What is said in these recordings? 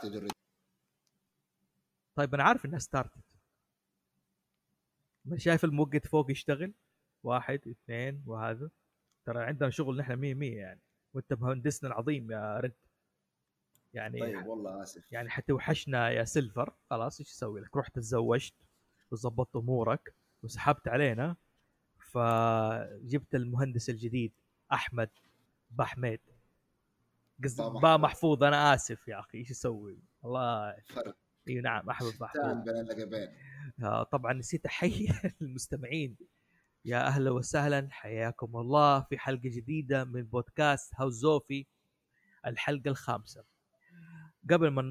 started already طيب أنا عارف إنها started ما شايف المؤقت فوق يشتغل. واحد اثنين وهذا. ترى عندنا شغل نحن 100 100 يعني. وأنت مهندسنا العظيم يا رد. يعني طيب والله آسف. يعني حتوحشنا يا سيلفر. خلاص إيش أسوي لك؟ رحت تزوجت وظبطت أمورك وسحبت علينا. فجبت المهندس الجديد أحمد بحميد. قصدي با محفوظ. أنا آسف يا أخي إيش أسوي؟ والله فرق. إي نعم احمد محفوظ بين اللقبين آه، طبعا نسيت أحيي المستمعين. يا أهلا وسهلا. حياكم الله في حلقة جديدة من بودكاست هاوس زوفي الحلقة الخامسة. قبل ما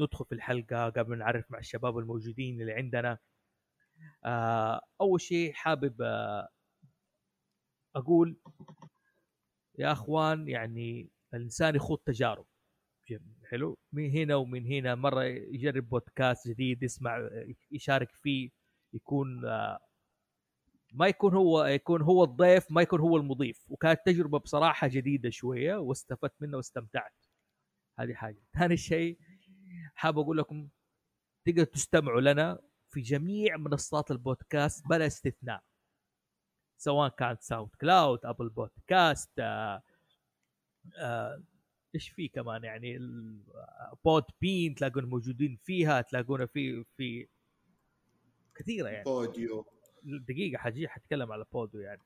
ندخل في الحلقة قبل ما نعرف مع الشباب الموجودين اللي عندنا آه، أول شيء حابب آه، أقول يا أخوان يعني الإنسان يخوض تجارب. جم- حلو؟ من هنا ومن هنا مرة يجرب بودكاست جديد يسمع يشارك فيه يكون آه، ما يكون هو يكون هو الضيف ما يكون هو المضيف. وكانت تجربة بصراحة جديدة شوية واستفدت منها واستمتعت. هذه حاجة. ثاني شيء حاب أقول لكم تقدروا تستمعوا لنا في جميع منصات البودكاست بلا استثناء. سواء كانت SoundCloud Apple Podcast آه إيش في كمان يعني؟ ال- Podbean تلاقون موجودين فيها تلاقونا في في كثيرة يعني. Podeo. دقيقة حجي حتكلم على Podeo يعني.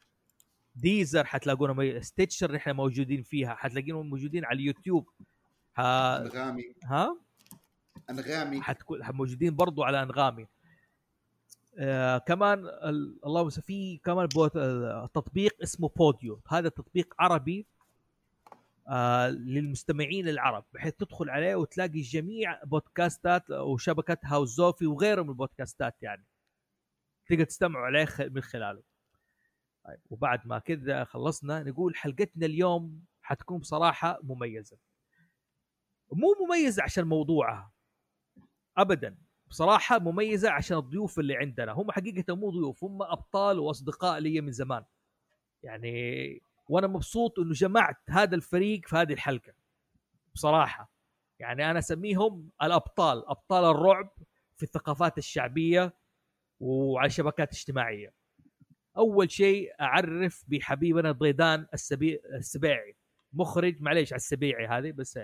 Deezer حتلاقونا مي... Stitcher إحنا موجودين فيها حتلاقينهم موجودين على اليوتيوب. ها, أنغامي. ها؟ أنغامي. حتكون موجودين برضو على أنغامي. آه كمان ال- اللهم في كمان بوت آه تطبيق اسمه بوديو. هذا تطبيق عربي آه للمستمعين العرب بحيث تدخل عليه وتلاقي جميع بودكاستات وشبكه هاوس زوفي وغيره من البودكاستات يعني. تقدر تستمعوا عليه من خلاله. طيب وبعد ما كذا خلصنا نقول حلقتنا اليوم حتكون بصراحة مميزة. مو مميزة عشان موضوعها ابدا. بصراحة مميزة عشان الضيوف اللي عندنا. هم حقيقة مو ضيوف هم أبطال وأصدقاء لي من زمان. يعني وأنا مبسوط إنه جمعت هذا الفريق في هذه الحلقة. بصراحة. يعني أنا أسميهم الأبطال أبطال الرعب في الثقافات الشعبية وعلى الشبكات الاجتماعية. أول شيء أعرف بحبيبنا ضيدان السبي... السبيعي مخرج معليش على السبيعي هذه بس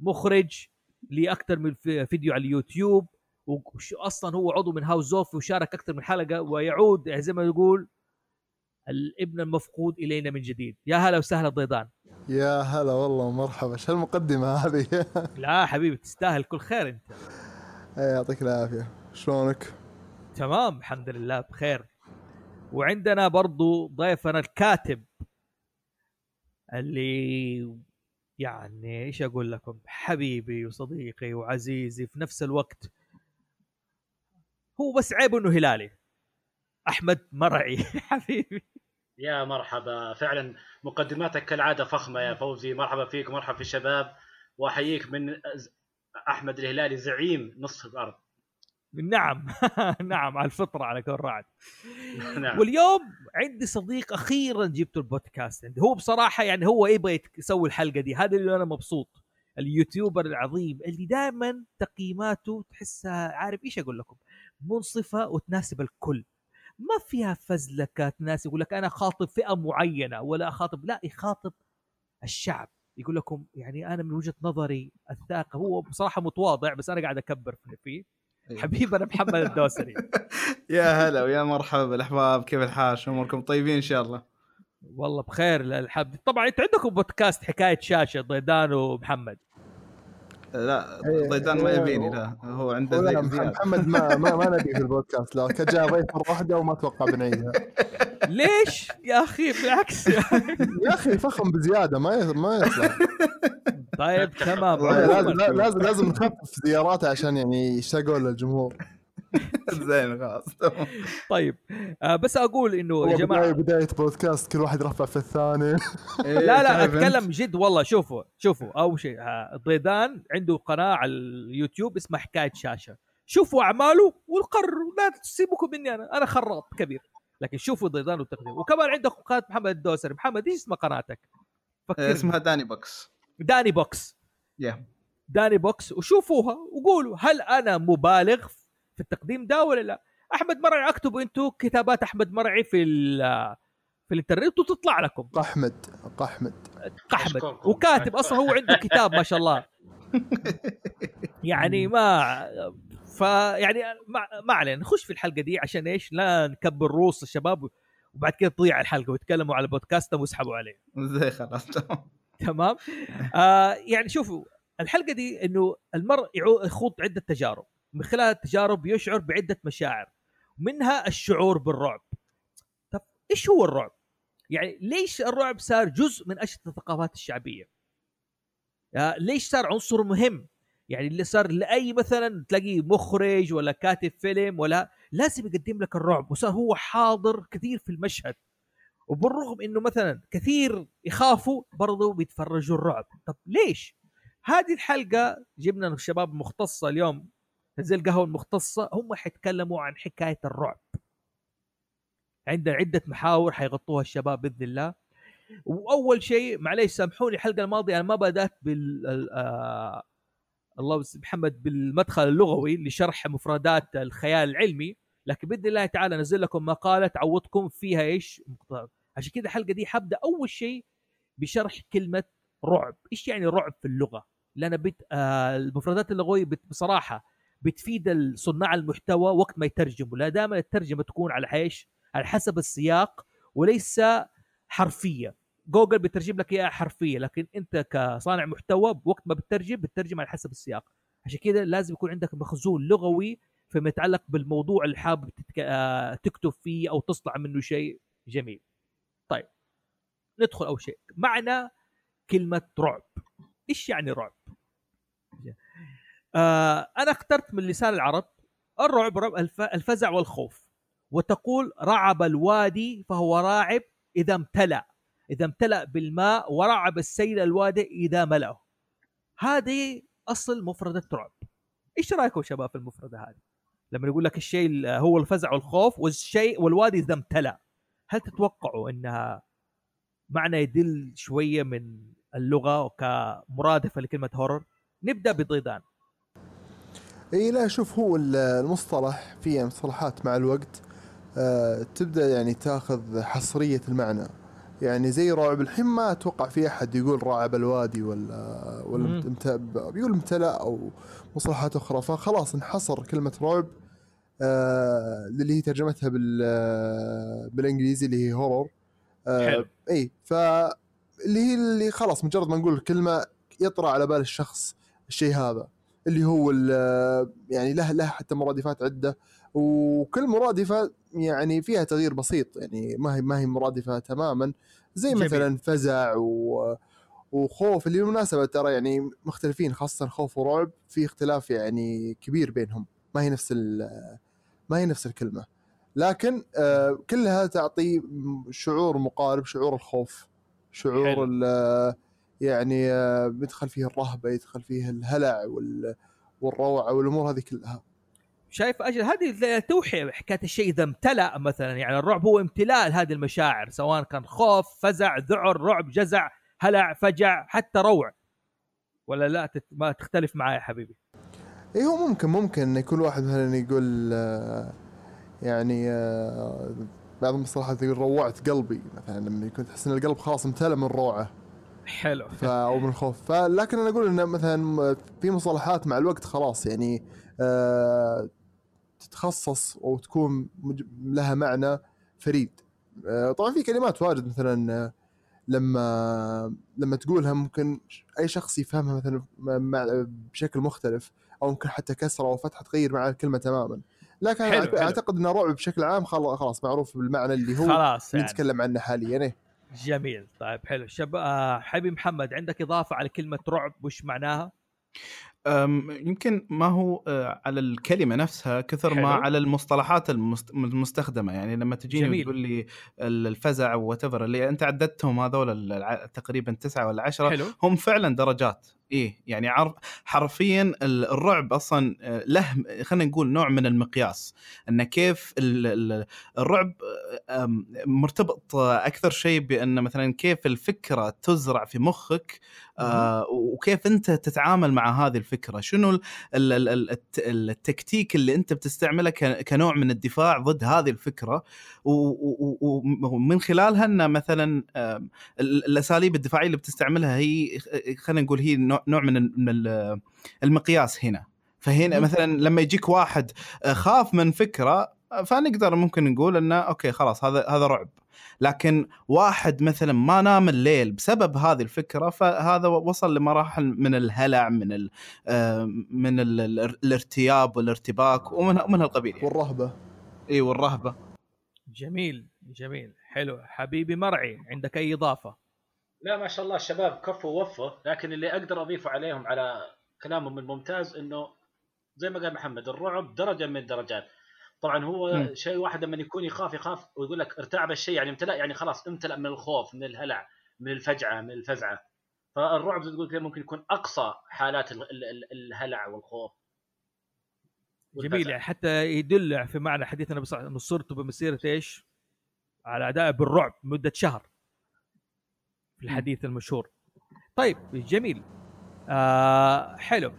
مخرج لأكثر من في- فيديو على اليوتيوب واصلا هو عضو من هاوس اوف وشارك أكثر من حلقة ويعود زي ما يقول الابن المفقود إلينا من جديد. يا هلا وسهلا ضيدان يا هلا والله مرحبا إيش هالمقدمة هذه؟ لا حبيبي تستاهل كل خير أنت. إيه، يعطيك العافية. شلونك؟ تمام الحمد لله بخير. وعندنا برضو ضيفنا الكاتب اللي يعني إيش أقول لكم؟ حبيبي وصديقي وعزيزي في نفس الوقت. هو بس عيبه إنه هلالي. أحمد مرعي. حبيبي. يا مرحبا. فعلا مقدماتك كالعادة فخمة يا فوزي. مرحبا فيك مرحبا في الشباب. وأحييك من أحمد الهلالي زعيم نصف الأرض. نعم. نعم على الفطرة على كل رعد نعم. واليوم عندي صديق أخيرا جبته البودكاست عندي. هو بصراحة يعني هو يبغى يسوي الحلقة دي. هذا اللي أنا مبسوط. اليوتيوبر العظيم اللي دائما تقييماته تحسها عارف إيش أقول لكم؟ منصفة وتناسب الكل. ما فيها فزلكه تناسب يقول لك أنا خاطب فئة معينة ولا أخاطب لا يخاطب الشعب. يقول لكم يعني أنا من وجهة نظري الثاقه هو بصراحة متواضع بس أنا قاعد أكبر فيه. حبيبنا محمد الدوسري. يا هلا ويا مرحبا بالاحباب كيف الحال؟ شو أموركم؟ طيبين إن شاء الله. والله بخير الحمد طبعا أنت عندكم بودكاست حكاية شاشة ضيدان ومحمد. لا إيه، ضيدان ما إيه، يبيني لا هو عنده زي محمد ما ما, ما نبي في البودكاست لا كان جاء ضيف مرة واحدة وما أتوقع بنعيدها. ليش؟ يا أخي بالعكس. يا أخي فخم بزيادة ما ما يطلع. طيب تمام. لازم لازم لازم نخفف زياراته عشان يعني يشتاقون للجمهور. زين خلاص. طيب. آه بس أقول إنه يا بداية جماعة بداية بودكاست كل واحد يرفع في الثاني. إيه، لا لا؟ أتكلم جد والله شوفوا شوفوا أول شيء آه، ضيدان عنده قناة على اليوتيوب اسمها حكاية شاشة. شوفوا أعماله وقرروا لا تسيبكم مني أنا أنا خراط كبير. لكن شوفوا ضيدان وتقديم وكمان عندك قناة محمد الدوسري. محمد إيش اسم قناتك؟ إيه، فكرني اسمها داني بوكس. داني بوكس. يا داني بوكس. وشوفوها وقولوا هل أنا مبالغ في التقديم ده ولا لا؟ أحمد مرعي أكتبوا أنتم كتابات أحمد مرعي في ال- في الإنترنت وتطلع لكم. قحمد قحمد. قحمد. وكاتب أصلا هو عنده كتاب ما شاء الله. يعني ما فيعني ما, ما علينا نخش في الحلقة دي عشان إيش؟ لا نكبر روس الشباب وبعد كده تضيع الحلقة ويتكلموا على بودكاستهم ويسحبوا عليه. زي خلاص تمام. تمام؟ آه يعني شوفوا الحلقة دي إنه المرء يعو- يخوض عدة تجارب. من خلال التجارب يشعر بعدة مشاعر منها الشعور بالرعب. طب إيش هو الرعب؟ يعني ليش الرعب صار جزء من أشد الثقافات الشعبية؟ آه ليش صار عنصر مهم؟ يعني اللي صار لأي مثلا تلاقي مخرج ولا كاتب فيلم ولا لازم يقدم لك الرعب وصار هو حاضر كثير في المشهد. وبالرغم إنه مثلا كثير يخافوا برضو بيتفرجوا الرعب. طب ليش؟ هذه الحلقة جبنا الشباب المختصه اليوم زي القهوة المختصة هم حيتكلموا عن حكاية الرعب. عندنا عدة محاور حيغطوها الشباب بإذن الله. وأول شيء معليش سامحوني الحلقة الماضية أنا ما بدأت بال ال- الله محمد بالمدخل اللغوي لشرح مفردات الخيال العلمي. لكن بإذن الله تعالى أنزل لكم مقالة تعودكم فيها إيش. عشان كذا الحلقة دي حبدا أول شيء بشرح كلمة رعب. إيش يعني رعب في اللغة؟ لأن بت... آه المفردات اللغوية بت... بصراحة بتفيد صناع المحتوى وقت ما يترجموا لا دائما الترجمة تكون على إيش؟ على حسب السياق وليس حرفية. جوجل بيترجم لك إياها حرفية لكن أنت كصانع محتوى وقت ما بتترجم بتترجم على حسب السياق. عشان كذا لازم يكون عندك مخزون لغوي فيما يتعلق بالموضوع اللي حابب. آه، تكتب فيه أو تصنع منه شيء جميل. طيب ندخل أول شيء. معنى كلمة رعب. إيش يعني رعب؟ آه أنا اخترت من لسان العرب الرعب رعب الف... الفزع والخوف. وتقول رعب الوادي فهو راعب إذا امتلأ. إذا امتلأ بالماء ورعب السيل الوادي إذا ملأه. هذه أصل مفردة رعب. إيش رأيكم شباب في المفردة هذه؟ لما يقول لك الشيء ال- هو الفزع والخوف والشيء والوادي إذا امتلأ. هل تتوقعوا إنها معنى يدل شوية من اللغة كمرادفه لكلمة هورر؟ نبدأ بضيدان. اي لا شوف هو ال- المصطلح في مصطلحات مع الوقت آه تبدأ يعني تاخذ حصرية المعنى يعني زي رعب الحين ما أتوقع في أحد يقول رعب الوادي ولا ولا. بيقول امتلأ أو مصطلحات أخرى فخلاص انحصر كلمة رعب آه اللي هي ترجمتها بال بالإنجليزي اللي هي هورر آه. إي ف اللي هي اللي خلاص مجرد ما نقول الكلمة يطرى على بال الشخص الشيء هذا اللي هو ال- يعني له له حتى مرادفات عدة. وكل مرادفة يعني فيها تغيير بسيط يعني ما هي ما هي مرادفة تماما. زي جميل. مثلا فزع و وخوف اللي بالمناسبة ترى يعني مختلفين خاصة خوف ورعب. في اختلاف يعني كبير بينهم. ما هي نفس ما هي نفس الكلمة. لكن آه، كلها تعطي شعور مقارب شعور الخوف. شعور يعني آه، بيدخل فيه الرهبة يدخل فيه الهلع وال- والروعة والأمور هذه كلها. شايف أجل هذه توحي حكاية الشيء إذا امتلأ مثلا يعني الرعب هو امتلاء لهذه المشاعر سواء كان خوف فزع ذعر رعب جزع هلع فجع حتى روع. ولا لا؟ تت... ما تختلف معي يا حبيبي. اي هو ممكن ممكن إن يكون واحد مثلا يقول آه، يعني آه، بعض المصطلحات يقول روعت قلبي مثلا لما يكون تحس إن القلب خلاص امتلأ من روعه. حلو. ف أو من الخوف. فلكن أنا أقول انه مثلا في مصطلحات مع الوقت خلاص يعني آه تتخصص أو تكون لها معنى فريد. آه طبعا في كلمات واجد مثلا آه، لما لما تقولها ممكن أي شخص يفهمها مثلا مع بشكل مختلف أو ممكن حتى كسرة أو فتحة تغير معنى الكلمة تماما. لكن حلو، أنا حلو. أعتقد ان الرعب بشكل عام خلاص معروف بالمعنى اللي هو خلاص يعني. نتكلم عنه حاليا إيه. جميل طيب حلو شب آه حبيبي محمد عندك إضافة على كلمة رعب وش معناها؟ أم، يمكن ما هو آه، على الكلمة نفسها كثر ما. على المصطلحات المست- المستخدمة يعني لما تجيني جميل. وتقول لي ال- الفزع وات اللي أنت عددتهم هذول تقريبا تسعة ولا عشرة حلو هم فعلا درجات إيه يعني عرف حرفيا ال- الرعب أصلا آه، له خلينا نقول نوع من المقياس إن كيف ال- ال- الرعب أم، مرتبط أكثر شيء بأن مثلا كيف الفكرة تزرع في مخك آه، وكيف أنت تتعامل مع هذه الفكرة. شنو ال- ال- ال- ال- الت- التكتيك اللي أنت بتستعمله كنوع من الدفاع ضد هذه الفكرة؟ ومن خلالها إن مثلا الأساليب الدفاعية اللي بتستعملها هي خلينا نقول هي نوع من ال- من ال- المقياس هنا. فهنا. مثلا لما يجيك واحد خاف من فكرة فنقدر ممكن نقول إنه أوكي خلاص هذا هذا رعب. لكن واحد مثلا ما نام الليل بسبب هذه الفكرة فهذا وصل لمراحل من الهلع من ال آه، من ال ال الارتياب والارتباك ومن من هالقبيل يعني. والرهبة. إي والرهبة. جميل جميل. حلو. حبيبي مرعي عندك أي إضافة؟ لا ما شاء الله الشباب كفوا ووفوا لكن اللي أقدر أضيفه عليهم على كلامهم الممتاز إنه زي ما قال محمد الرعب درجة من الدرجات طبعا هو. شيء واحد لما يكون يخاف يخاف ويقول لك ارتعب الشيء يعني امتلأ يعني خلاص امتلأ من الخوف من الهلع من الفجعة من الفزعة فالرعب زي تقول كذا ممكن يكون أقصى حالات ال- ال- ال- الهلع والخوف جميل والفزع. يعني حتى يدل في معنى حديثنا بصح انه صرت بمسيرة إيش؟ على أداء بالرعب مدة شهر في الحديث المشهور. طيب جميل. آه حلو.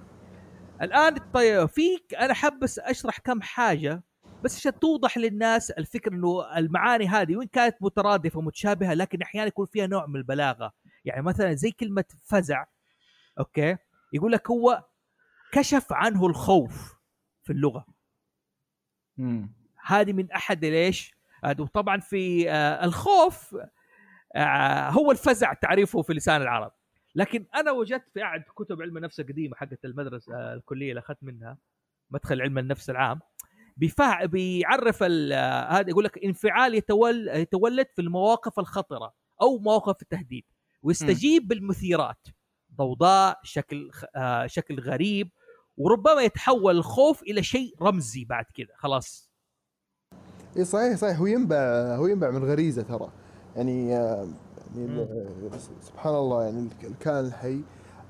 الآن طيب فيك أنا حاب بس أشرح كم حاجة بس عشان توضح للناس الفكرة إنه المعاني هذه وإن كانت مترادفة ومتشابهة لكن أحيانا يكون فيها نوع من البلاغة. يعني مثلا زي كلمة فزع أوكي؟ يقول لك هو كشف عنه الخوف في اللغة. هذه من أحد ليش؟ وطبعا في آه، الخوف هو الفزع تعريفه في لسان العرب. لكن أنا وجدت في أحد كتب علم النفس القديمة حقت المدرسة آه، الكلية اللي أخذت منها مدخل علم النفس العام بيفع بيعرف ال- آه، هذا يقول لك انفعال يتول يتولد في المواقف الخطرة أو مواقف التهديد ويستجيب بالمثيرات ضوضاء شكل خ- آه، شكل غريب وربما يتحول الخوف إلى شيء رمزي بعد كذا خلاص. اي صحيح صحيح هو ينبع هو ينبع من غريزة ترى. يعني آه، يعني سبحان الله يعني الك- الكائن الحي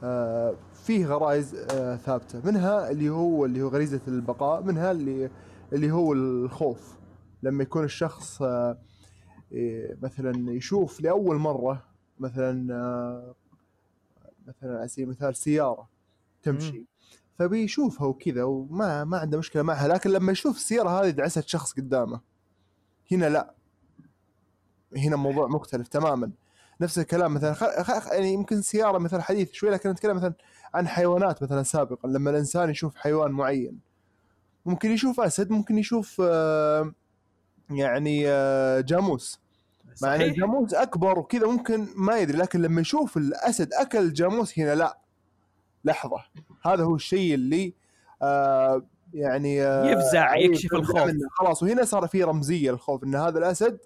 آه، فيه غرائز آه، ثابتة. منها اللي هو اللي هو غريزة البقاء منها اللي اللي هو الخوف. لما يكون الشخص إيه، مثلا يشوف لأول مرة مثلا مثلا على سبيل المثال سيارة تمشي فبيشوفها وكذا وما ما عنده مشكلة معها. لكن لما يشوف السيارة هذه دعست شخص قدامه هنا لا. هنا موضوع مختلف تماما. نفس الكلام مثلا خ... خ... يعني يمكن سيارة مثلا حديث شوي لكن نتكلم مثلا عن حيوانات مثلا سابقا لما الإنسان يشوف حيوان معين. ممكن يشوف أسد ممكن يشوف آه، يعني آه، جاموس. مع إن الجاموس أكبر وكذا ممكن ما يدري لكن لما يشوف الأسد أكل الجاموس هنا لا. لحظة. هذا هو الشيء اللي آه يعني آه يفزع يكشف الخوف. خلاص وهنا صار في رمزية للخوف إن هذا الأسد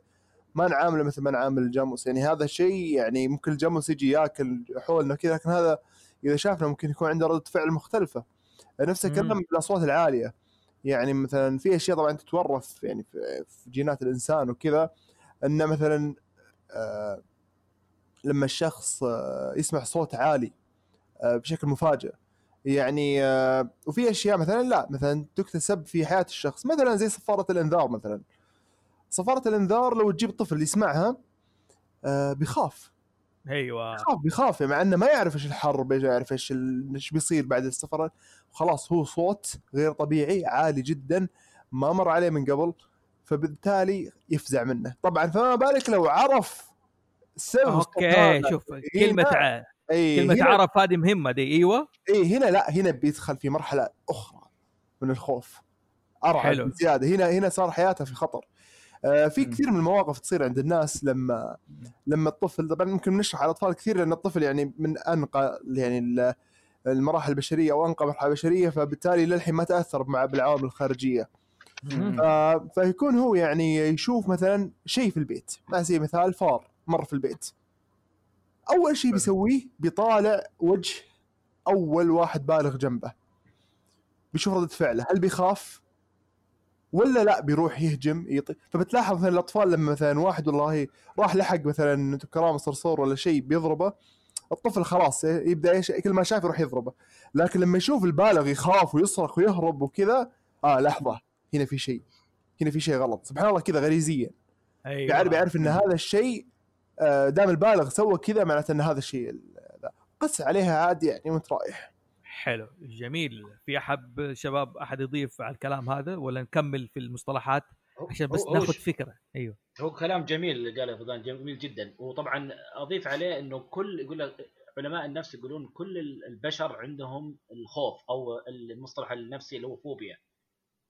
ما نعامله مثل ما نعامل الجاموس يعني هذا شيء يعني ممكن الجاموس يجي ياكل حولنا كذا لكن هذا إذا شافنا ممكن يكون عنده ردة فعل مختلفة. نفس الكلام. بالاصوات العالية. يعني مثلا في أشياء طبعا تتورث يعني في جينات الإنسان وكذا. ان مثلا آه لما الشخص آه يسمع صوت عالي آه بشكل مفاجئ. يعني وفي أشياء مثلا لا مثلا تكتسب في حياة الشخص. مثلا زي صفارة الإنذار مثلا. صفارة الإنذار لو تجيب طفل يسمعها آه بيخاف. أيوه. بيخاف بيخاف مع إنه ما يعرف إيش الحرب إيش يعرف إيش إيش بيصير بعد السفر. خلاص هو صوت غير طبيعي عالي جدا ما مر عليه من قبل فبالتالي يفزع منه. طبعا فما بالك لو عرف سبب أوكي. شوف هنا- كلمه. اي كلمة هنا عرف هذه مهمة دي أيوه. اي هنا لا هنا بيدخل في مرحلة أخرى من الخوف. أرعب حلو. بزيادة. هنا هنا صار حياته في خطر. في مم. كثير من المواقف تصير عند الناس لما لما الطفل طبعا ممكن نشرح على الاطفال كثير لأن الطفل يعني من أنقى يعني ال- المراحل البشرية أو انقى مرحلة بشرية فبالتالي للحين ما تأثر مع بالعوامل الخارجية. فيكون هو يعني يشوف مثلا شيء في البيت على سبيل المثال فار مر في البيت. أول شيء بيسويه بيطالع وجه أول واحد بالغ جنبه بيشوف ردة فعله هل بيخاف؟ ولا لا بيروح يهجم يطي فبتلاحظ مثلا الأطفال لما مثلا واحد والله راح لحق مثلا كرام صرصور ولا شيء بيضربه الطفل خلاص يبدأ إيش كل ما شاف يروح يضربه. لكن لما يشوف البالغ يخاف ويصرخ ويهرب وكذا آه لحظة هنا في شيء هنا في شيء غلط. سبحان الله كذا غريزيا. أيوه. بيعرف بيعرف إن هذا الشيء آه، دام البالغ سوى كذا معناته إن هذا الشيء. قس عليها عادي يعني وانت رايح حلو جميل. في أحد شباب أحد يضيف على الكلام هذا ولا نكمل في المصطلحات عشان بس ناخذ فكرة؟ أيوه. هو كلام جميل اللي قاله فضان جميل جدا. وطبعا أضيف عليه إنه كل يقول لك علماء النفس يقولون كل ال- البشر عندهم الخوف أو المصطلح النفسي اللي هو فوبيا.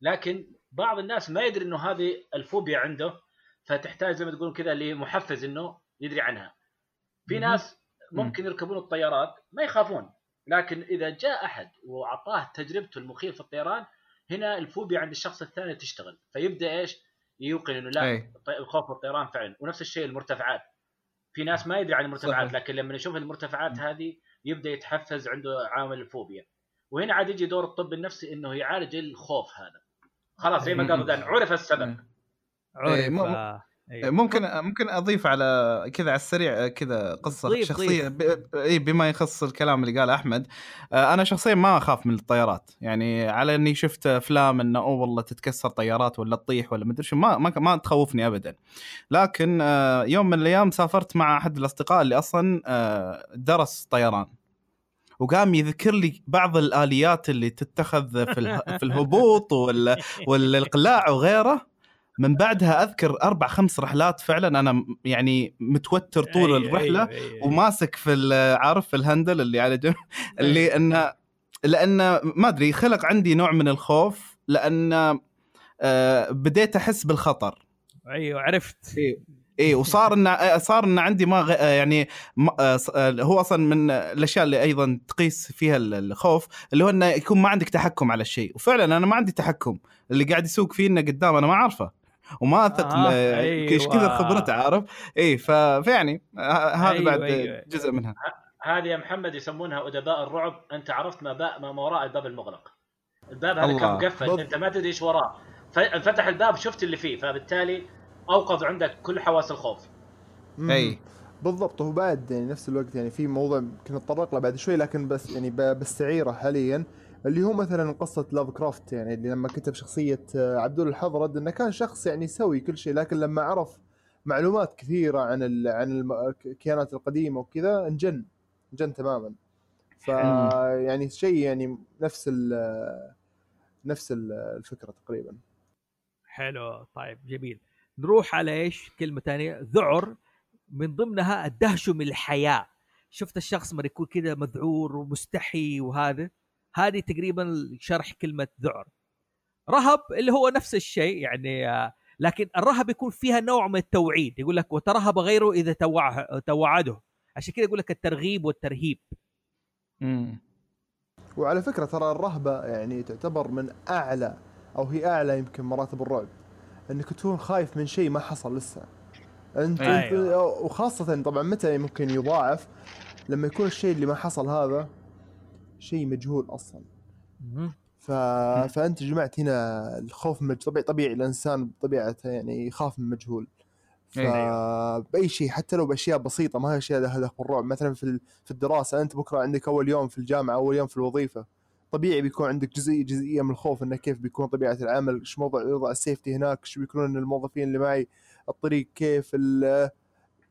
لكن بعض الناس ما يدري إنه هذه الفوبيا عنده فتحتاج زي ما تقولون كذا لمحفز إنه يدري عنها. في. ناس ممكن يركبون الطيارات ما يخافون. لكن إذا جاء أحد وأعطاه تجربته المخيف في الطيران هنا الفوبيا عند الشخص الثاني تشتغل. فيبدأ إيش؟ يوقن إنه لا أي. الخوف من الطيران فعلا. ونفس الشيء المرتفعات. في ناس ما يدري عن المرتفعات صحيح. لكن لما يشوف المرتفعات هذه يبدأ يتحفز عنده عامل الفوبيا. وهنا عاد يجي دور الطب النفسي إنه يعالج الخوف هذا. خلاص زي ما قالوا عرف السبب. عرف. إيه، آه، أيوة. ممكن ممكن أضيف على كذا على السريع كذا قصة ضيف- شخصية ب... اي بما يخص الكلام اللي قاله أحمد آه، أنا شخصيا ما أخاف من الطيارات يعني على إني شفت أفلام إنه أوه والله تتكسر طيارات ولا تطيح ولا مدري شو ما ما, ما تخوفني ابدا لكن آه، يوم من الأيام سافرت مع أحد الأصدقاء اللي أصلا آه، درس طيران وقام يذكر لي بعض الآليات اللي تتخذ في. في الهبوط وال... والإقلاع وغيره من بعدها أذكر أربع خمس رحلات فعلا أنا يعني متوتر طول أيوة، الرحلة أيوة، أيوة. وماسك في عارف في الهندل اللي على جنب اللي انه لأن ما أدري خلق عندي نوع من الخوف لأن آه، بديت أحس بالخطر. أيوه عرفت. إي وصار إن صار إن عندي ما غ... يعني ما... آه، آه، هو أصلا من الأشياء اللي أيضا تقيس فيها ال- الخوف اللي هو إنه يكون ما عندك تحكم على الشيء. وفعلا أنا ما عندي تحكم. اللي قاعد يسوق فيه انه قدام أنا ما اعرفه وما أثق آه، آه إيش أيوة. كذا خبرته عارف اي. فيعني آه، هذا أيوة، بعد أيوة. جزء منها هذه يا محمد يسمونها أدباء الرعب أنت عرفت ما, با... ما وراء الباب المغلق الباب هذا. كان مقفل. أنت ما تدري إيش وراه فانفتح الباب شفت اللي فيه فبالتالي أوقظ عندك كل حواس الخوف. أي بالضبط وهو بعد يعني نفس الوقت يعني في موضوع كنا نتطرق له بعد شوي لكن بس يعني ب- بستعيره حاليا اللي هو مثلا قصة لاف كرافت يعني اللي لما كتب شخصية آه، عبدول الحظرد إنه كان شخص يعني يسوي كل شيء لكن لما عرف معلومات كثيرة عن ال عن الكيانات القديمة وكذا انجن انجن تماما. ف يعني شيء يعني نفس ال نفس ال- الفكرة تقريبا. حلو. طيب جميل. نروح على إيش؟ كلمة ثانية. ذعر من ضمنها الدهش من الحياة شفت الشخص ما يكون كذا مذعور ومستحي وهذا؟ هذه تقريبا شرح كلمة ذعر. رهب اللي هو نفس الشيء يعني آه، لكن الرهب يكون فيها نوع من التوعيد. يقول لك وترهب غيره إذا توع توعده. عشان كذا يقول لك الترغيب والترهيب. مم. وعلى فكرة ترى الرهبة يعني تعتبر من أعلى أو هي أعلى يمكن مراتب الرعب أنك تكون خايف من شيء ما حصل لسه. أنت, أيوة. أنت وخاصة طبعا متى ممكن يضاعف؟ لما يكون الشيء اللي ما حصل هذا شيء مجهول مهم. ف... فأنت جمعت هنا الخوف من طبيعي طبيعي الإنسان بطبيعته يعني يخاف من مجهول. فبأي شيء حتى لو بأشياء بسيطة ما هي أشياء لها دخل بالرعب. مثلا في في الدراسة أنت بكرة عندك أول يوم في الجامعة أول يوم في الوظيفة طبيعي بيكون عندك جزئية جزئية من الخوف إنه كيف بيكون طبيعة العمل إيش موضوع وضع السيفتي هناك إيش بيكونون الموظفين اللي معي الطريق كيف ال-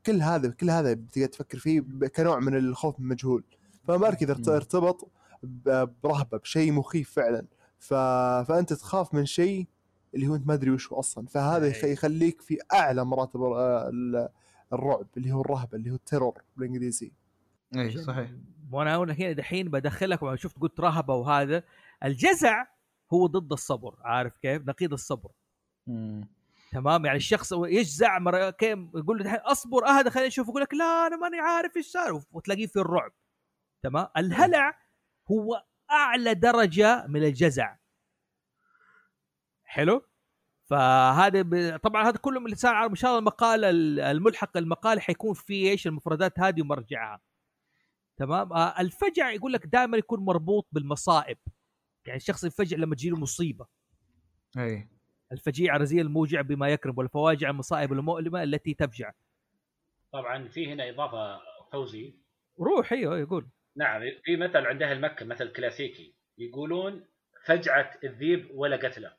كل هذا كل هذا بتقعد تفكر فيه كنوع من الخوف من المجهول فما كذا ارت- مم. ارتبط ب- برهبة بشيء مخيف فعلا. ف... فأنت تخاف من شيء اللي هو أنت ما أدري وش هو أصلا. فهذا يخ- أي. يخليك في أعلى مراتب ال- ال- الرعب اللي هو الرهبة اللي هو التيرور بالإنجليزي. اي صحيح. وأنا هنا هنا دحين بدخلك وأنا شفت قلت رهبة وهذا. الجزع هو ضد الصبر عارف كيف؟ نقيض الصبر. مم. تمام؟ يعني الشخص يجزع مرة كيف يقول له دحين أصبر اهدى خليني أشوف يقول لك لا أنا ماني عارف إيش صار وتلاقيه في الرعب. تمام؟ الهلع هو أعلى درجة من الجزع. حلو. فهذا ب... طبعا هذا كله من لسان عربي إن شاء الله المقاله الملحق المقال حيكون فيه إيش المفردات هذه ومرجعها. تمام؟ آه الفجع يقول لك دائما يكون مربوط بالمصائب. يعني الشخص ينفجع لما تجيله مصيبة. أي. الفجيع رزي الموجع بما يكرم والفواجع المصائب المؤلمة التي تفجع. طبعا في هنا إضافة فوزي. روح أيوه يقول نعم في مثل عند أهل مكه مثل كلاسيكي. يقولون فجعه الذيب ولا قتله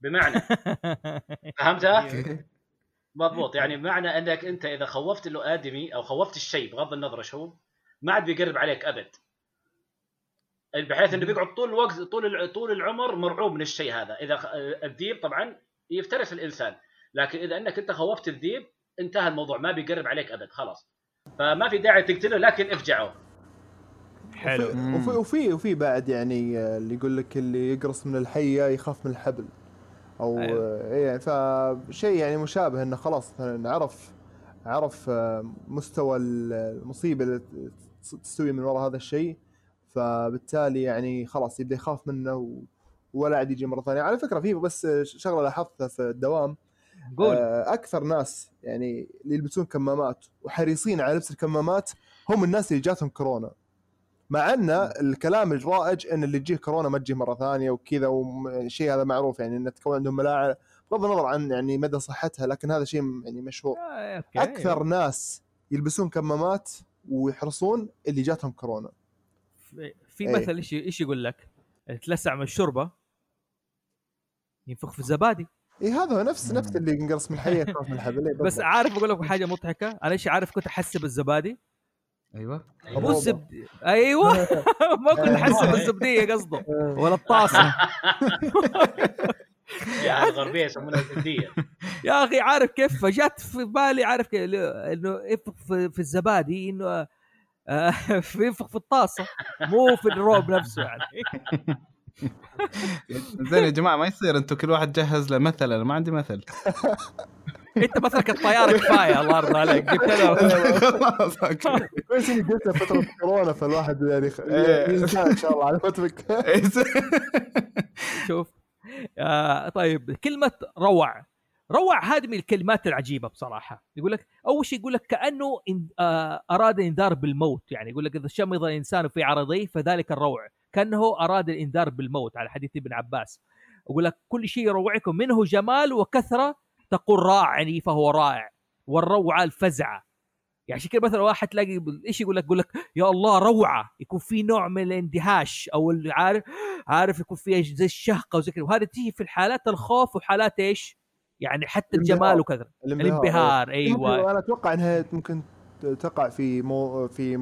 بمعنى فهمتها؟ مضبوط. يعني بمعنى أنك أنت إذا خوفت له آدمي أو خوفت الشيء بغض النظر إيش هو ما عاد بيقرب عليك أبد. بحيث إنه بيقعد طول الوقت طول الع- طول العمر مرعوب من الشيء هذا. إذا الذيب طبعا يفترس الإنسان. لكن إذا أنك أنت خوفت الذيب انتهى الموضوع ما بيقرب عليك أبد خلاص. فما في داعي تقتله لكن افجعه. حلو. وفي وفي وفي, بعد يعني آه، اللي يقول لك اللي يقرص من الحية يخاف من الحبل. أو أيوة. إيه فشيء يعني مشابه إنه خلاص مثلا عرف عرف آه، مستوى المصيبة اللي تستوي من وراء هذا الشيء. فبالتالي يعني خلاص يبدأ يخاف منه ولا عاد يجي مرة ثانية. على فكرة في بس شغلة لاحظتها في الدوام. قول آه، أكثر ناس يعني اللي يلبسون كمامات وحريصين على لبس الكمامات هم الناس اللي جاتهم كورونا مع أن الكلام الرائج أن اللي تجيه كورونا ما تجيه مرة ثانية وكذا والشيء هذا معروف يعني إن تكون عندهم مناعه بغض النظر عن يعني مدى صحتها لكن هذا شيء يعني مشهور آه،. أكثر ناس يلبسون كمامات ويحرصون اللي جاتهم كورونا في- في إيه. مثل إيش إيش يقول لك؟ تلسع من الشوربة ينفخ في الزبادي اي هذا هو نفس. نفس اللي ينقرص من الحيه يخاف من الحبل. إيه بس. عارف أقول لك حاجة مضحكة؟ أنا إيش عارف؟ كنت احسب الزبادي أيوه. مو الروبة. الزبد أيوه. ما كنت احسب الزبديه قصده. ولا الطاسة. يعني الغربيه يسمونها الزبديه يا أخي عارف كيف؟ فجات في بالي عارف كيف؟ إنه ينفخ في, في الزبادي إنه آه، في ينفخ في الطاسة. مو في الروب نفسه يعني. زين يا جماعة ما يصير. أنتم كل واحد جهز له مثل أنا ما عندي مثل. انت مثلك الطيارة كفاية الله يرضى عليك. جبت له. خلاص كويس إني قلتها فتره كورونا فالواحد يعني إيه. ينسى إن شاء الله على فترك شوف. آه طيب كلمة روع. روع هذه من الكلمات العجيبة بصراحة. يقول لك أول شيء يقول لك كأنه إن آه أراد الإنذار بالموت. يعني يقول لك إذا شمض الإنسان في عرضيه فذلك الروع. كأنه أراد الإنذار بالموت على حديث ابن عباس. يقول لك كل شيء يروعكم منه جمال وكثرة تقول راعني فهو رائع. والروعة الفزعة. يعني عشان كذا مثلا واحد تلاقي إيش يقول لك؟ يقول لك يا الله روعة. يكون في نوع من الاندهاش أو عارف عارف يكون فيها زي الشهقة وزي كذا وهذا تيجي في الحالات الخوف وحالات إيش؟ يعني حتى الجمال. وكذا الانبهار. أيوه. أنا أتوقع إنها ممكن تقع في مو في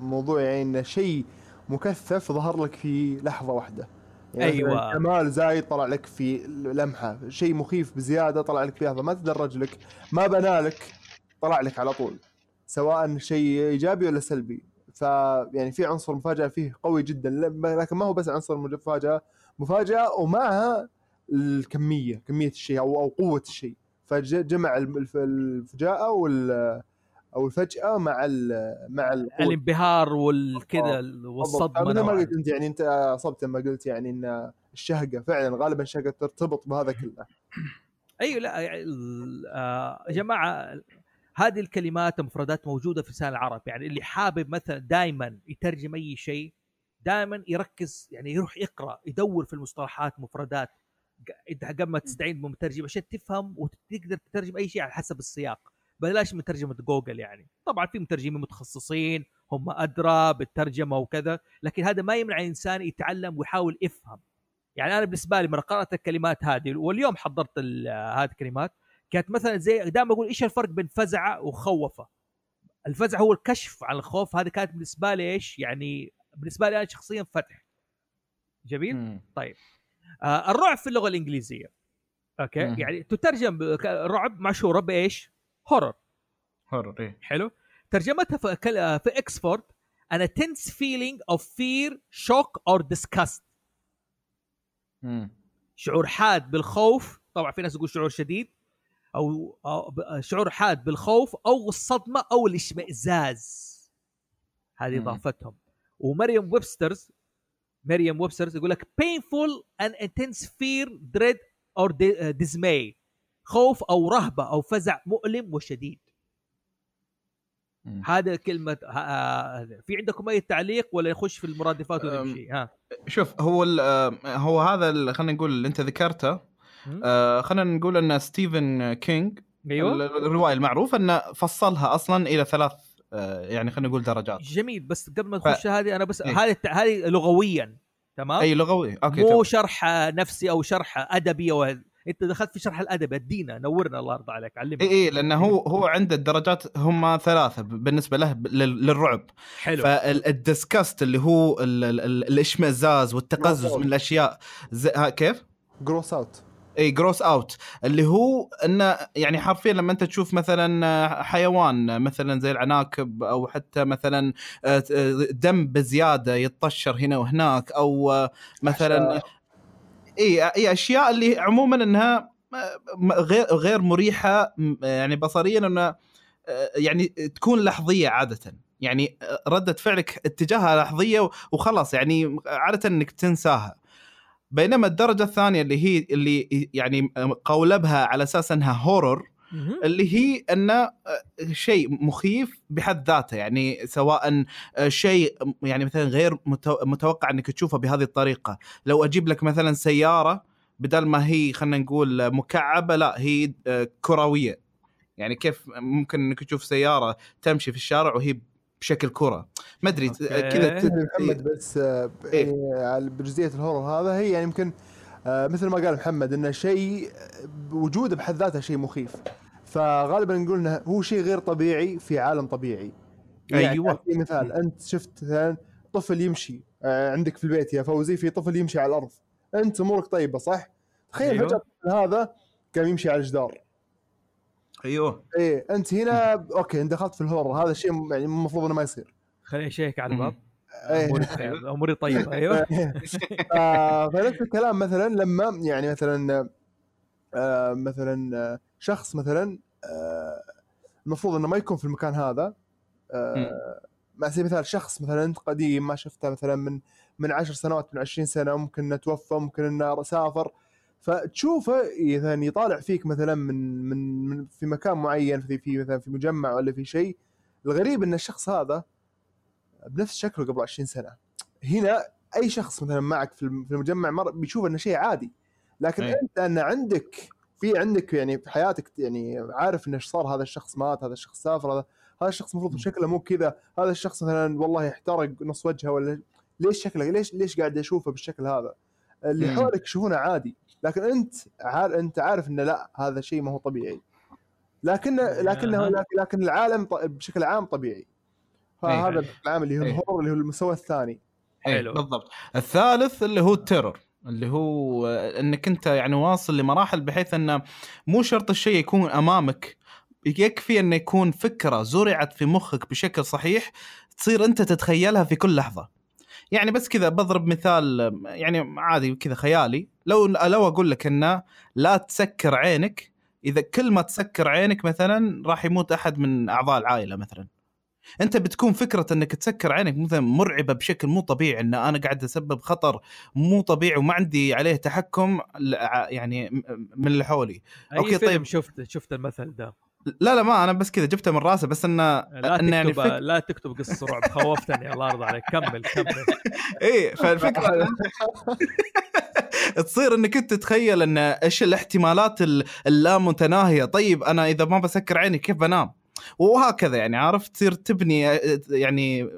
موضوع يعني شيء مكثف ظهر لك في لحظة واحدة. يعني. مثلاً كمال زايد طلع لك في لمحة شيء مخيف بزيادة طلع لك في لحظة ما تدرج لك ما بنى لك طلع لك على طول سواء شيء إيجابي ولا سلبي. فيعني في عنصر مفاجأة فيه قوي جدا لكن ما هو بس عنصر مفاجأة مفاجأة ومعها الكمية كمية الشيء أو أو قوة الشيء. فجمع الف- الفجاءة وال أو الفجأة مع ال مع القوة. الانبهار والكذا. والصدمة مثل ما. قلت إنت يعني إنت أصبت لما قلت يعني إن الشهقة فعلا غالبا الشهقه ترتبط بهذا كله أيوه لا يعني آه، يا جماعة هذه الكلمات المفردات موجودة في لسان العرب يعني اللي حابب مثلا دائما يترجم أي شيء دائما يركز يعني يروح يقرأ يدور في المصطلحات مفردات إنت قبل ما تستعين بمترجم عشان تفهم وتقدر تترجم أي شيء على حسب السياق بلاش من ترجمه جوجل يعني. طبعا في مترجمين متخصصين هم أدرى بالترجمة وكذا لكن هذا ما يمنع الإنسان يتعلم ويحاول يفهم. يعني أنا بالنسبة لي من قرأت الكلمات هذه واليوم حضرت هذه الكلمات كانت مثلا زي دائما أقول إيش الفرق بين فزعة وخوفة؟ الفزع هو الكشف عن الخوف هذه كانت بالنسبة لي إيش؟ يعني بالنسبة لي أنا شخصيا فتح. جميل؟ مم. آه الرعب في اللغة الإنجليزية. أوكي؟ مم. يعني تترجم ب- ك- رعب مشهورة بإيش؟ هورر. هورر إيه. حلو. ترجمتها في, كل- في إكسفورد. an tense feeling of fear shock or disgust. مم. شعور حاد بالخوف. طبعا في ناس يقول شعور شديد. أو, أو ب- شعور حاد بالخوف أو الصدمة أو الاشمئزاز. هذه مم. إضافتهم. وميريام ويبسترز ميريام ويبسترز يقول لك painful and intense fear dread or di- dismay. خوف أو رهبة أو فزع مؤلم وشديد. مم. هذا كلمة ها- آه، في عندكم أي تعليق ولا نخش في المرادفات أم، ونمشي ها. شوف هو آه، هو هذا خلينا نقول اللي أنت ذكرته. آه، خلينا نقول أن ستيفن كينج أيوه. ال- الرواية المعروف انه فصلها أصلا إلى ثلاث يعني خلينا نقول درجات. جميل بس قبل ما ف- نخش هذه أنا بس إيه. هذه هذه لغويا تمام؟ اي لغوي. أوكي مو تمام. شرح نفسي أو شرح أدبي أو انت دخلت في شرح الأدب ادينا نورنا الله يرضى عليك علمنا. اي اي لأنه هو هو عنده الدرجات هم ثلاثة بالنسبة له لل- للرعب. حلو. فال disgust اللي هو ال- ال- ال- الإشمئزاز والتقزز من الأشياء ها كيف؟ gross out اي gross out اللي هو انه يعني حرفيا لما أنت تشوف مثلا حيوان مثلا زي العناكب أو حتى مثلا آه، دم بزيادة يتطشر هنا وهناك أو آه، مثلا إي إي أشياء اللي عموما إنها غير غير مريحة يعني بصريا انها آه، يعني تكون لحظية عادة يعني آه، ردة فعلك اتجاهها لحظية وخلاص يعني عادة إنك تنساها بينما الدرجة الثانية اللي هي اللي يعني قولبها على أساس إنها هورر. اللي هي انه شيء مخيف بحد ذاته. يعني سواء شيء يعني مثلا غير متو- متوقع إنك تشوفه بهذه الطريقة. لو أجيب لك مثلا سيارة بدل ما هي خلينا نقول مكعبة لا هي كروية. يعني كيف ممكن إنك تشوف سيارة تمشي في الشارع وهي بشكل كرة؟ ما أدري. كذا ت- محمد بس آه، إيه. يعني على بجزئيه الهورر هذا هي يعني يمكن آه، مثل ما قال محمد انه شيء آه، وجوده بحد ذاته شيء مخيف. فغالبا نقول إنه هو شيء غير طبيعي في عالم طبيعي. يعني أيوة. في مثال أنت شفت مثلا طفل يمشي آه، عندك في البيت يا فوزي في طفل يمشي على الأرض. أنت أمورك طيبة صح؟ تخيل. فجاه الطفل هذا قام يمشي على الجدار. أيوه. إيه أنت هنا أوكي انت دخلت في الهورر هذا الشيء يعني المفروض إنه ما يصير. خليني أشيك على الباب. أموري بخير أموري طيبة أيوه. ف- فنفس الكلام مثلا لما يعني مثلا آه، مثلا آه، شخص مثلا آه، المفروض إنه ما يكون في المكان هذا آه، مع سبيل المثال شخص مثلا انت قديم ما شفته مثلا من من 10 سنوات من 20 سنة ممكن إنه توفى ممكن إنه سافر فتشوفه مثلا يطالع فيك مثلا من من, من في مكان معين في في مثلا في مجمع ولا في شيء الغريب إن الشخص هذا بنفس شكله قبل 20 سنة. هنا أي شخص مثلا معك في الم- في المجمع مر بيشوف إنه شيء عادي. لكن أي. أنت إن عندك في عندك يعني في حياتك يعني عارف إنه إيش صار هذا الشخص مات هذا الشخص سافر هذا هذا الشخص المفروض شكله مو كذا هذا الشخص مثلا والله احترق نص وجهه ولا ليش شكله ليش ليش قاعد أشوفه بالشكل هذا؟ اللي مم. حولك يشوفونه عادي. لكن أنت عار أنت عارف إنه لا هذا شيء ما هو طبيعي. لكن لكنه. لكن, لكن العالم بشكل عام طبيعي. فهذا أي. بشكل عام اللي هو أي. الهورر اللي هو المستوى الثاني حلو حلو. بالضبط الثالث اللي هو التيرور اللي هو إنك أنت يعني واصل لمراحل بحيث انه مو شرط الشيء يكون أمامك يكفي انه يكون فكرة زرعت في مخك بشكل صحيح تصير أنت تتخيلها في كل لحظة يعني بس كذا بضرب مثال يعني عادي كذا خيالي لو لو أقول لك انه لا تسكر عينك إذا كل ما تسكر عينك مثلا راح يموت أحد من أعضاء العائلة مثلا أنت بتكون فكرة إنك تسكر عينك مثلا مرعبة بشكل مو طبيعي إن أنا قاعد أسبب خطر مو طبيعي وما عندي عليه تحكم يعني من اللي حولي. أي أوكي، فيلم طيب. شفت شفت المثل ده؟ لا لا ما أنا بس كذا جبته من راسه بس انه لا انه يعني تكتب فك... لا تكتب قصة رعب خوفتني الله يرضى عليك. كمل كمل. إيه فالفكرة تصير إنك أنت تتخيل إن إيش الاحتمالات ال- اللامتناهية. طيب أنا إذا ما بسكر عيني كيف بنام؟ وهكذا يعني عرفت تصير تبني آه، يعني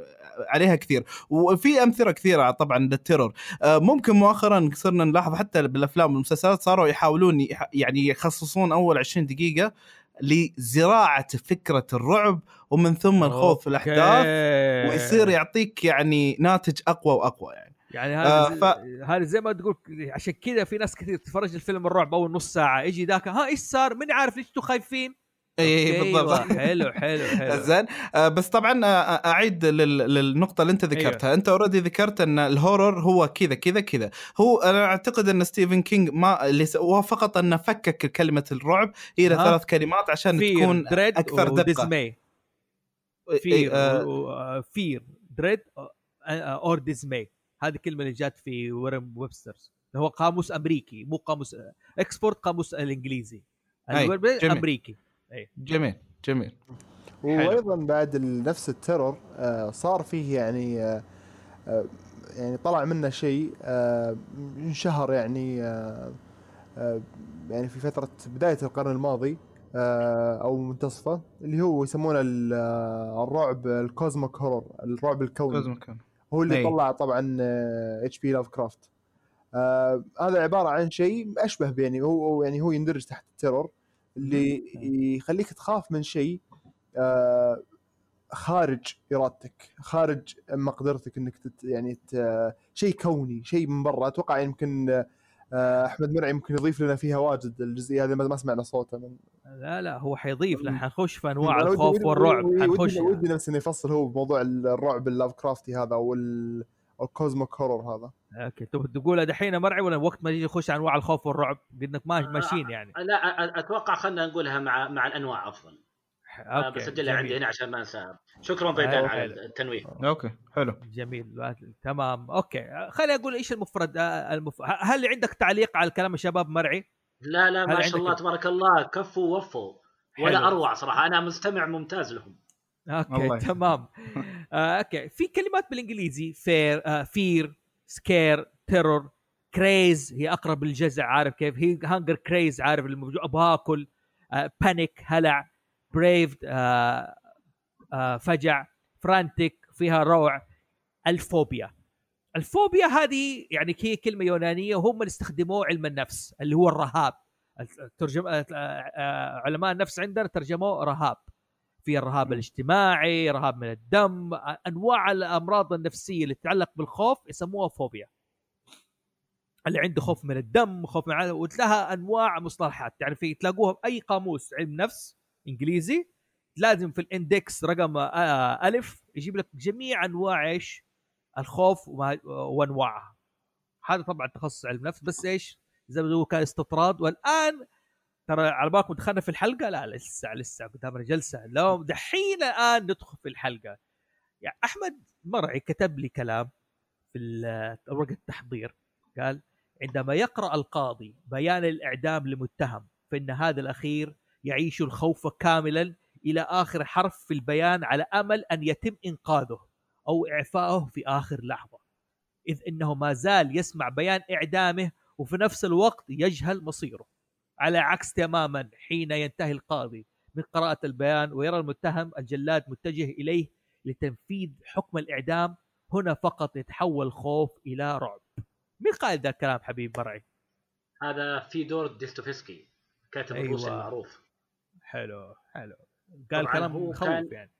عليها كثير وفي أمثلة كثيرة طبعا للتيرور آه، ممكن مؤخرا صرنا نلاحظ حتى بالأفلام والمسلسلات صاروا يحاولون يح- يعني يخصصون أول 20 دقيقة لزراعة فكرة الرعب ومن ثم الخوض في الأحداث. ويصير يعطيك يعني ناتج أقوى وأقوى يعني يعني آه، هذا ف- هذا زي ما تقول عشان كذا في ناس كثير تتفرج الفيلم الرعب اول نص ساعة يجي ذاك ها إيش صار؟ ماني عارف ليش أنتم خايفين؟ اي بالضبط. حلو حلو حلو. زين. آه، بس طبعا آه، أعيد لل- للنقطة اللي أنت ذكرتها. أيوه. أنت already ذكرت إن ال horror هو كذا كذا كذا. هو أنا أعتقد إن ستيفن كينج ما اللي سواه فقط إنه فكك كلمة الرعب إلى؟ ثلاث كلمات عشان fear تكون dread أكثر دقة. و dismay إي- فير آه، fear dread or dismay هذه الكلمة اللي جات في ميريام ويبسترز. هو قاموس أمريكي مو قاموس اكسبورت قاموس الإنجليزي. أي، الورم جميل. جميل وأيضا بعد نفس الترور آه، صار فيه يعني آه، آه، يعني طلع منه شيء انشهر يعني يعني في فترة بداية القرن الماضي أو منتصفه اللي هو يسمونه ال- الرعب الكوزموك هورر الرعب الكوني. هو اللي أي. طلع طبعا اتش بي لاف كرافت هذا عبارة عن شيء أشبه يعني هو هو- يعني هو يندرج تحت ال terror اللي يخليك تخاف من شيء آه خارج إرادتك خارج مقدرتك إنك تت يعني ت... شيء كوني شيء من برا. أتوقع يمكن آه، أحمد مرعي ممكن يضيف لنا فيها واجد الجزئية هذه ما سمعنا صوته من لا لا هو حيضيف. لأن حنخش في أنواع الخوف ودي- والرعب. حنخش. ودي, نفسي إنه يفصل هو بموضوع الرعب اللاف كرافتي هذا أو ال- أو ال cosmic horror هذا. أوكي. تبغى تقولها دحين مرعي ولا وقت ما نيجي نخش أنواع الخوف والرعب؟ قلنا ما ماشيين يعني. لا أ- أتوقع خلينا نقولها مع مع الأنواع أفضل. أوكي. بسجلها عندي. هنا عشان ما انساها شكرا أيوة، على. التنويه. أوكي حلو. جميل. تمام. أوكي. خليني أقول إيش المفرد آه، المف... هل عندك تعليق على كلام الشباب مرعي؟ لا لا ما شاء الله تبارك الله. كفوا ووفوا. ولا حلو. أروع صراحة. أنا مستمع ممتاز لهم. أوكي الله تمام. آه، أوكي. في كلمات بالإنجليزي fear آه، fear scare terror craze هي أقرب للجزع عارف كيف؟ هي hunger craze عارف اللي أبغى اكل panic هلع بريف فجع frantic فيها روع الفوبيا. الفوبيا هذه يعني هي كلمة يونانية وهم اللي استخدموه علم النفس اللي هو الرهاب. آه، آه، علماء النفس عندنا ترجموه رهاب. في الرهاب الاجتماعي رهاب من الدم أنواع الأمراض النفسية اللي تتعلق بالخوف يسموها فوبيا. اللي عنده خوف من الدم خوف من العالم وتلاها أنواع مصطلحات. يعني في تلاقوها باي قاموس علم نفس إنجليزي لازم في الإندكس رقم آه، ألف يجيب لك جميع أنواع إيش؟ الخوف وأنواعها. هذا طبعا تخصص علم نفس بس إيش؟ زي ما كان استطراد والآن ترى على بالكم دخلنا في الحلقة؟ لا لسه لسه قدامنا جلسة. لو دحين الآن ندخل في الحلقة. يعني أحمد مرعي كتب لي كلام في ال- ورقة التحضير. قال عندما يقرأ القاضي بيان الإعدام لمتهم فإن هذا الأخير يعيش الخوف كاملا إلى آخر حرف في البيان على أمل أن يتم إنقاذه أو اعفائه في آخر لحظة. إذ إنه ما زال يسمع بيان إعدامه وفي نفس الوقت يجهل مصيره. على عكس تماما حين ينتهي القاضي من قراءة البيان ويرى المتهم الجلاد متجه إليه لتنفيذ حكم الإعدام هنا فقط يتحول الخوف إلى رعب. مين قال ذا الكلام حبيب مرعي؟ هذا فيدور ديستوفسكي كاتب أيوة. الروسي المعروف. حلو حلو. قال كلام مخوف كان- يعني.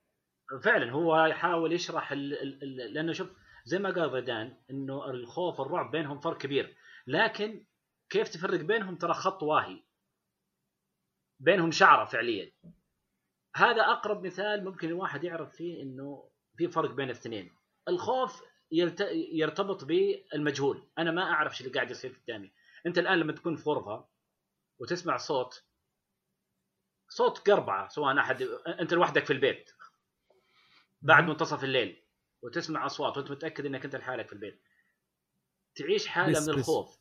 فعلا هو يحاول يشرح ال... ال... ال... لأنه شوف زي ما قال غيدان إنه الخوف والرعب بينهم فرق كبير. لكن كيف تفرق بينهم؟ ترى خط واهي. بينهم شعرة فعليا. هذا أقرب مثال ممكن الواحد يعرف فيه إنه في فرق بين الاثنين. الخوف يلت... يرتبط بالمجهول. أنا ما أعرف إيش اللي قاعد يصير قدامي. أنت الآن لما تكون في غرفة وتسمع صوت صوت قربعة سواء أحد أنت لوحدك في البيت. بعد منتصف الليل وتسمع أصوات وأنت متأكد إنك أنت لحالك في البيت. تعيش حالة بس- من بس. الخوف.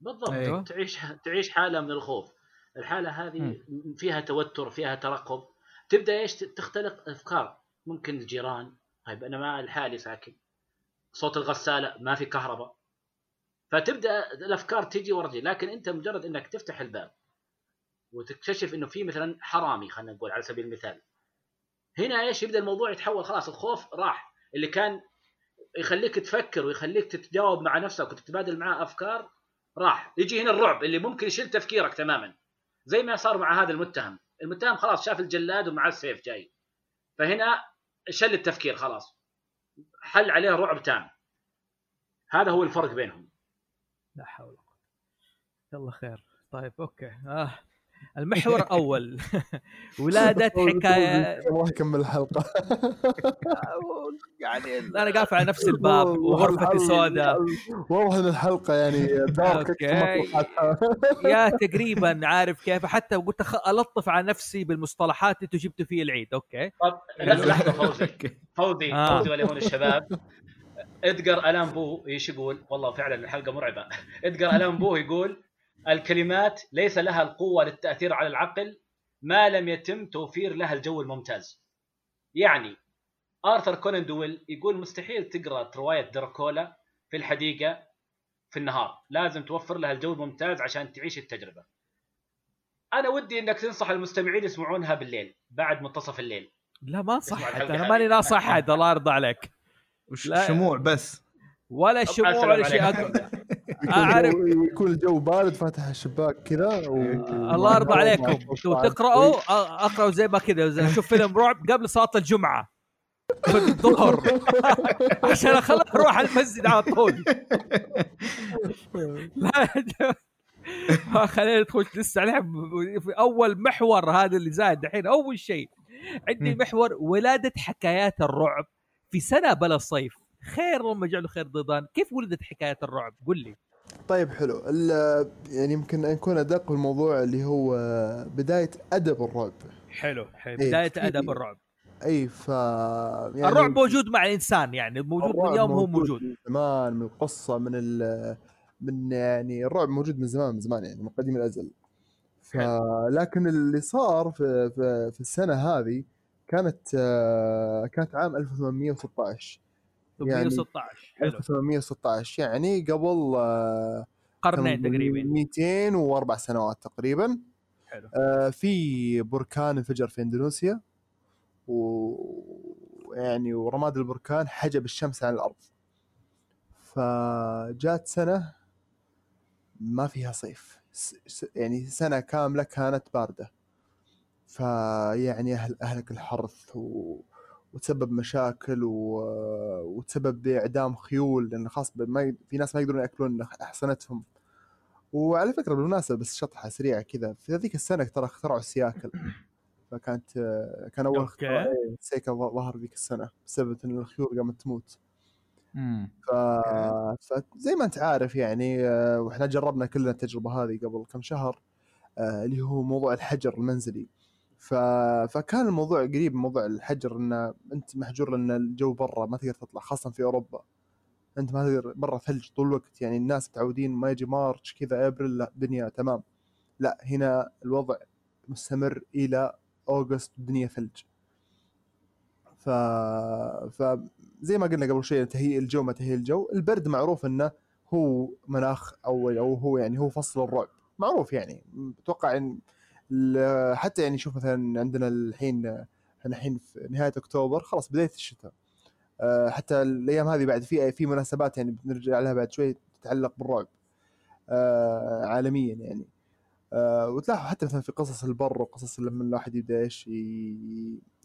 بالضبط. أيوه. تعيش تعيش حالة من الخوف. الحالة هذه. فيها توتر فيها ترقب. تبدأ إيش؟ تختلق أفكار. ممكن الجيران. طيب أنا ما لحالي ساكن. صوت الغسالة ما في كهرباء. فتبدأ الأفكار تجي ورا تجي لكن أنت مجرد إنك تفتح الباب وتكتشف إنه في مثلا حرامي خلينا نقول على سبيل المثال. هنا إيش؟ يبدأ الموضوع يتحول. خلاص الخوف راح. اللي كان يخليك تفكر ويخليك تتجاوب مع نفسك وتتبادل معاه أفكار راح. يجي هنا الرعب اللي ممكن يشيل تفكيرك تماما. زي ما صار مع هذا المتهم. المتهم خلاص شاف الجلاد ومعاه السيف جاي. فهنا شل التفكير خلاص. حل عليه رعب تام. هذا هو الفرق بينهم. لا حول ولا قوة يلا خير. طيب أوكي. آه. المحور الأول ولادة حكاية. الله يكمل الحلقة. يعني أنا قافل على نفس الباب وغرفتي سوداء. واضح إن الحلقة يعني dark. يا تقريبا عارف كيف حتى قلت أخ- ألطف على نفسي بالمصطلحات أنتوا جبتوا فيه العيد. أوكي. طب لحظة فوزي. فوزي آه. فوزي وليهون الشباب. ادجار ألان بو إيش يقول؟ والله فعلا الحلقة مرعبة. ادجار ألان بو يقول الكلمات ليس لها القوة للتأثير على العقل ما لم يتم توفير لها الجو الممتاز. يعني آرثر كونان دويل يقول مستحيل تقرأ رواية دراكولا في الحديقة في النهار، لازم توفر لها الجو الممتاز عشان تعيش التجربة. أنا ودي إنك تنصح المستمعين يسمعونها بالليل بعد منتصف الليل. لا ما اسمع صح الحلقة أنا ماني. ناصح احد الله يرضى عليك لا. شموع بس ولا شموع ولا شيء عليكم. أقول يكون أعرف. الجو- بارد فاتح الشباك كذا و... الله يرضى عليكم. تقرأوا؟ اقراوا زي ما كذا زي أشوف فيلم رعب قبل صلاة الجمعة. في الظهر عشان أخلص أروح المسجد على طول. لا خلينا ندخل لسه في أول محور هذا اللي زايد الحين أول شيء عندي. محور ولادة حكايات الرعب في سنة بلا الصيف خير لما جعله خير ضيضان كيف ولدت حكايات الرعب؟ قل لي. طيب حلو. ال- يعني يمكن نكون أدق في الموضوع اللي هو بداية أدب الرعب. حلو حلو. إيه، بداية في- أدب الرعب. اي ف يعني الرعب موجود مع الإنسان يعني موجود من يوم هو موجود من زمان من القصة من ال من يعني الرعب موجود من زمان من زمان يعني من قديم الأزل. ف لكن اللي صار في في, في السنة هذه كانت آه، كانت عام 1816 يعني 316 حلو. 1816 يعني قبل آه، قرنين تقريبا. 204 سنوات تقريبا. حلو. آه، في بركان انفجر في إندونيسيا ويعني ورماد البركان حجب الشمس عن الأرض. فجات سنة ما فيها صيف. يعني سنة كاملة كانت باردة. فيعني أهل أهلك الحرث و... وتسبب مشاكل و... وتسبب بإعدام خيول لأن خاص ما ي... في ناس ما يقدرون يأكلون احصنتهم وعلى فكرة بالمناسبة بس شطحة سريعة كذا في هذيك السنة ترى اخترعوا السياكل فكانت آه، كان أول. اختراع إيه، السيكل ظهر ذيك السنة بسبب إن الخيول قامت تموت. ف... فزي ما أنت عارف يعني آه، وإحنا جربنا كلنا التجربة هذه قبل كم شهر آه، اللي هو موضوع الحجر المنزلي ف... فكان الموضوع قريب من موضوع الحجر ان أنت محجور لأن الجو برا ما تقدر تطلع خاصة في أوروبا. أنت ما تقدر برا ثلج طول الوقت يعني الناس متعودين ما يجي مارش كذا أبريل لا الدنيا تمام. لا هنا الوضع مستمر إلى أوغست الدنيا ثلج. ف... فزي ما قلنا قبل شوي تهيئ الجو ما تهيئ الجو. البرد معروف إنه هو مناخ أو أو هو يعني هو فصل الرعب. معروف يعني أتوقع إن ال- حتى يعني شوف مثلا عندنا الحين إحنا الحين في نهاية أكتوبر خلاص بداية الشتاء. أه، حتى الأيام هذه بعد في في مناسبات يعني بنرجع لها بعد شوي تتعلق بالرعب أه، عالميا يعني. أه، وتلاحظ حتى مثلا في قصص البر وقصص لما الواحد يبدأ إيش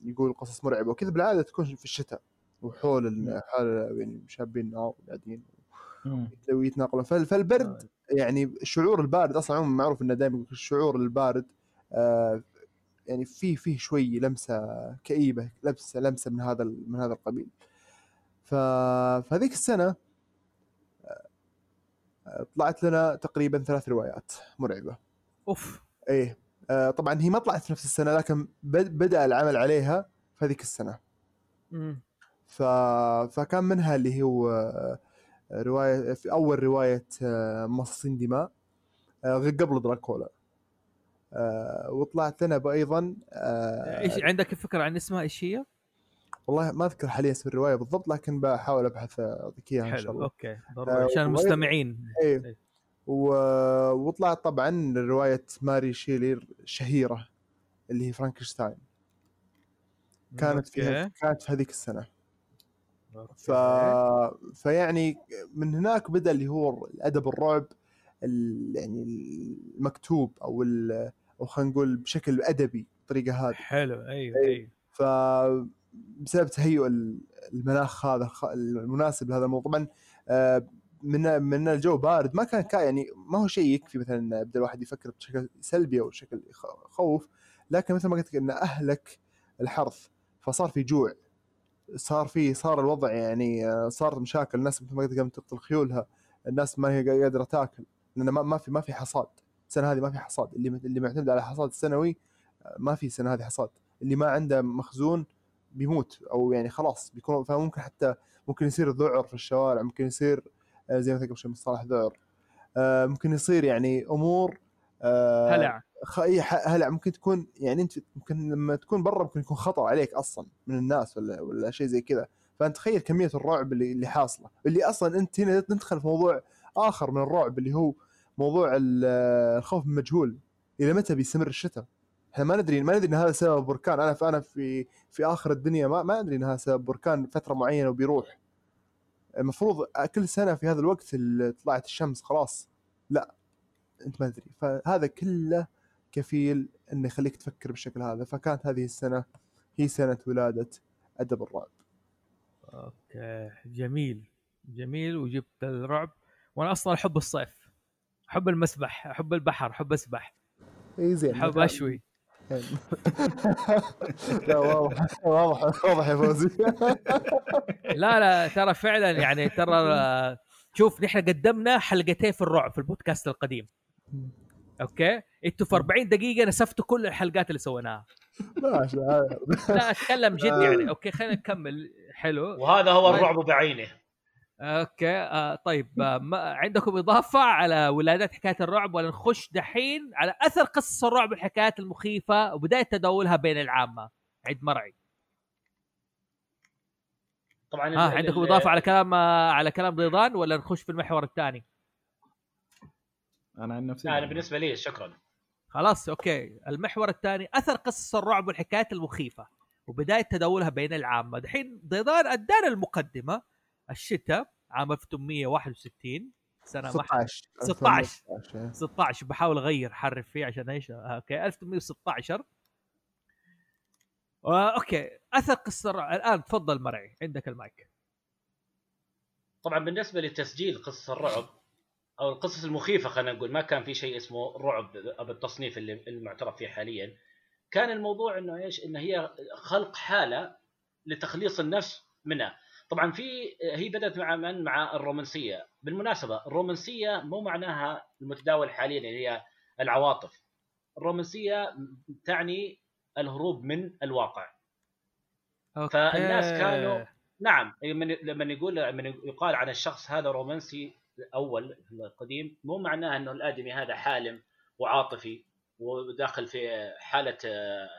يقول قصص مرعبة وكذا بالعادة تكون في الشتاء وحول ال- حول يعني شابين نار قاعدين مم. ويتناقلون فال- فالبرد يعني الشعور البارد أصلا عموما معروف إنه دائما الشعور البارد آه يعني فيه فيه شوي لمسة كئيبة لمسة لمسة من هذا من هذا القبيل. فهذيك السنة آه، طلعت لنا تقريبا ثلاث روايات مرعبة. أوف. إيه. آه طبعا هي ما طلعت في نفس السنة لكن بد- بدأ العمل عليها في هذيك السنة. مم. ف... فكان منها اللي هو آه، رواية في أول رواية آه، مصاصين دماء آه، قبل دراكولا. آه، وطلعت لنا أيضا. آه، إيش عندك فكرة عن اسمها؟ إيش هي؟ والله ما أذكر حاليا اسم الرواية بالضبط لكن بحاول أبحث آه، اعطيك اياها إن شاء حلو الله. أوكي آه، ضروري عشان المستمعين. إيه. إيه. و... وطلعت طبعا رواية ماري شيلر الشهيره اللي هي فرانكشتاين كانت فيها. كانت في هذيك السنة. ف... فيعني من هناك بدأ اللي هو الأدب الرعب ال... يعني المكتوب أو ال... أو خلينا نقول بشكل أدبي بالطريقة هذه. حلو أيوه إيه. أيوه. ف بسبب تهيؤ ال- المناخ هذا المناسب لهذا الموضوع. طبعا آه، من من الجو بارد ما كان كا يعني ما هو شيء يكفي مثلا يبدأ الواحد يفكر بشكل سلبي أو بشكل خوف لكن مثل ما قلت لك إن أهلك الحرث فصار في جوع صار في صار الوضع يعني آه، صار مشاكل. الناس مثل ما قلت قامت تقتل خيولها الناس ما هي قادرة تاكل لأن ما في ما في حصاد. السنة هذه ما في حصاد. اللي اللي معتمد على حصاد السنوي آه، ما في السنة هذه حصاد. اللي ما عنده مخزون بيموت أو يعني خلاص بيكون فممكن حتى ممكن يصير ذعر في الشوارع ممكن يصير آه، زي ما قبل شوي مصطلح ذعر. آه، ممكن يصير يعني أمور هلع. هلع. ممكن تكون يعني أنت ممكن لما تكون برا ممكن يكون خطر عليك أصلا من الناس ولا ولا شيء زي كذا. فانت تخيل كمية الرعب اللي اللي حاصلة. اللي أصلا أنت هنا ندخل في موضوع آخر من الرعب اللي هو موضوع ال- الخوف من المجهول إلى متى بيستمر الشتاء إحنا ما ندري ما ندري إن هذا سبب بركان. أنا أنا في في آخر الدنيا ما ما أدري إن هذا سبب بركان فترة معينة وبيروح. المفروض كل سنة في هذا الوقت طلعت الشمس خلاص. لا أنت ما تدري. فهذا كله كفيل إنه يخليك تفكر بالشكل هذا. فكانت هذه السنة هي سنة ولادة أدب الرعب. أوكي. جميل. جميل. وجبت الرعب. وأنا أصلا أحب الصيف. احب المسبح احب البحر احب أسبح. اي زين احب أشوي. لا واضح واضح واضح يا فوزي. لا لا ترى فعلا يعني ترى شوف نحن قدمنا حلقتين في الرعب في البودكاست القديم. أوكي؟ أنتوا في 40 دقيقة نسفتوا كل الحلقات اللي سويناها. لا أتكلم جد يعني. أوكي خلينا نكمل. حلو. وهذا هو طيب. الرعب بعينه. أوكي آه طيب آه ما عندكم إضافة على ولادات حكاية الرعب ولا نخش دحين على أثر قصص الرعب والحكايات المخيفة وبداية تداولها بين العامة؟ عند مرعي. طبعا ها ال- عندكم إضافة على كلام آه على كلام رضوان ولا نخش في المحور الثاني؟ أنا عن نفسي أنا بالنسبة لي شكرا. خلاص أوكي. المحور الثاني أثر قصص الرعب والحكايات المخيفة وبداية تداولها بين العامة. دحين ضيضان ادانا المقدمة الشتاء عام 1861 سنة ما 16 16. 16 16 بحاول أغير حرف فيه عشان إيش؟ okay 1816 آه، أوكي اثر قصه الرعب الآن تفضل مرعي عندك المايك. طبعا بالنسبة لتسجيل قصص الرعب أو القصص المخيفة خلينا نقول ما كان في شيء اسمه رعب بالتصنيف اللي المعترف فيه حاليا. كان الموضوع إنه إيش؟ إنه هي خلق حالة لتخليص النفس منها. طبعا في هي بدأت مع من؟ مع الرومانسية. بالمناسبة الرومانسية مو معناها المتداول حاليا اللي هي العواطف. الرومانسية تعني الهروب من الواقع. أوكي. فالناس كانوا- نعم لما لما يقول لما يقال عن الشخص هذا رومانسي اول القديم مو معناه إنه الآدمي هذا حالم وعاطفي وداخل في حالة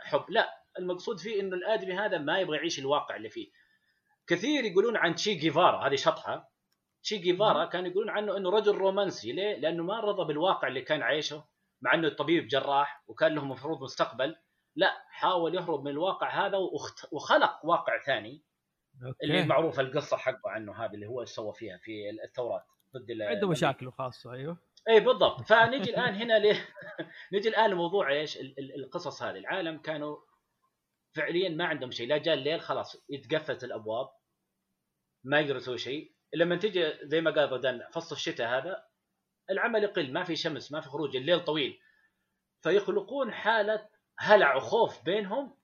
حب. لا المقصود فيه إنه الآدمي هذا ما يبغى يعيش الواقع اللي فيه. كثير يقولون عن تشي جيفارا هذه شطحة. تشي جيفارا كانوا يقولون عنه إنه رجل رومانسي. ليه؟ لأنه ما رضى بالواقع اللي كان عايشه مع إنه طبيب جراح وكان له مفروض مستقبل. لا حاول يهرب من الواقع هذا وخلق واقع ثاني. اللي أوكي معروف القصة حقه عنه هذا اللي هو سوى فيها في الثورات ضد عنده مشاكل خاصة أيوه. اي بالضبط. فنجي الآن هنا ليه نجي الآن لموضوع إيش؟ ال- ال- القصص هذه. العالم كانوا فعليا ما عندهم شيء. لا جاء الليل خلاص يتقفلت الأبواب ما يقدروا يسوي شيء. لما تجي زي ما قال غدان فصل الشتاء هذا العمل يقل ما في شمس ما في خروج الليل طويل. فيخلقون حالة هلع وخوف بينهم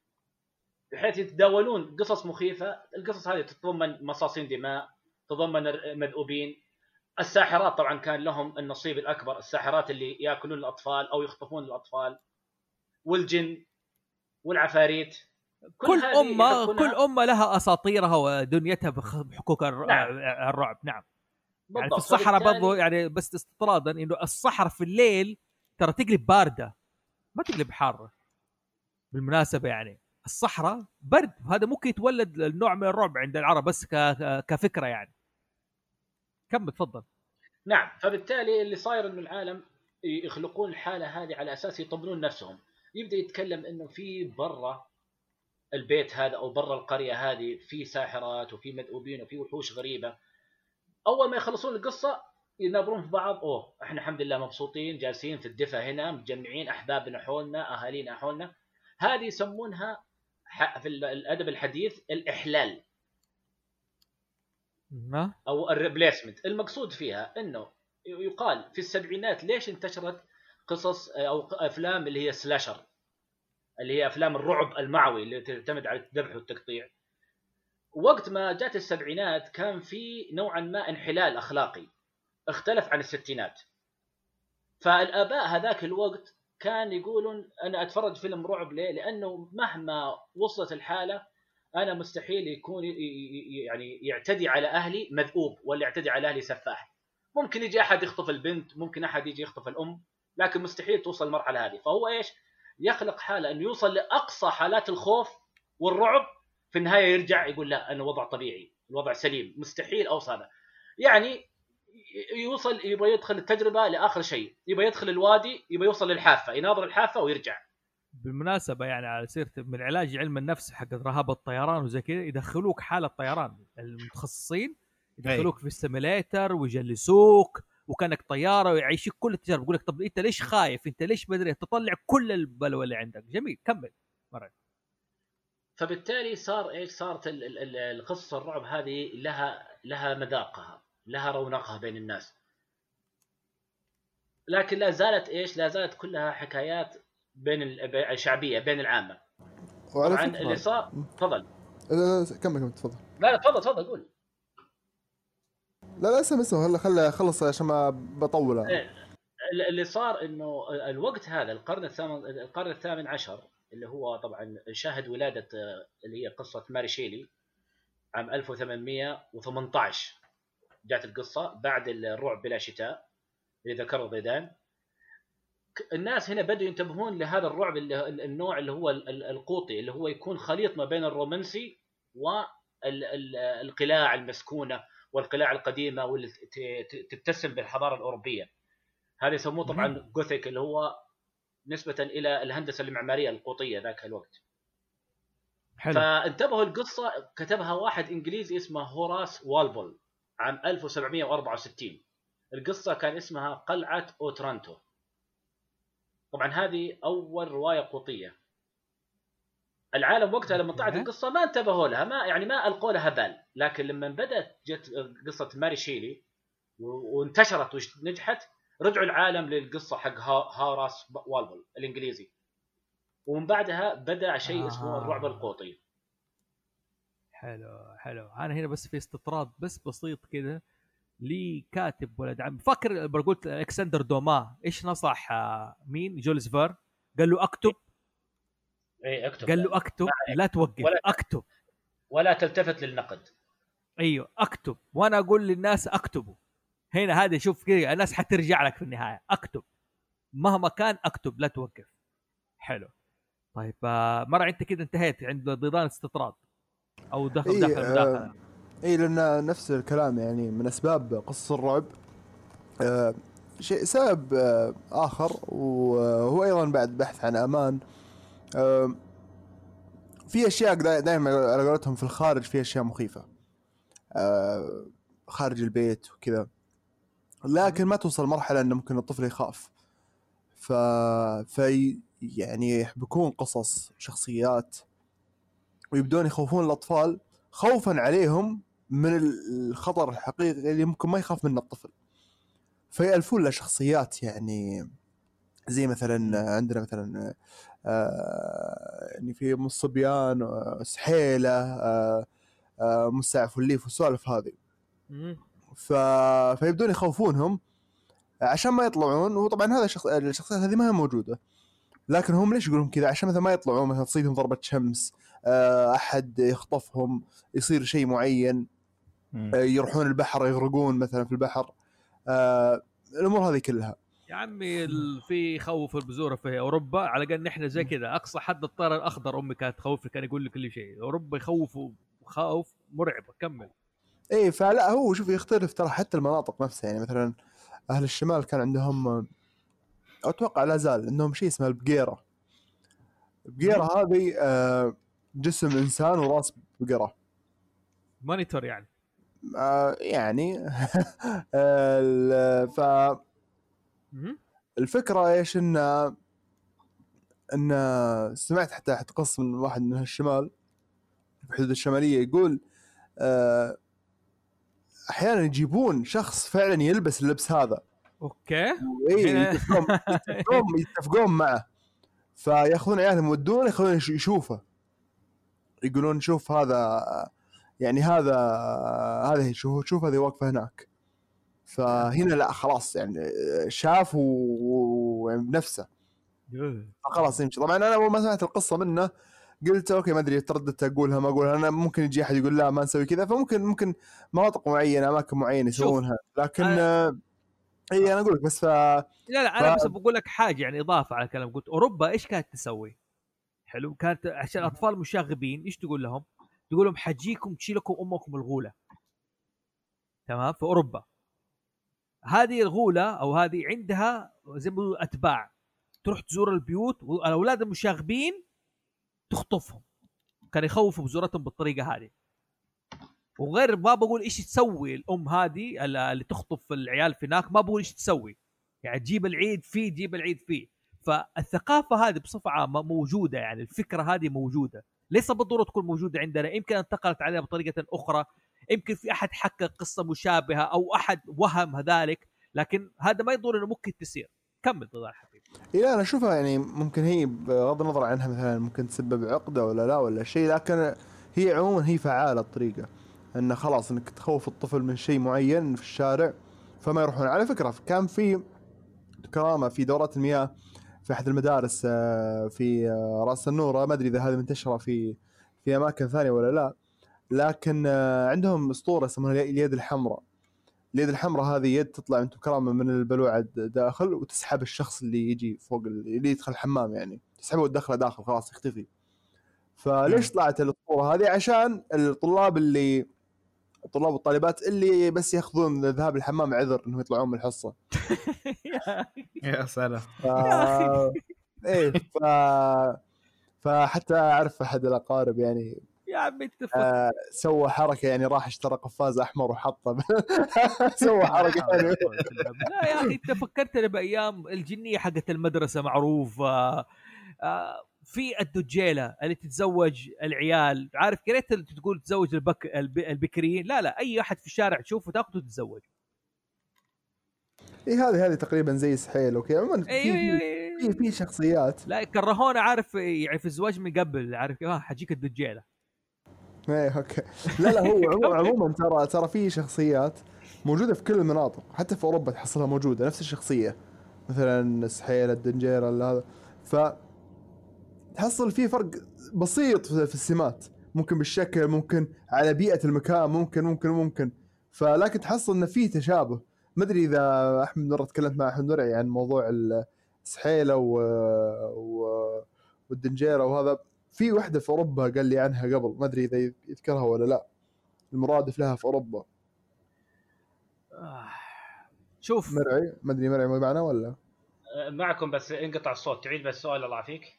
بحيث يتداولون قصص مخيفة. القصص هذه تتضمن مصاصين دماء تتضمن المذؤوبين الساحرات طبعا كان لهم النصيب الأكبر الساحرات اللي يأكلون الأطفال أو يخطفون الأطفال والجن والعفاريت. كل امه كل أمة لها أساطيرها ودنيتها بحقوق نعم. الرعب. نعم. يعني في بالضبط. الصحراء برضو يعني بس استطرادا إنه الصحراء في الليل ترى تقلب باردة. ما تقلب حارة. بالمناسبة يعني. الصحراء برد. هذا ممكن يتولد النوع من الرعب عند العرب بس كفكرة يعني. كمل تفضل. نعم. فبالتالي اللي صاير إنه العالم يخلقون الحالة هذه على أساس يطمنون نفسهم. يبدأ يتكلم إنه في برا البيت هذا أو برا القرية هذه في ساحرات وفي مذؤوبين وفي وحوش غريبة. أول ما يخلصون القصة يناظرون في بعض أوه إحنا الحمد لله مبسوطين جالسين في الدفا هنا متجمعين أحبابنا حولنا أهالينا حولنا. هذه يسمونها في الأدب الحديث الإحلال. ما؟ أو ال replacement. المقصود فيها إنه يقال في السبعينات ليش انتشرت قصص أو أفلام اللي هي slasher؟ اللي هي أفلام الرعب المعوي اللي تعتمد على الذبح والتقطيع. وقت ما جات السبعينات كان في نوعا ما انحلال أخلاقي اختلف عن الستينات. فالآباء هذاك الوقت كان يقولون أنا أتفرج فيلم رعب ليه؟ لأنه مهما وصلت الحالة أنا مستحيل يكون يعني يعتدي على أهلي مذؤوب ولا يعتدي على أهلي سفاح. ممكن يجي أحد يخطف البنت ممكن أحد يجي يخطف الأم لكن مستحيل توصل المرحلة هذه. فهو إيش؟ يخلق حالة إنه يوصل لأقصى حالات الخوف والرعب في النهاية يرجع يقول لا أنا وضع طبيعي الوضع سليم مستحيل أوصل هذا يعني يوصل يبغى يدخل التجربة لآخر شيء يبغى يدخل الوادي يبغى يوصل للحافة يناظر الحافة ويرجع. بالمناسبة يعني على سيرة من علاج علم النفس حق رهاب الطيران وزي كذا يدخلوك حالة طيران المتخصصين يدخلوك في السيميليتر ويجلسوك وكانك طيارة ويعيشك كل التجارب يقول لك طب أنت ليش خايف؟ أنت ليش مدري تطلع كل البلوى اللي عندك. جميل كمل. مرة. فبالتالي صار إيش؟ صارت ال- ال- ال- القصة الرعب هذه لها لها مذاقها لها رونقها بين الناس. لكن لا زالت إيش؟ لا زالت كلها حكايات بين ال- شعبية بين العامة. وعلى طبعا فكرة اللي صار تفضل. لا لا لا، كمل كمل تفضل. لا لا تفضل تفضل قول. لا لا اسمع اسمع هلا خلي خلص عشان ما بطول. إيه. ال- اللي صار إنه الوقت هذا القرن الثامن القرن الثامن عشر اللي هو طبعا شهد ولادة اللي هي قصة ماري شيلي عام 1818 جات القصة بعد الرعب بلا شتاء اللي ذكره ضيدان الناس هنا بدأوا ينتبهون لهذا الرعب اللي النوع اللي هو ال- ال- القوطي اللي هو يكون خليط ما بين الرومانسي والقلاع المسكونة والقلاع القديمة واللي تتسم بالحضارة الأوروبية. هذا يسموه طبعا Gothic اللي هو نسبة إلى الهندسة المعمارية القوطية ذاك الوقت. حلو. فانتبهوا القصة كتبها واحد إنجليزي اسمه هوراس والبول عام 1764 القصة كان اسمها قلعة أوترانتو. طبعا هذه أول رواية قوطية. العالم وقتها لما طلعت okay. القصة ما انتبهوا لها ما يعني ما ألقوا لها بال. لكن لما بدأت جت قصة ماري شيلي وانتشرت ونجحت رجعوا العالم للقصة حق ها- هاراس والبول الإنجليزي. ومن بعدها بدأ شيء اسمه آه. الرعب القوطي. حلو حلو. أنا هنا بس في استطراد بس بسيط كذا لي كاتب ولد عم. فاكر قلت ألكسندر دوما إيش نصح مين؟ جوليس فيرن؟ قال له أكتب اي اكتب قال له اكتب لا توقف ولا- اكتب. ولا تلتفت للنقد. أيوه اكتب. وأنا أقول للناس اكتبوا. هنا هذا شوف كذا الناس حترجع لك في النهاية. اكتب. مهما كان اكتب لا توقف. حلو. طيب آه، مرة انت كذا انتهيت عند ضيضان استطراد أو دخل إيه، دخل آه، مداخله اي لأن نفس الكلام يعني من أسباب قصص الرعب. آه شيء سبب آه آخر وهو أيضا بعد بحث عن أمان. آه في أشياء دائما على قولتهم في الخارج في أشياء مخيفة. خارج البيت وكذا. لكن ما توصل مرحلة انه ممكن الطفل يخاف. ف في يعني يحبكون قصص شخصيات ويبدون يخوفون الأطفال خوفا عليهم من الخطر الحقيقي اللي ممكن ما يخاف منه الطفل. فيألفون له شخصيات يعني زي مثلا عندنا مثلا يعني في ام الصبيان آه، سحيلة آه مستعف والليف والسوالف هذه. ف... فيبدون يخوفونهم عشان ما يطلعون. وطبعا هذا الشخص... الشخصيات هذه ما هي موجودة. لكن هم ليش يقولون كذا؟ عشان مثلا ما يطلعون مثلا تصيدهم ضربة شمس أحد يخطفهم يصير شيء معين يروحون البحر يغرقون مثلا في البحر الأمور هذه كلها. يا عمي في خوف البذوره في أوروبا. على قال نحن زي كذا. أقصى حد الطير الأخضر أمي كانت تخوفني كان يقول لي كل شيء. أوروبا يخوفوا خوف مرعبة. كمل. اي فلا هو شوف يختلف ترى حتى المناطق نفسها. يعني مثلا أهل الشمال كان عندهم أتوقع لا زال عندهم شيء اسمه البقيرة. البقيرة هذه آه، جسم إنسان وراس بقرة. monitor يعني. آه، يعني ف. الفكرة إيش؟ إن إن سمعت حتى حتى قصه من واحد من الشمال في الحدود الشمالية يقول آه، أحيانا يجيبون شخص فعلا يلبس اللبس هذا. okay. هنا- يتفقون يتفقون, يتفقون معه. فيأخذون عيالهم يودونه يخلونه يش- يشوفه. يقولون شوف هذا يعني هذا هذا شوف شوف هذه واقفة هناك. فهنا لا خلاص يعني شاف و- ويعني بنفسه خلاص يمشي. طبعا أنا أول ما سمعت القصة منه قلت أوكي ما أدري ترددت اقولها ما أقولها. أنا ممكن يجي أحد يقول لا ما نسوي كذا. فممكن ممكن مناطق معينة أماكن معينة يسوونها. لكن أنا- آه، إي أنا أقول لك بس ف لا لا أنا ف- بس بقول لك حاجة يعني إضافة على كلام قلت أوروبا إيش كانت تسوي؟ حلو. كانت عشان الاطفال مشاغبين إيش تقول لهم؟ تقول لهم حجيكم تشيلكم أمكم الغولة. تمام؟ في أوروبا. هذه الغولة أو هذه عندها زي ما أتباع. تروح تزور البيوت والأولاد المشاغبين تخطفهم. كان يخوفوا بزورتهم بالطريقة هذه. وغير ما بقول إيش تسوي الأم هذه اللي تخطف العيال في هناك ما بقول إيش تسوي. يعني تجيب العيد فيه تجيب العيد فيه. فالثقافة هذه بصفة عامة موجودة يعني الفكرة هذه موجودة. ليس بالضرورة تكون موجودة عندنا يمكن انتقلت علينا بطريقة أخرى. يمكن في أحد حكى قصة مشابهة أو أحد وهم ذلك لكن هذا ما يضر إنه ممكن تصير كمل تفضل حبيبي. إيه أنا أشوفها يعني ممكن هي بغض النظر عنها مثلا ممكن تسبب عقدة ولا لا ولا شيء لكن هي عموما هي فعالة الطريقة. انه خلاص إنك تخوف الطفل من شيء معين في الشارع فما يروحون. على فكرة كان في كرامة في دورات المياه في أحد المدارس آه، في آه، رأس النورة. ما أدري إذا هذه منتشرة في في أماكن ثانية ولا لا. لكن آه، عندهم أسطورة يسمونها اليد الحمراء. اليد الحمراء هذه يد تطلع انت كرامه من البلوعه داخل وتسحب الشخص اللي يجي فوق اللي يدخل الحمام يعني. تسحبه وتدخله داخل خلاص يختفي. فليش طلعت الأسطورة هذه؟ عشان الطلاب اللي الطلاب والطالبات اللي بس ياخذون ذهاب الحمام عذر إنهم يطلعون من الحصة. يا سلام. ف... إيه ف... فحتى أعرف أحد الأقارب يعني يا عمي انت آه سوى حركة يعني راح اشترى قفاز أحمر وحطه. سوى حركة يعني لا يا أخي أنت فكرتني بأيام الجنية حقت المدرسة معروف آه آه في الدجيله اللي تتزوج العيال. عارف كريت تقول تتزوج البك البكريين. لا لا أي أحد في الشارع تشوفه تاخذه تتزوج اي هذه هذه تقريبا زي سحيل okay؟ عموما في أيوه أيوه في في شخصيات. لا كرهونا عارف يعني في الزواج من قبل عارف آه حجيك الدجيله إيه okay. لا لا هو عموما ترى ترى في شخصيات موجودة في كل المناطق حتى في أوروبا تحصلها موجودة نفس الشخصية. مثلا سحيل الدنجيرة هذا. ف تحصل في فرق بسيط في السمات. ممكن بالشكل ممكن على بيئة المكان ممكن ممكن ممكن. فلكن تحصل إنه في تشابه. ما أدري إذا أحمد مره تكلمت مع أحمد مرعي عن موضوع السحيله و... و... والدنجيرة وهذا. في واحدة في أوروبا قال لي عنها قبل ما أدري إذا يذكرها ولا لا. المرادف لها في أوروبا. شوف. مرعي ما أدري مرعي معنا ولا؟ معكم بس انقطع الصوت تعيد بس السؤال الله يعافيك.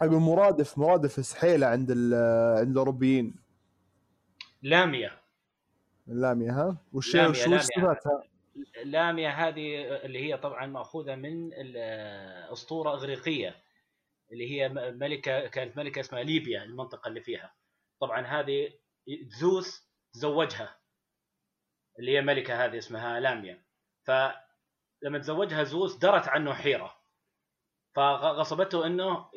أقول مرادف مرادف سحيلة عند عند الأوروبيين. لاميا لاميا ها؟ وش لاميا وش صفاتها؟ لاميا هذه اللي هي طبعا مأخوذة من أسطورة إغريقية. اللي هي ملكة كانت ملكة اسمها ليبيا المنطقة اللي فيها. طبعا هذه زوس تزوجها اللي هي ملكة هذه اسمها لاميا. فلما تزوجها زوس درت عنه حيرة. فغصبته إنه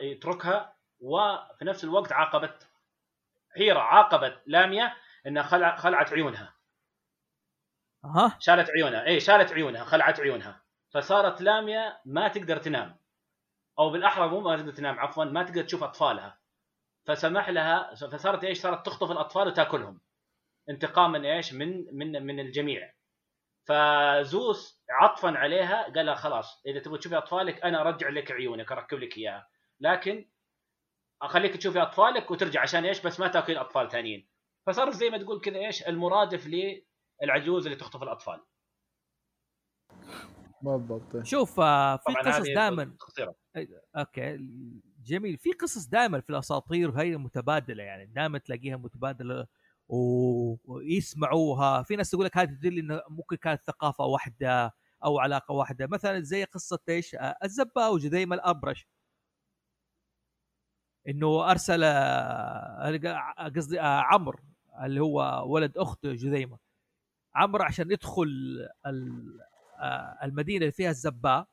يتركها وفي نفس الوقت عاقبت حيرة عاقبت لاميا إنها خلع خلعت عيونها. ها شالت عيونها. اي شالت عيونها خلعت عيونها. فصارت لاميا ما تقدر تنام. أو بالأحرى مو ما تقدر تنام عفوا ما تقدر تشوف أطفالها. فسمح لها فصارت إيش؟ صارت تخطف الأطفال وتأكلهم. انتقاما إيش؟ من من من الجميع. فزوس عطفا عليها قال لها خلاص إذا تبغى تشوفي أطفالك أنا أرجع لك عيونك أركب لك إياها. لكن أخليك تشوفي أطفالك وترجع عشان إيش؟ بس ما تاكل أطفال ثانيين. فصار زي ما تقول كذا إيش؟ المرادف للعجوز اللي تخطف الأطفال. بالضبط. شوف آه، في قصص دائما أوكي جميل. في قصص دائما في الأساطير هي متبادلة يعني دائما تلاقيها متبادلة ويسمعوها. في ناس تقول لك هذه تدل إنه ممكن كانت ثقافة واحدة أو علاقة واحدة. مثلا زي قصة إيش؟ آه، الزبا وجذيمة الأبرش. إنه أرسل آه، قصدي عمرو اللي هو ولد أخت جذيمة. عمرو عشان يدخل المدينة اللي فيها الزباء.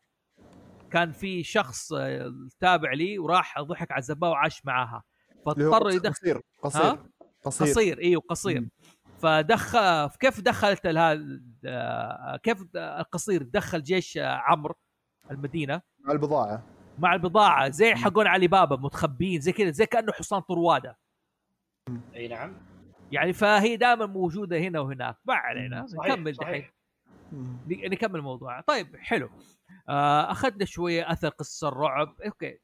كان في شخص تابع لي وراح ضحك على الزباء وعاش معاها. فاضطر يدخل قصير قصير قصير. قصير إيوه قصير. فدخل كيف دخلت هذا كيف القصير دخل جيش عمرو المدينة؟ مع البضاعة. مع البضاعة. زي حقون علي بابا متخبيين زي كذا زي كأنه حصان طروادة. أي نعم. يعني فهي دائما موجودة هنا وهناك. ما علينا نكمل دحين. نكمل الموضوع طيب حلو. آه، أخذنا شوية أثر قصة الرعب. okay.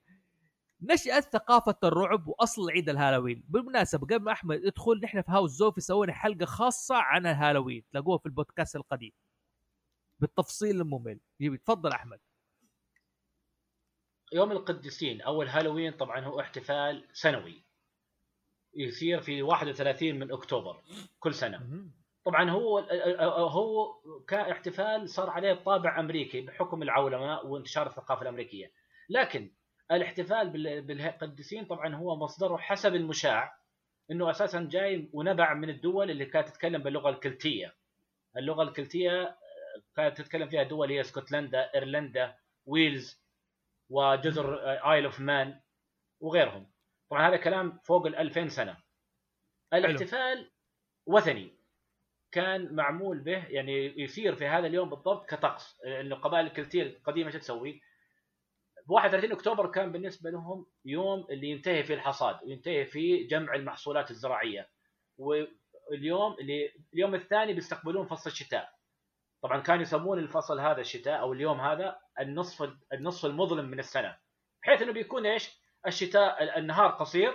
نشأت ثقافة الرعب وأصل عيد الهالوين. بالمناسبة قبل ما أحمد يدخل نحن في هاوس زوفي سوينا حلقة خاصة عن الهالوين. تلاقوها في البودكاست القديم. بالتفصيل الممل. تفضل أحمد. يوم القديسين. أو الهالوين طبعا هو احتفال سنوي. يصير في 31 من أكتوبر. كل سنة. مهم. طبعا هو هو كاحتفال صار عليه طابع أمريكي بحكم العولمة وانتشار الثقافة الأمريكية. لكن الاحتفال بال- بالقديسين طبعا هو مصدره حسب المشاع إنه أساسا جاي ونبع من الدول اللي كانت تتكلم باللغة الكلتية. اللغة الكلتية كانت تتكلم فيها دول هي اسكتلندا إيرلندا ويلز وجزر آيل أوف مان وغيرهم. طبعا هذا كلام فوق ال 2000 سنه الاحتفال وثني. كان معمول به يعني يصير في هذا اليوم بالضبط كطقس إنه القبائل الكلتيه القديمة شو تسوي؟ ب 31 أكتوبر كان بالنسبة لهم يوم اللي ينتهي فيه الحصاد وينتهي فيه جمع المحصولات الزراعية واليوم اللي اليوم الثاني بيستقبلون فصل الشتاء طبعا كانوا يسمون الفصل هذا الشتاء أو اليوم هذا النصف النصف المظلم من السنة بحيث إنه بيكون إيش؟ الشتاء النهار قصير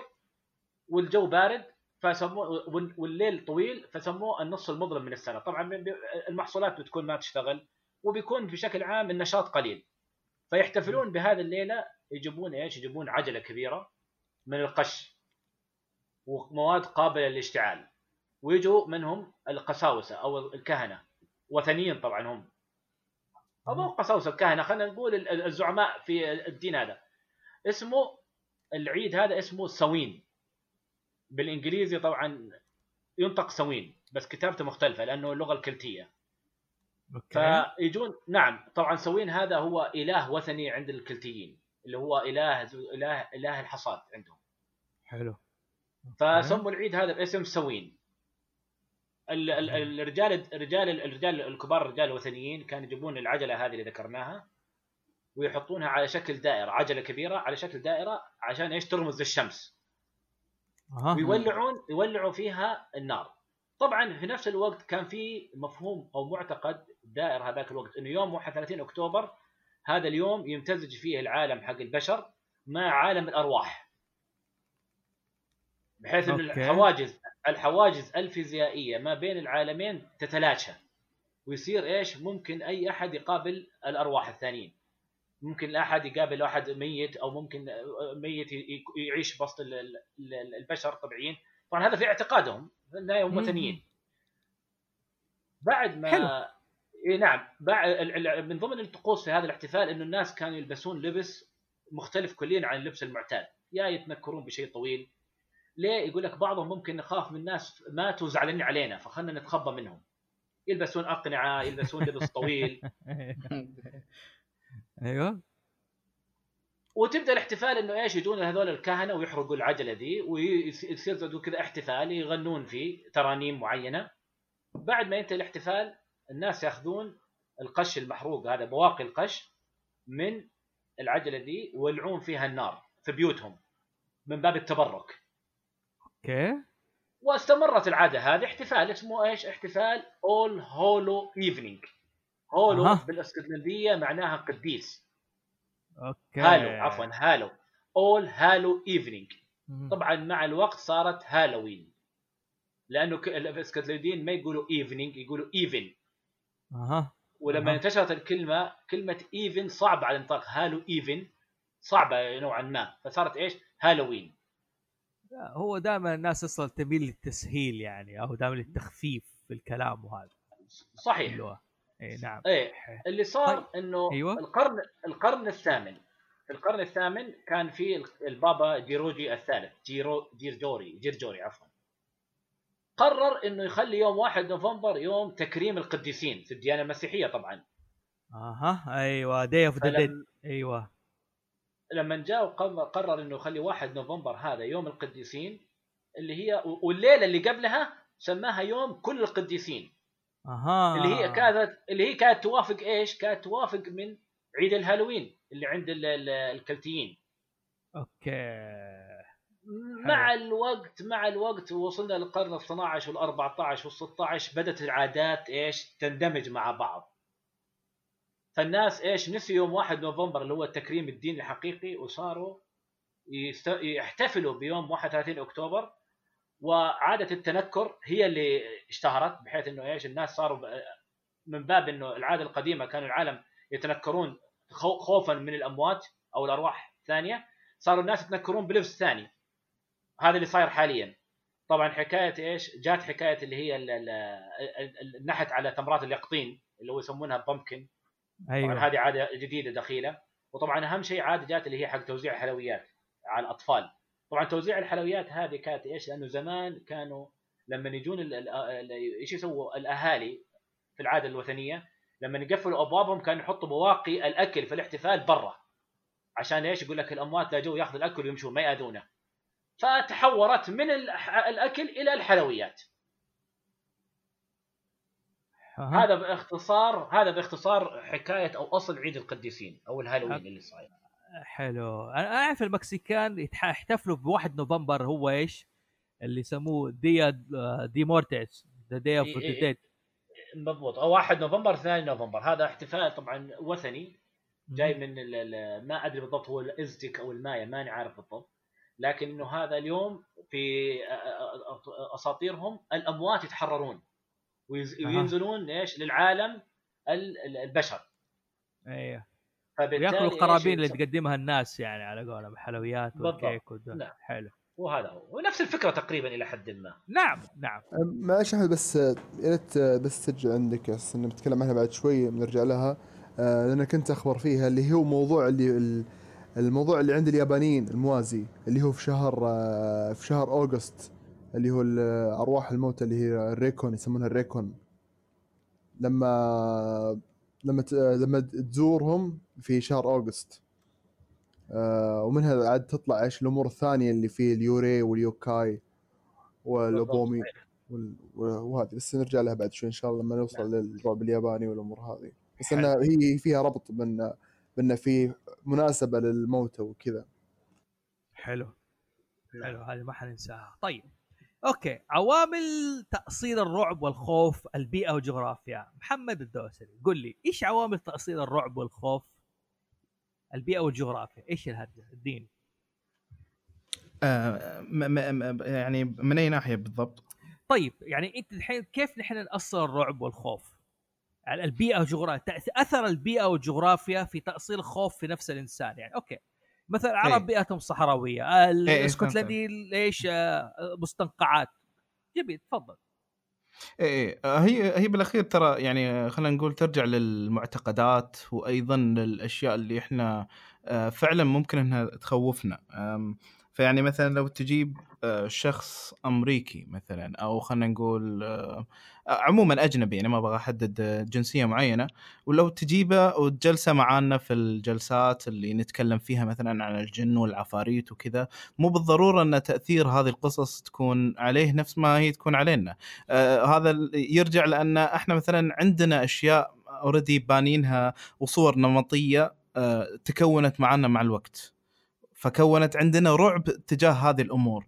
والجو بارد فسموه وال- والليل طويل فسموه النص المظلم من السنة. طبعا المحصولات بتكون ما تشتغل وبيكون بشكل عام النشاط قليل. فيحتفلون بهذه الليلة يجيبون إيش؟ يجيبون عجلة كبيرة من القش ومواد قابلة للاشتعال. ويجوا منهم القساوسة أو الكهنة وثنيين طبعا هم. أو مو قساوسة الكهنه خلينا نقول ال- ال- الزعماء في الدين هذا. اسمه العيد هذا اسمه سوين. بالإنجليزي طبعا ينطق سوين بس كتابته مختلفة لأنه اللغة الكلتية. okay. فيجون نعم طبعا سوين هذا هو إله وثني عند الكلتيين اللي هو إله إله إله الحصاد عندهم. حلو. فسموا العيد هذا باسم سوين. ال- ال- الرجال الرجال الرجال الكبار الرجال الوثنيين كانوا يجيبون العجلة هذه اللي ذكرناها ويحطونها على شكل دائرة عجلة كبيرة على شكل دائرة عشان إيش ترمز للشمس ويولعون يولعوا فيها النار. طبعا في نفس الوقت كان في مفهوم أو معتقد دائر هذاك الوقت إنه يوم 31 أكتوبر هذا اليوم يمتزج فيه العالم حق البشر مع عالم الأرواح. بحيث إن. الحواجز الحواجز الفيزيائية ما بين العالمين تتلاشى. ويصير إيش؟ ممكن أي أحد يقابل الأرواح الثانيين. ممكن أحد يقابل واحد ميت أو ممكن ميت يعيش وسط ال- البشر طبيعيين. طبعا هذا في اعتقادهم في النهايه هم. وثنيين. بعد ما حلو. إي نعم بعد من ضمن الطقوس في هذا الاحتفال إنه الناس كانوا يلبسون لبس مختلف كليا عن اللبس المعتاد. يا يتنكرون بشيء طويل ليه؟ يقول لك بعضهم ممكن نخاف من ناس ماتوا زعلانين علينا فخلنا نتخبى منهم. يلبسون أقنعة يلبسون لبس طويل. أيوه. وتبدأ الاحتفال إنه إيش يجون هذول الكهنة ويحرقوا العجلة دي ويصير كذا احتفال يغنون فيه ترانيم معينة. بعد ما ينتهي الاحتفال الناس يأخذون القش المحروق هذا بواقي القش من العجلة دي ويولعون فيها النار في بيوتهم من باب التبرك. okay. واستمرت العادة هذه احتفال اسمه إيش؟ احتفال All Hallow Evening hallow أها. بالاسكتلنديه معناها قديس. okay. hallow عفوا hallow. All Hallow Evening. طبعا مع الوقت صارت هالوين لأنه الاسكتلنديين ما يقولوا evening يقولوا even أها. ولما أها. انتشرت الكلمة كلمة even صعبة على الانطاق hallow even صعبة نوعا ما. فصارت إيش؟ هالوين هو دائما الناس أصلا تميل للتسهيل يعني أو دائما للتخفيف في الكلام وهذا. صحيح. اي نعم. إيه اللي صار طيب. إنه أيوة. القرن القرن الثامن. في القرن الثامن كان في البابا جيروجي الثالث جيرو جيرجوري جيرجوري عفوا. قرر إنه يخلي يوم 1 نوفمبر يوم تكريم القديسين في الديانة المسيحية طبعا. أها أيوه day of the أيوه. لما جاء وقرر قرر إنه يخلي 1 نوفمبر هذا يوم القديسين اللي هي والليلة اللي قبلها سماها يوم كل القديسين. أها. اللي هي كانت اللي هي كانت توافق إيش؟ كانت توافق من عيد الهالوين اللي عند ال- ال- الكلتيين. okay. مع الوقت مع الوقت وصلنا للقرن ال 12 وال 14 وال 16 بدأت العادات إيش؟ تندمج مع بعض. فالناس إيش؟ نسوا يوم 1 نوفمبر اللي هو تكريم الدين الحقيقي وصاروا. يحتفلوا بيوم 31 أكتوبر. وعادة التنكر هي اللي اشتهرت بحيث إنه إيش الناس صاروا من باب إنه العادة القديمة كانوا العالم يتنكرون خو- خوفا من الأموات أو الأرواح الثانية صاروا الناس يتنكرون بلبس ثاني. هذا اللي صاير حاليا. طبعا حكاية إيش؟ جات حكاية اللي هي ال- ال- ال- النحت على تمرات اليقطين اللي هو يسمونها بامكن طبعا أيوه. هذه عادة جديدة دخيلة. وطبعا أهم شيء عادة جات اللي هي حق توزيع الحلويات على الأطفال. طبعا توزيع الحلويات هذه كانت إيش؟ لأنه زمان كانوا لما يجون ال- إيش يسووا الأهالي في العادة الوثنية لما يقفلوا أبوابهم كانوا يحطوا بواقي الأكل في الاحتفال برا عشان إيش؟ يقول لك الأموات لا جو يأخذوا الأكل ويمشون ما يأذونه فتحورت من الأكل إلى الحلويات. هذا باختصار هذا باختصار حكاية أو أصل عيد القديسين أو الهالوين. اللي صاير حلو. أنا أنا أعرف المكسيكان يحتفلوا ب 1 نوفمبر هو إيش؟ اللي يسموه ديا de Muertos the day of the dead مضبوط أو 1 نوفمبر 2 نوفمبر. هذا احتفال طبعا وثني جاي من ال ال ما أدري بالضبط هو الازتك أو المايا ماني عارف بالضبط. لكن إنه هذا اليوم في أ- أ- أ- أساطيرهم الأموات يتحررون. وينزلون إيش؟ للعالم ال- ال- البشر. أيوه وياكلوا القرابين اللي تقدمها الناس يعني على قولهم الحلويات بالضبط. والكيك وده. نعم. حلو. وهذا هو. ونفس الفكرة تقريبا إلى حد ما. نعم نعم. معلش أحمد بس آه، يا ريت آه، بس ترجع عندك بس إن بنتكلم عنها بعد شوي بنرجع لها. آه، لأن كنت أخبر فيها اللي هو موضوع اللي ال- الموضوع اللي عند اليابانيين الموازي اللي هو في شهر في شهر أوغست اللي هو أرواح الموتى اللي هي الريكون يسمونها الريكون. لما لما ت- لما تزورهم في شهر أوغست. آه، ومنها عاد تطلع إيش الأمور الثانية اللي فيه؟ اليوري واليوكاي والأبومي وال- وهذه. بس نرجع لها بعد شوي إن شاء الله لما نوصل للرعب الياباني والأمور هذه. بس. إنها هي فيها ربط بان بأن في مناسبة للموتى وكذا. حلو. نعم. حلو. هذه ما حننساها. طيب. أوكي عوامل تأصيل الرعب والخوف البيئة والجغرافيا. محمد الدوسري قل لي إيش عوامل تأصيل الرعب والخوف؟ البيئة والجغرافيا إيش هذا الدين. آه، م- م- يعني من أي ناحية بالضبط؟ طيب يعني أنت الحين كيف نحن نأصل الرعب والخوف؟ يعني البيئة والجغرافيا أثر البيئة والجغرافيا في تأصيل الخوف في نفس الإنسان يعني أوكي. مثلا العرب إيه. بيئتهم صحراوية ال- إيه، الاسكتلندي ليش آه، مستنقعات؟ جميل تفضل. إيه إيه، آه، هي هي بالأخير ترى يعني خلينا نقول ترجع للمعتقدات وأيضا للأشياء اللي إحنا آه، فعلا ممكن إنها تخوفنا. فيعني مثلا لو تجيب آه، شخص أمريكي مثلا أو خلينا نقول آه، عموما أجنبي يعني ما أبغى أحدد آه، جنسية معينة ولو تجيبه وتجلسه معانا في الجلسات اللي نتكلم فيها مثلا عن الجن والعفاريت وكذا مو بالضرورة أن تأثير هذه القصص تكون عليه نفس ما هي تكون علينا. آه هذا يرجع لأن إحنا مثلا عندنا أشياء اوريدي بانينها وصور نمطية آه تكونت معنا مع الوقت. فكونت عندنا رعب تجاه هذه الأمور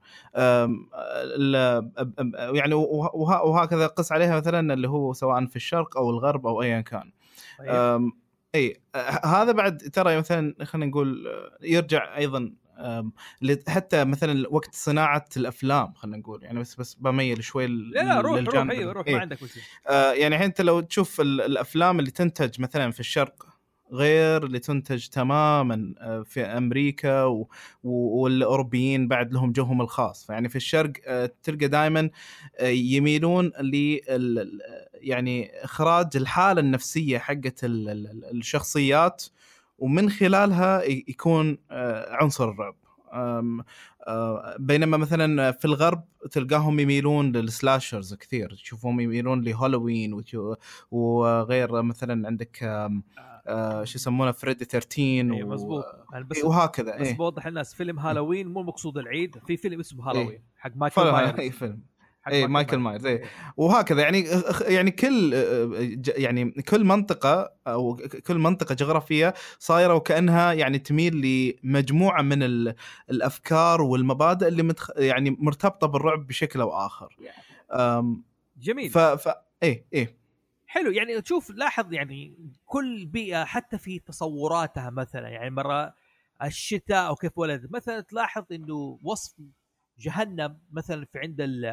يعني وه- وه- وهكذا قس عليها مثلا اللي هو سواء في الشرق أو الغرب أو ايا كان طيب. إي هذا بعد ترى مثلا خلينا نقول يرجع أيضا حتى مثلا وقت صناعة الأفلام خلينا نقول يعني بس بس بميل شوي لا لا روح روح أيوه روح. ما عندك مشكلة آه، يعني الحين انت لو تشوف ال- الأفلام اللي تنتج مثلا في الشرق غير اللي تنتج تماما آه، في أمريكا و... والأوروبيين بعد لهم جوهم الخاص. فيعني في الشرق آه، تلقى دائما يميلون ل يعني إخراج الحالة النفسية حقت ال- ال- الشخصيات ومن خلالها يكون آه، عنصر الرعب. آه، بينما مثلا في الغرب تلقاهم يميلون لل slashers كثير. تشوفهم يميلون لهالوين وغير مثلا عندك آه، شو يسمونه فريدي 13 أيوه و- مزبوط. يعني بس إيه، وهكذا بس إيه. بوضح الناس فيلم هالوين مو المقصود العيد في فيلم اسمه إيه. هالوين حق مايكل مايرز. أي فيلم. إيه، مايكل مايرز، إيه. وهكذا يعني يعني كل ج- يعني كل منطقة أو كل منطقة جغرافية صايرة وكأنها يعني تميل لمجموعة من ال- الأفكار والمبادئ اللي متخ... يعني مرتبطة بالرعب بشكل أو آخر. جميل. ف ف إيه إيه. حلو يعني تشوف لاحظ يعني كل بيئة حتى في تصوراتها مثلا يعني مرة الشتاء أو كيف ولد مثلا تلاحظ إنه وصف جهنم مثلا في عند ال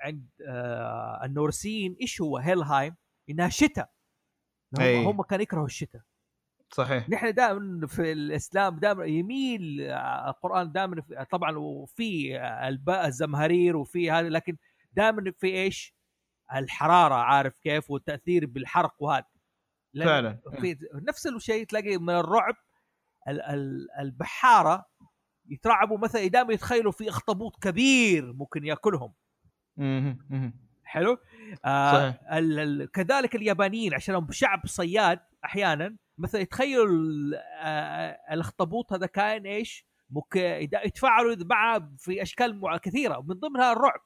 عند آه النورسيين إيش هو هيلهايم إنها شتاء هم, أي. هم كانوا يكرهوا الشتاء صحيح نحن دائما في الإسلام دائما يميل آه، القرآن دائما طبعا وفي الباء الزمهرير وفي هذا لكن دائما في إيش؟ الحرارة عارف كيف والتأثير بالحرق وهذا فعلا في نفس الشيء تلاقي من الرعب ال- ال- البحارة يترعبوا مثلا دائما يتخيلوا في أخطبوط كبير ممكن يأكلهم. حلو آه صحيح. ال ال كذلك اليابانيين عشان شعب صياد أحيانا مثلا يتخيلوا آه الأخطبوط هذا كائن إيش ممكن يتفاعلوا معه في أشكال كثيرة ومن ضمنها الرعب.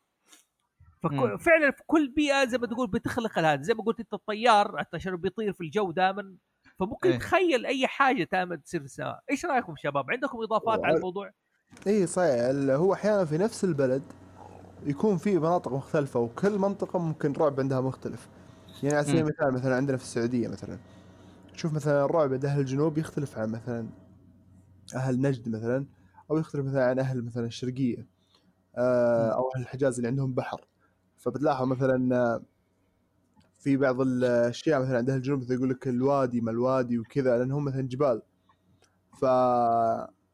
ففعلا في كل بيئة زي ما تقول بتخلق هذا زي ما قلت أنت الطيار حتى عشان بيطير في الجو دائما. فممكن إيه. تخيل أي حاجة دائما تصير في السماء. إيش رأيكم شباب؟ عندكم إضافات على الموضوع؟ إي صحيح. ال- هو أحيانا في نفس البلد يكون في مناطق مختلفة وكل منطقة ممكن رعب عندها مختلف. يعني على سبيل. المثال مثلا عندنا في السعودية مثلا. شوف مثلا الرعب عند أهل الجنوب يختلف عن مثلا أهل نجد مثلا أو يختلف مثلا عن أهل مثلا الشرقية آه، أو أهل الحجاز اللي عندهم بحر. فبتلاحظ مثلا آه، في بعض الاشياء مثلا عند أهل الجنوب مثلا يقول لك الوادي ما الوادي وكذا لأنهم مثلا جبال. ف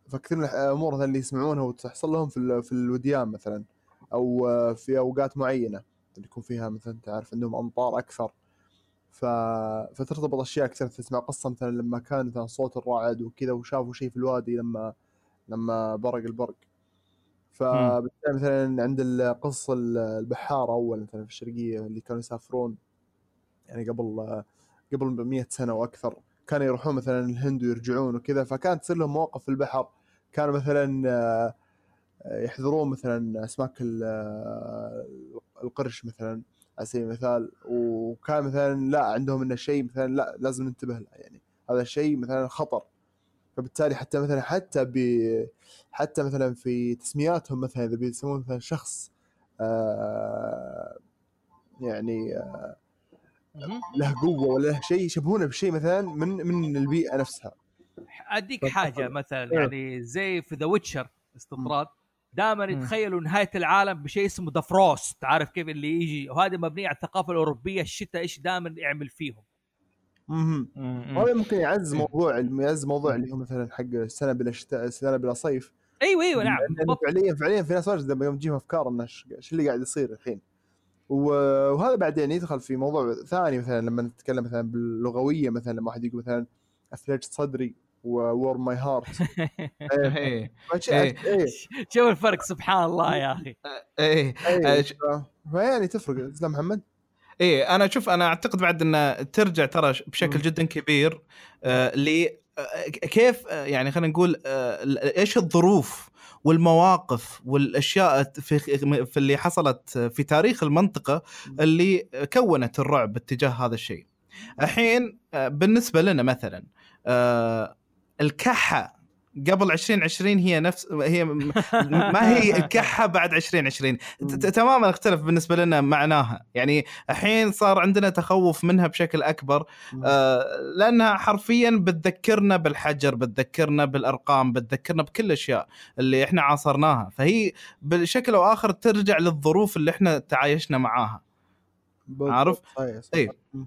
فكثير من الأمور مثلا اللي يسمعونها وتحصل لهم في في الوديان مثلا أو آه، في أوقات معينة. اللي يكون فيها مثلا تعرف عندهم أمطار أكثر. ف... فترتبط أشياء كثير تسمع قصة مثلا لما كان مثلا صوت الرعد وكذا وشافوا شيء في الوادي لما لما برق البرق. فبالتالي مثلا عند القصة البحاره أول مثلا في الشرقية اللي كانوا يسافرون يعني قبل قبل 100 سنة وأكثر كانوا يروحون مثلا الهند ويرجعون وكذا فكانت تصير لهم مواقف في البحر. كانوا مثلا آه، يحذرون مثلا أسماك ال- القرش مثلا على سبيل المثال. وكان مثلا لا عندهم إنه شيء مثلا لا لازم ننتبه له يعني. هذا الشيء مثلا خطر. فبالتالي حتى مثلا حتى ب حتى مثلا في تسمياتهم مثلا إذا بيسمون مثلا شخص آه يعني آه. له قوة ولا له شيء يشبهونه بشيء مثلا من من البيئة نفسها أديك حاجة مثلا إيه. يعني زي في The Witcher استطراد دائما. يتخيلوا نهاية العالم بشيء اسمه the frost عارف كيف اللي يجي وهذه مبنية على الثقافة الأوروبية الشتاء إيش دائما يعمل فيهم وهذا ممكن يعزز موضوع يعزز موضوع اللي هو مثلا حق السنة بلا شتاء السنة بلا صيف. أيوه أيوه نعم. فعليا فعليا في ناس واجد لما يوم تجيهم أفكار إنه إيش اللي قاعد يصير الحين. وهذا بعدين يدخل في موضوع ثاني مثلا لما نتكلم مثلا باللغوية مثلا لما واحد يقول مثلا أثلجت صدري warm my heart إيه. شوف الفرق سبحان الله يا أخي. إيه. ش- فيعني تفرق. اسلام محمد؟ إيه أنا شوف أنا أعتقد بعد ان ترجع ترى بشكل. جدا كبير آه ل آه، كيف آه، يعني خلينا نقول آه إيش الظروف والمواقف والأشياء في في اللي حصلت في تاريخ المنطقة اللي كونت الرعب اتجاه هذا الشيء. الحين بالنسبة لنا مثلا الكحة قبل 2020 هي نفس هي ما هي الكحه بعد 2020 ت- ت- تماما اختلف بالنسبة لنا معناها. يعني الحين صار عندنا تخوف منها بشكل أكبر آه، لأنها حرفيا بتذكرنا بالحجر بتذكرنا بالأرقام بتذكرنا بكل الاشياء اللي إحنا عاصرناها. فهي بشكل أو آخر ترجع للظروف اللي إحنا تعايشنا معاها. عارف؟ مم.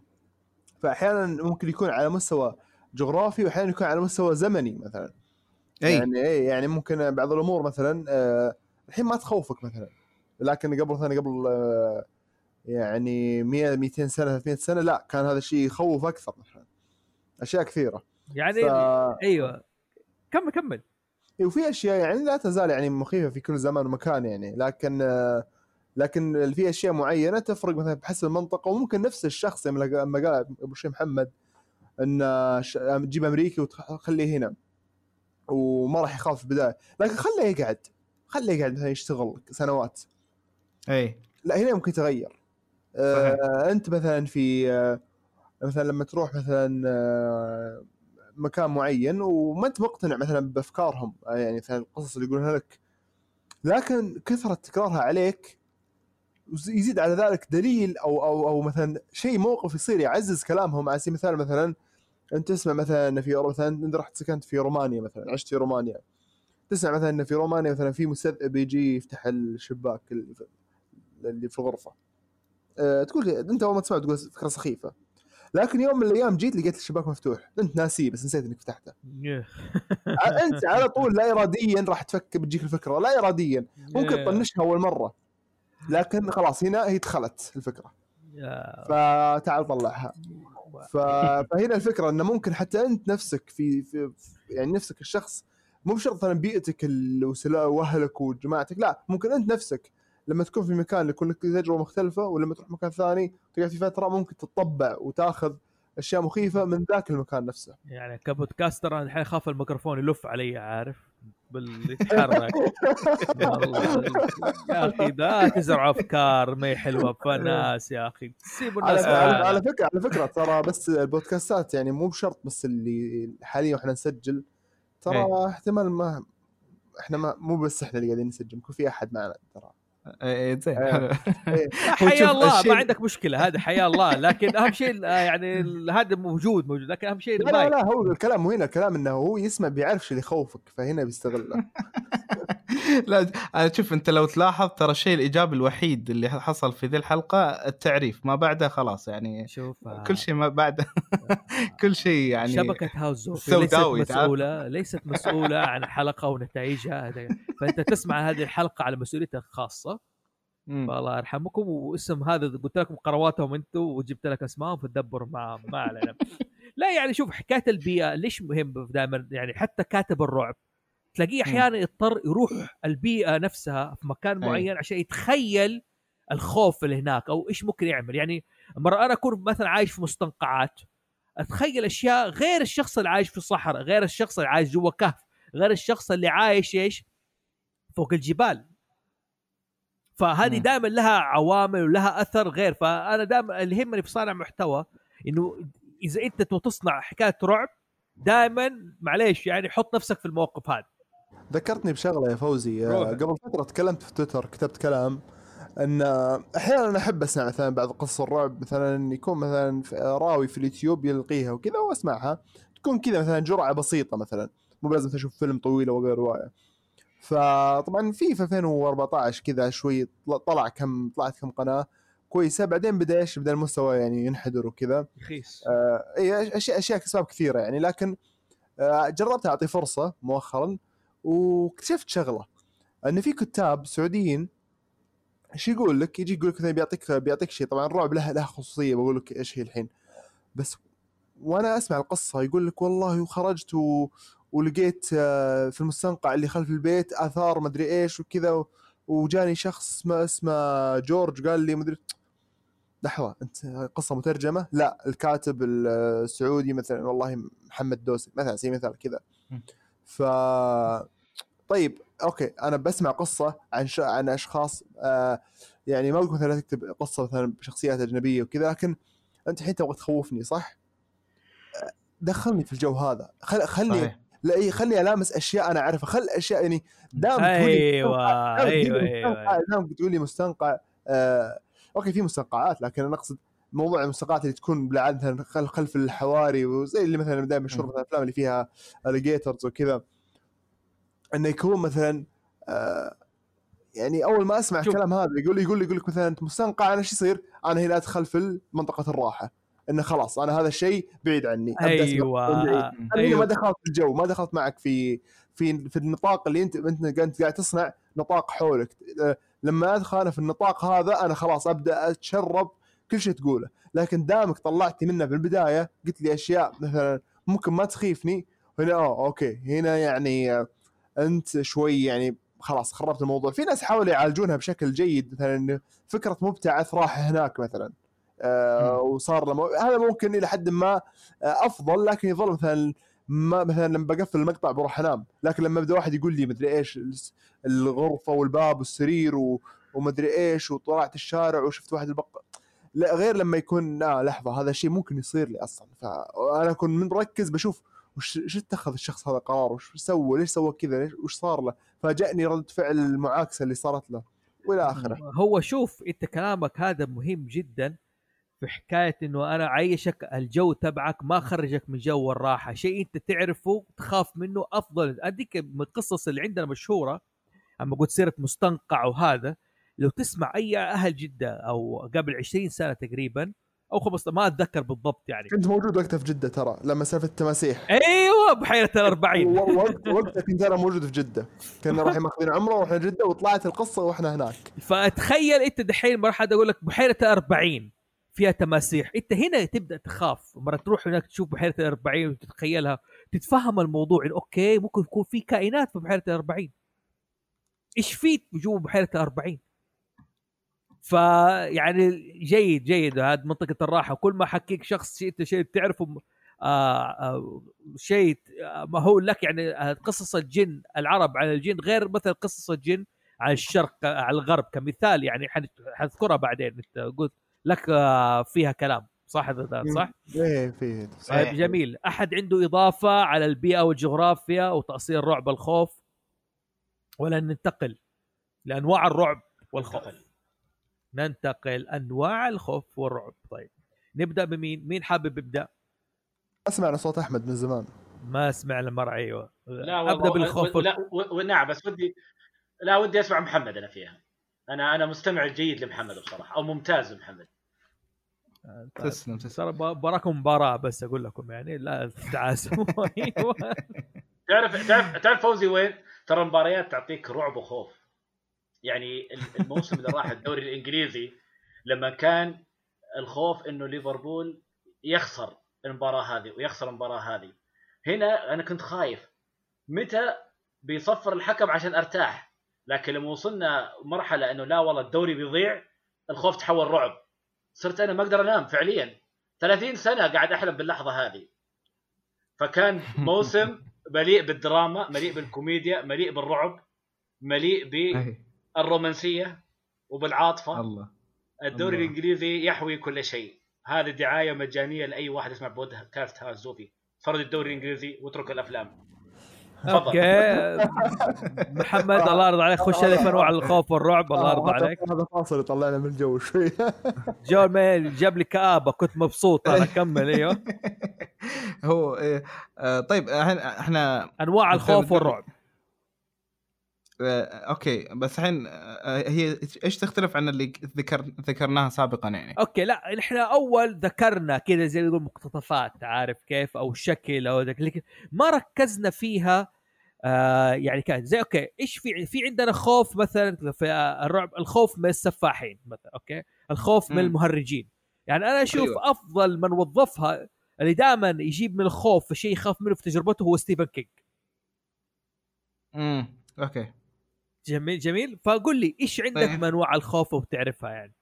فاحيانا ممكن يكون على مستوى جغرافي واحيانا يكون على مستوى زمني مثلا. أي. يعني إيه يعني ممكن بعض الأمور مثلا آه الحين ما تخوفك مثلا. لكن قبل مثلا قبل آه يعني 100 200 سنة 300 سنة لا كان هذا الشيء يخوف أكثر مثلا. أشياء كثيرة. يعني ف... أيوه. كمل كمل. وفي أشياء يعني لا تزال يعني مخيفة في كل زمان ومكان يعني. لكن آه، لكن في أشياء معينة تفرق مثلا بحسب المنطقة. وممكن نفس الشخص لما قال أبو شيخ محمد إن آه، ش- تجيب أمريكي وتخليه هنا. وما راح يخاف في البداية. لكن خليه يقعد. خليه يقعد مثلا يشتغل سنوات. إي. لا هنا ممكن يتغير. آه أنت مثلا في آه مثلا لما تروح مثلا آه مكان معين وما أنت مقتنع مثلا بأفكارهم. آه يعني مثلا القصص اللي يقولونها لك. لكن كثرة تكرارها عليك يزيد على ذلك دليل أو أو أو مثلا شيء موقف يصير يعزز كلامهم. على سبيل المثال مثلا انت تسمع مثلا إن في مثلا انت رحت سكنت في رومانيا مثلا عشت في رومانيا. تسمع مثلا إن في رومانيا مثلا في مستذئب يجي يفتح الشباك اللي في- الغرفة. أه تقول أنت اول ما تسمع تقول فكرة سخيفة. لكن يوم من الأيام جيت لقيت الشباك مفتوح. أنت ناسيه بس نسيت إنك فتحته. أنت على طول لا اراديا راح تفك بتجيك الفكرة. لا اراديا. ممكن. تطنشها أول مرة. لكن خلاص هنا هي دخلت الفكرة. فتعال طلعها. فهنا الفكرة إنه ممكن حتى أنت نفسك في, في يعني نفسك الشخص مو بشرط مثلا بيئتك وأهلك وجماعتك لا ممكن أنت نفسك لما تكون في مكان يكون لك تجربة مختلفة ولما تروح مكان ثاني تقعد في فترة ممكن تتطبع وتاخذ أشياء مخيفة من ذاك المكان نفسه. يعني كبودكاستر أنا الحين اخاف الميكروفون يلف علي عارف؟ باللي يتحرك. يا أخي لا تزرع أفكار ما هي حلوة في الناس يا أخي. سيبوا الناس على, على- على فكرة على فكرة ترى بس البودكاستات يعني مو بشرط بس اللي حاليا وإحنا نسجل. ترى إيه. احتمال ما إحنا ما مو بس إحنا اللي قاعدين نسجل يكون في أحد معنا ترى. إيه، زين إيه. حلو. حيا الله ما عندك مشكلة هذا حيا الله لكن أهم شيء آه، يعني هذا موجود موجود لكن أهم شيء لا لا. لا هو الكلام مو هنا الكلام إنه هو يسمع بيعرف شو اللي يخوفك فهنا بيستغله لا أنا شوف أنت لو تلاحظ ترى الشيء الإيجابي الوحيد اللي حصل في ذي الحلقة التعريف ما بعده خلاص يعني شوف آه، كل شيء ما بعده كل شيء يعني شبكة هاوس ليست. مسؤولة ليست مسؤولة عن الحلقة ونتائجها هذا- فأنت تسمع هذه الحلقة على مسؤوليتك الخاصة مم. فالله يرحمكم. واسم هذا قلت لكم قرواتهم أنتم وجبت لك اسمائهم فتدبر معهم ما علينا. لا يعني شوف حكاية البيئة ليش مهم دائما؟ يعني حتى كاتب الرعب. تلاقيه أحيانا يضطر يروح البيئة نفسها في مكان أي. معين عشان يتخيل الخوف اللي هناك أو إيش ممكن يعمل. يعني مرة أنا أكون مثلا عايش في مستنقعات أتخيل أشياء غير الشخص اللي عايش في الصحراء غير الشخص اللي عايش جوا كهف غير الشخص اللي عايش إيش؟ فوق الجبال. فهذه. دائما لها عوامل ولها أثر غير. فأنا دائما اللي يهمني في صانع محتوى إنه إذا أنت تبغى تصنع حكاية رعب دائما معليش يعني حط نفسك في الموقف هذا. ذكرتني بشغلة يا فوزي. آه، روح. قبل فترة تكلمت في تويتر كتبت كلام إن آه، أحيانا أنا أحب أسمع مثلا بعض قصص الرعب مثلا يكون مثلا في- راوي في اليوتيوب يلقيها وكذا وأسمعها. تكون كذا مثلا جرعة بسيطة مثلا. مو لازم تشوف فيلم طويل أو غير روايه فطبعا في في 2014 كذا شوي طل- طلع كم طلعت كم قناة كويسة بعدين بدأ إيش؟ بدأ المستوى يعني ينحدر وكذا. رخيص آه، اي أشياء أشياء أسباب كثيرة يعني لكن آه، جربت أعطي فرصة مؤخرا واكتشفت شغلة إن في كتاب سعوديين إيش يقول لك؟ يجي يقول لك بيعطيك بيعطيك شيء طبعا الرعب له له خصوصية بقول لك إيش هي الحين. بس وأنا أسمع القصة يقول لك والله وخرجت و... ولقيت آه، في المستنقع اللي خلف البيت آثار مدري إيش وكذا. وجاني شخص اسمه اسمه جورج قال لي مدري لحظه أنت قصة مترجمة؟ لا الكاتب السعودي مثلا والله محمد دوسي مثلا زي مثال كذا. ف طيب أوكي أنا بسمع قصة عن ش... عن أشخاص آه يعني ما أقول مثلا تكتب قصة مثلا بشخصيات أجنبية وكذا لكن أنت الحين تبغى تخوفني صح؟ آه، دخلني في الجو هذا خل... خلني صحيح. لا إيه، خلني المس أشياء أنا أعرفها خل أشياء يعني دام أيوه أيوه أيوه مستنقع- دام تقول لي مستنقع آه أوكي في مستنقعات لكن أنا أقصد موضوع المستنقعات اللي تكون بالعادة خلف الحواري وزي اللي مثلا دائما مشهور. مثلا الأفلام اللي فيها اليجيترز وكذا إنه يكون مثلا آه يعني أول ما أسمع شوف. الكلام هذا يقول لي يقول لي يقول لك مثلا أنت مستنقع أنا إيش يصير؟ أنا هنا أدخل في منطقه الراحة إنه خلاص أنا هذا الشيء بعيد عني أسمع أيوه. بعيد. أنا هنا ما دخلت في الجو ما دخلت معك في في في النطاق اللي أنت أنت قاعد قاعد تصنع نطاق حولك. أه، لما أدخل أنا في النطاق هذا أنا خلاص أبدأ أتشرب كل شيء تقوله. لكن دامك طلعتي منه في البداية قلت لي أشياء مثلا ممكن ما تخيفني هنا آه أوكي. هنا يعني آه، أنت شوي يعني خلاص خربت الموضوع. في ناس حاولوا يعالجونها بشكل جيد مثلا فكرة مبتعث راح هناك مثلا. آه وصار لما هذا ممكن إلى حد ما آه أفضل لكن يظل مثلا ما مثلا لما بقفل المقطع بروح أنام. لكن لما يبدا واحد يقول لي مدري إيش الغرفة والباب والسرير و... ومدري إيش وطلعت الشارع وشفت واحد البق لا غير لما يكون لا لحظة هذا الشيء ممكن يصير لي أصلا. فانا اكون مركز بشوف وش اتخذ الشخص هذا قرار؟ وش سوى؟ ليش سوى كذا؟ ليش وش صار له؟ فاجأني رده فعل المعاكسة اللي صارت له وإلى آخره. هو شوف أنت كلامك هذا مهم جدا. في حكاية إنه أنا عيشك الجو تبعك ما خرجك من جو الراحة. شيء أنت تعرفه تخاف منه أفضل. أديك من القصص اللي عندنا مشهورة أما قلت سيرة مستنقع وهذا لو تسمع أي أهل جدة أو قبل 20 سنة تقريبا أو 15 ما أتذكر بالضبط يعني. كنت موجود وقتها في جدة ترى لما سالفة التماسيح. أيوه بحيرة ال 40 و- وقت- وقتها كنت أنا موجود في جدة. كنا رايحين ماخذين عمرة ورحنا جدة وطلعت القصة وإحنا هناك. فتخيل أنت دحين ما راح أقول لك بحيرة ال 40 فيها تماسيح. انت هنا تبدأ تخاف. مرة تروح هناك تشوف بحيرة ال 40 وتتخيلها تتفهم الموضوع إن أوكي ممكن يكون في كائنات في بحيرة ال 40 إيش في جوا بحيرة ال 40 فيعني جيد جيد. هذه منطقة الراحة. كل ما حكيك شخص شيء أنت شيء بتعرفه آه آه شيء آه، ما هو لك يعني قصص الجن العرب عن الجن غير مثلا قصص الجن على الشرق على الغرب. كمثال يعني حن- حنذكرها بعدين. أنت قلت لك آه، فيها كلام صح هذا صح؟ إيه في طيب جميل. أحد عنده إضافة على البيئة والجغرافيا وتاصيل رعب الخوف؟ ولا ننتقل لأنواع الرعب والخوف. ننتقل. أنواع الخوف والرعب. طيب نبدأ بمين؟ مين حابب يبدأ؟ أسمع صوت أحمد من زمان. ما سمعنا مرة أيوه. لا والله أبدأ بالخوف و- لا و- و- نعم بس ودي لا ودي أسمع محمد أنا فيها. أنا أنا مستمع جيد لمحمد بصراحة أو ممتاز لمحمد. تسلم تسلم. ترى ب- براكم مباراة بس أقول لكم يعني لا تتعاسوا أيوه تعرف تعرف تعرف فوزي وين؟ ترى المباريات تعطيك رعب وخوف. يعني ال- الموسم اللي راح الدوري الإنجليزي لما كان الخوف إنه ليفربول يخسر المباراة هذه ويخسر المباراة هذه. هنا أنا كنت خايف. متى بيصفر الحكم عشان أرتاح؟ لكن لما وصلنا مرحلة إنه لا والله الدوري بيضيع الخوف تحول رعب. صرت أنا ما أقدر أنام فعليا. 30 سنة قاعد أحلم باللحظة هذه. فكان موسم مليء بالدراما مليء بالكوميديا مليء بالرعب مليء بالرومانسيه وبالعاطفة. الله. الدوري الله. الإنجليزي يحوي كل شيء. هذه دعاية مجانية لأي واحد يسمع بودكاست هذا الزوفي فرد الدوري الإنجليزي واترك الأفلام. أوكي. محمد الله يرضى عليك. خش لي في أنواع الخوف والرعب الله يرضى عليك. هذا فاصل يطلعنا من الجو شوي. جو ميل جاب لي كآبة كنت مبسوط أنا كمل أيوه. هو إيه آه طيب إحنا إحنا أنواع الخوف والرعب. أوكي بس الحين آه هي إيش تختلف عن اللي ذكر ذكرناها سابقا يعني؟ أوكي لا إحنا أول ذكرنا كذا زي يقول مقتطفات عارف كيف؟ أو شكل أو ذاك لكن ما ركزنا فيها آه يعني كان زي أوكي إيش في في عندنا خوف مثلا في آه، الرعب الخوف من السفاحين مثلا أوكي؟ الخوف من. المهرجين. يعني أنا أشوف أيوة. أفضل من وظفها اللي دائما يجيب من الخوف شيء يخاف منه في تجربته هو ستيفن كينج. امم أوكي. جميل جميل. فقول لي إيش عندك طيب. من انواع الخوف وبتعرفها يعني؟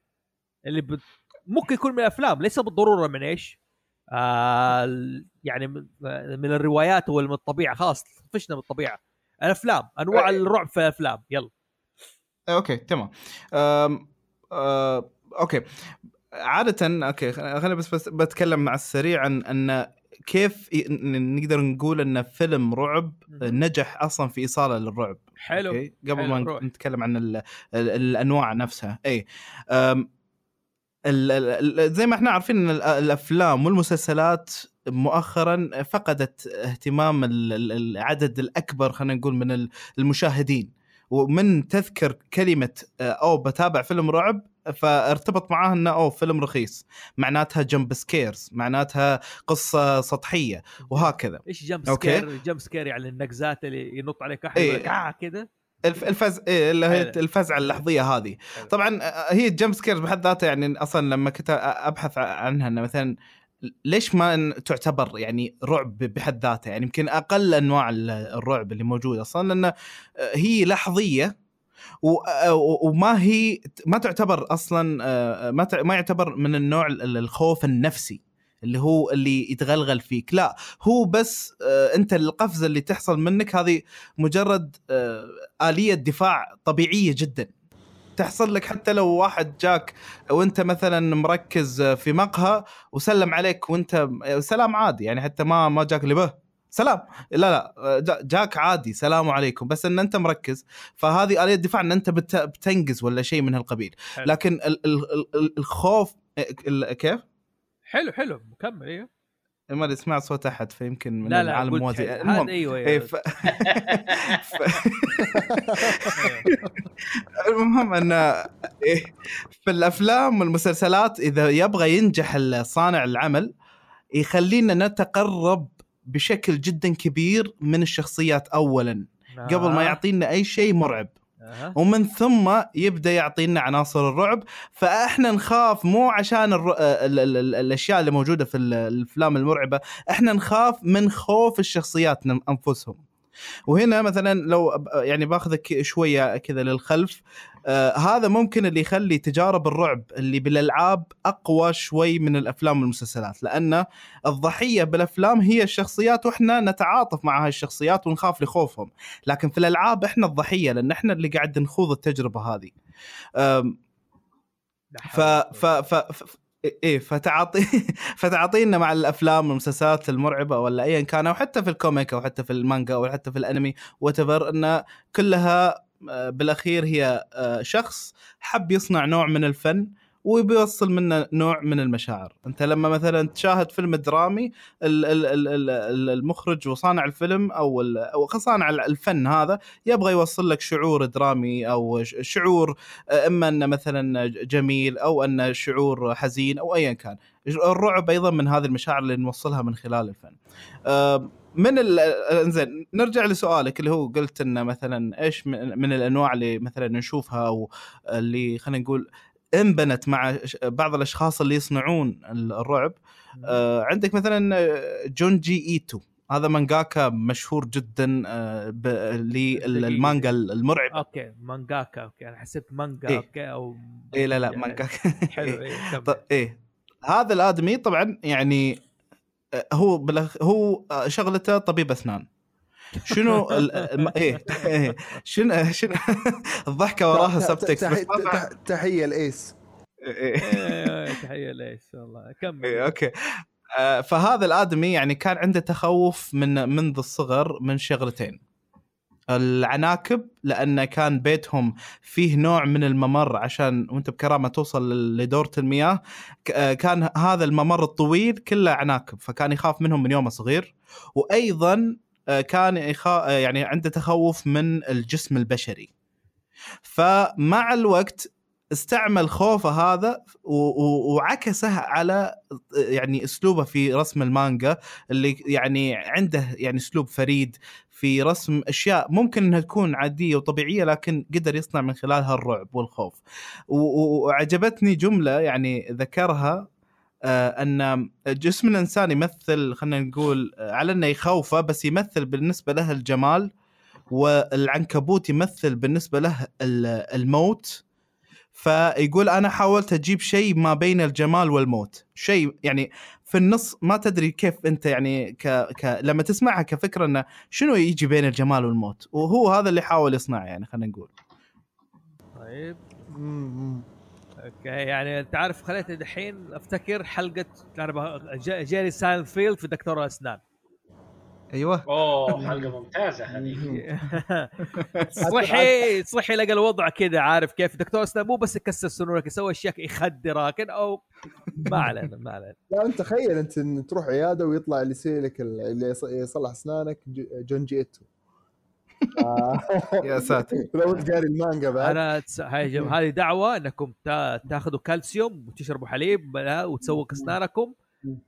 اللي بت... ممكن يكون من الأفلام ليس بالضرورة من إيش؟ آه يعني من من الروايات ولا من الطبيعة. خلاص طفشنا من الطبيعة. الأفلام أنواع أي. الرعب في الأفلام. يلا. أوكي تمام. أم أه أوكي. عادة أوكي خليني بس, بس بتكلم مع السريع عن أن كيف نقدر نقول إن فيلم رعب. نجح أصلا في إيصاله للرعب حلو أوكي؟ قبل حلو، ما روح. نتكلم عن ال ال الأنواع نفسها اي زي ما إحنا عارفين إن ال- الأفلام والمسلسلات مؤخرا فقدت اهتمام ال- ال- العدد الأكبر خلينا نقول من ال- المشاهدين ومن تذكر كلمة آه، أو بتابع فيلم رعب فارتبط معاه إنه أو فيلم رخيص معناتها jump scares معناتها قصة سطحية وهكذا إيش جمب أوكي. سكير جمب سكير يعني النقزات اللي ينط عليك أحد إيه. آه كذا الف الفز إيه اللي هي. الفزعه اللحظية هذه. طبعا آه، هي الجمب سكيرز بحد ذاتها يعني أصلا لما كنت أبحث عنها إنه مثلا ليش ما تعتبر يعني رعب بحد ذاتها يعني يمكن أقل أنواع ال- الرعب اللي موجودة أصلا لأن هي لحظية و- وما هي ما تعتبر أصلا آه، ما ما يعتبر من النوع ال- الخوف النفسي اللي هو اللي يتغلغل فيك لا هو بس آه، أنت القفزة اللي تحصل منك هذه مجرد آه، آلية دفاع طبيعية جدا. تحصل لك حتى لو واحد جاك وانت مثلا مركز في مقهى وسلم عليك وانت سلام عادي يعني حتى ما ما جاك اللي به. سلام. لا لا جا- جاك عادي سلام عليكم. بس إن أنت مركز فهذه آلية دفاع إن أنت بت- بتنقز ولا شيء من هالقبيل. حلو. لكن ال- ال- ال- الخوف ال- كيف؟ حلو حلو. مكمل أيوه ما أدري سمعت صوت أحد فيمكن من لا لا العالم الموازي. المهم هذا أيوه إيه أيوه ف... ف... المهم إن إيه في الأفلام والمسلسلات إذا يبغى ينجح صانع العمل يخلينا نتقرب بشكل جدا كبير من الشخصيات اولا قبل ما. يعطينا أي شيء مرعب أها. ومن ثم يبدأ يعطينا عناصر الرعب فإحنا نخاف مو عشان الر... ال... ال... ال... الأشياء اللي موجودة في ال- الأفلام المرعبة إحنا نخاف من خوف الشخصيات أنفسهم وهنا مثلا لو يعني باخذك شوية كذا للخلف آه هذا ممكن اللي يخلي تجارب الرعب اللي بالألعاب أقوى شوي من الأفلام والمسلسلات لأن الضحية بالأفلام هي الشخصيات وإحنا نتعاطف مع هاي الشخصيات ونخاف لخوفهم لكن في الألعاب إحنا الضحية لأن إحنا اللي قاعد نخوض التجربة هذه. ف ف, ف إيه فتعاطي فتعاطينا مع الأفلام والمسلسلات المرعبة ولا ايا كان أو حتى في الكوميك أو حتى في المانجا أو حتى في الأنمي whatnot كلها آه، بالأخير هي آه، شخص حب يصنع نوع من الفن. وبيوصل منه نوع من المشاعر. أنت لما مثلا تشاهد فيلم درامي ال- ال- ال- ال- ال- المخرج وصانع الفيلم أو أو صانع الفن هذا يبغى يوصل لك شعور درامي أو شعور إما إنه مثلا جميل أو إنه شعور حزين أو ايا كان. الرعب أيضا من هذه المشاعر اللي نوصلها من خلال الفن. آه، من إنزين نرجع لسؤالك اللي هو قلت إنه مثلا إيش من الأنواع اللي مثلا نشوفها أو اللي خلينا نقول انبنت مع بعض الأشخاص اللي يصنعون ال- الرعب. آه، عندك مثلا آه، جونجي إيتو. هذا مانجاكا مشهور جدا آه، للمانجا المرعبه أوكي مانجاكا أوكي. أنا حسبت مانجا إيه. أوكي أو اي لا لا يعني مانجاكا. حلو إيه. ط- إيه. هذا الآدمي طبعا يعني آه، هو. هو شغلته طبيب أسنان. شنو ال... الم- إيه إيه. شنو شنو؟ الضحكة وراها سبتكس تحية الايس إيه. إيه، تحية ليش والله. كمل. إيه، أوكي. آه، فهذا الآدمي يعني كان عنده تخوف من منذ الصغر من شغلتين. العناكب لأنه كان بيتهم فيه نوع من الممر عشان وأنت بكرامة توصل لدورة المياه. ك- آه، كان هذا الممر الطويل كله عناكب فكان يخاف منهم من يومه صغير. وأيضا كان يخا... آه، يعني عنده تخوف من الجسم البشري. فمع الوقت استعمل خوفه هذا وعكسه على يعني أسلوبه في رسم المانجا اللي يعني عنده يعني أسلوب فريد في رسم أشياء ممكن إنها تكون عادية وطبيعية لكن قدر يصنع من خلالها الرعب والخوف. وعجبتني جملة يعني ذكرها آه، أن جسم الإنسان يمثل خلينا نقول آه، على أنه يخوفه بس يمثل بالنسبة له الجمال والعنكبوت يمثل بالنسبة له ال- الموت. فيقول أنا حاولت أجيب شيء ما بين الجمال والموت. شيء يعني في النص ما تدري كيف أنت يعني ك... ك... لما تسمعها كفكرة أنه شنو يجي بين الجمال والموت. وهو هذا اللي حاول يصنعه يعني خلينا نقول. طيب. okay يعني انت عارف خليتني دحين أفتكر حلقة جيري ساينفيلد في دكتور الاسنان أيوه. أوه حلقة ممتازة هذه. صحي صحي لقى الوضع كذا عارف كيف. دكتور أسنان مو بس يكسر سنونك يسوي أشياء يخدرك أو ما علينا ما علينا. لا أنت تخيل أنت إن تروح عيادة ويطلع اللي يسوي لك ال- اللي يص- يصلح أسنانك جونجي إيتو يا ساتر. لو انت قاري المانجا بعد. أنا تس... هذه دعوة إنكم تا... تاخذوا كالسيوم وتشربوا حليب بلا... وتسووا اسنانكم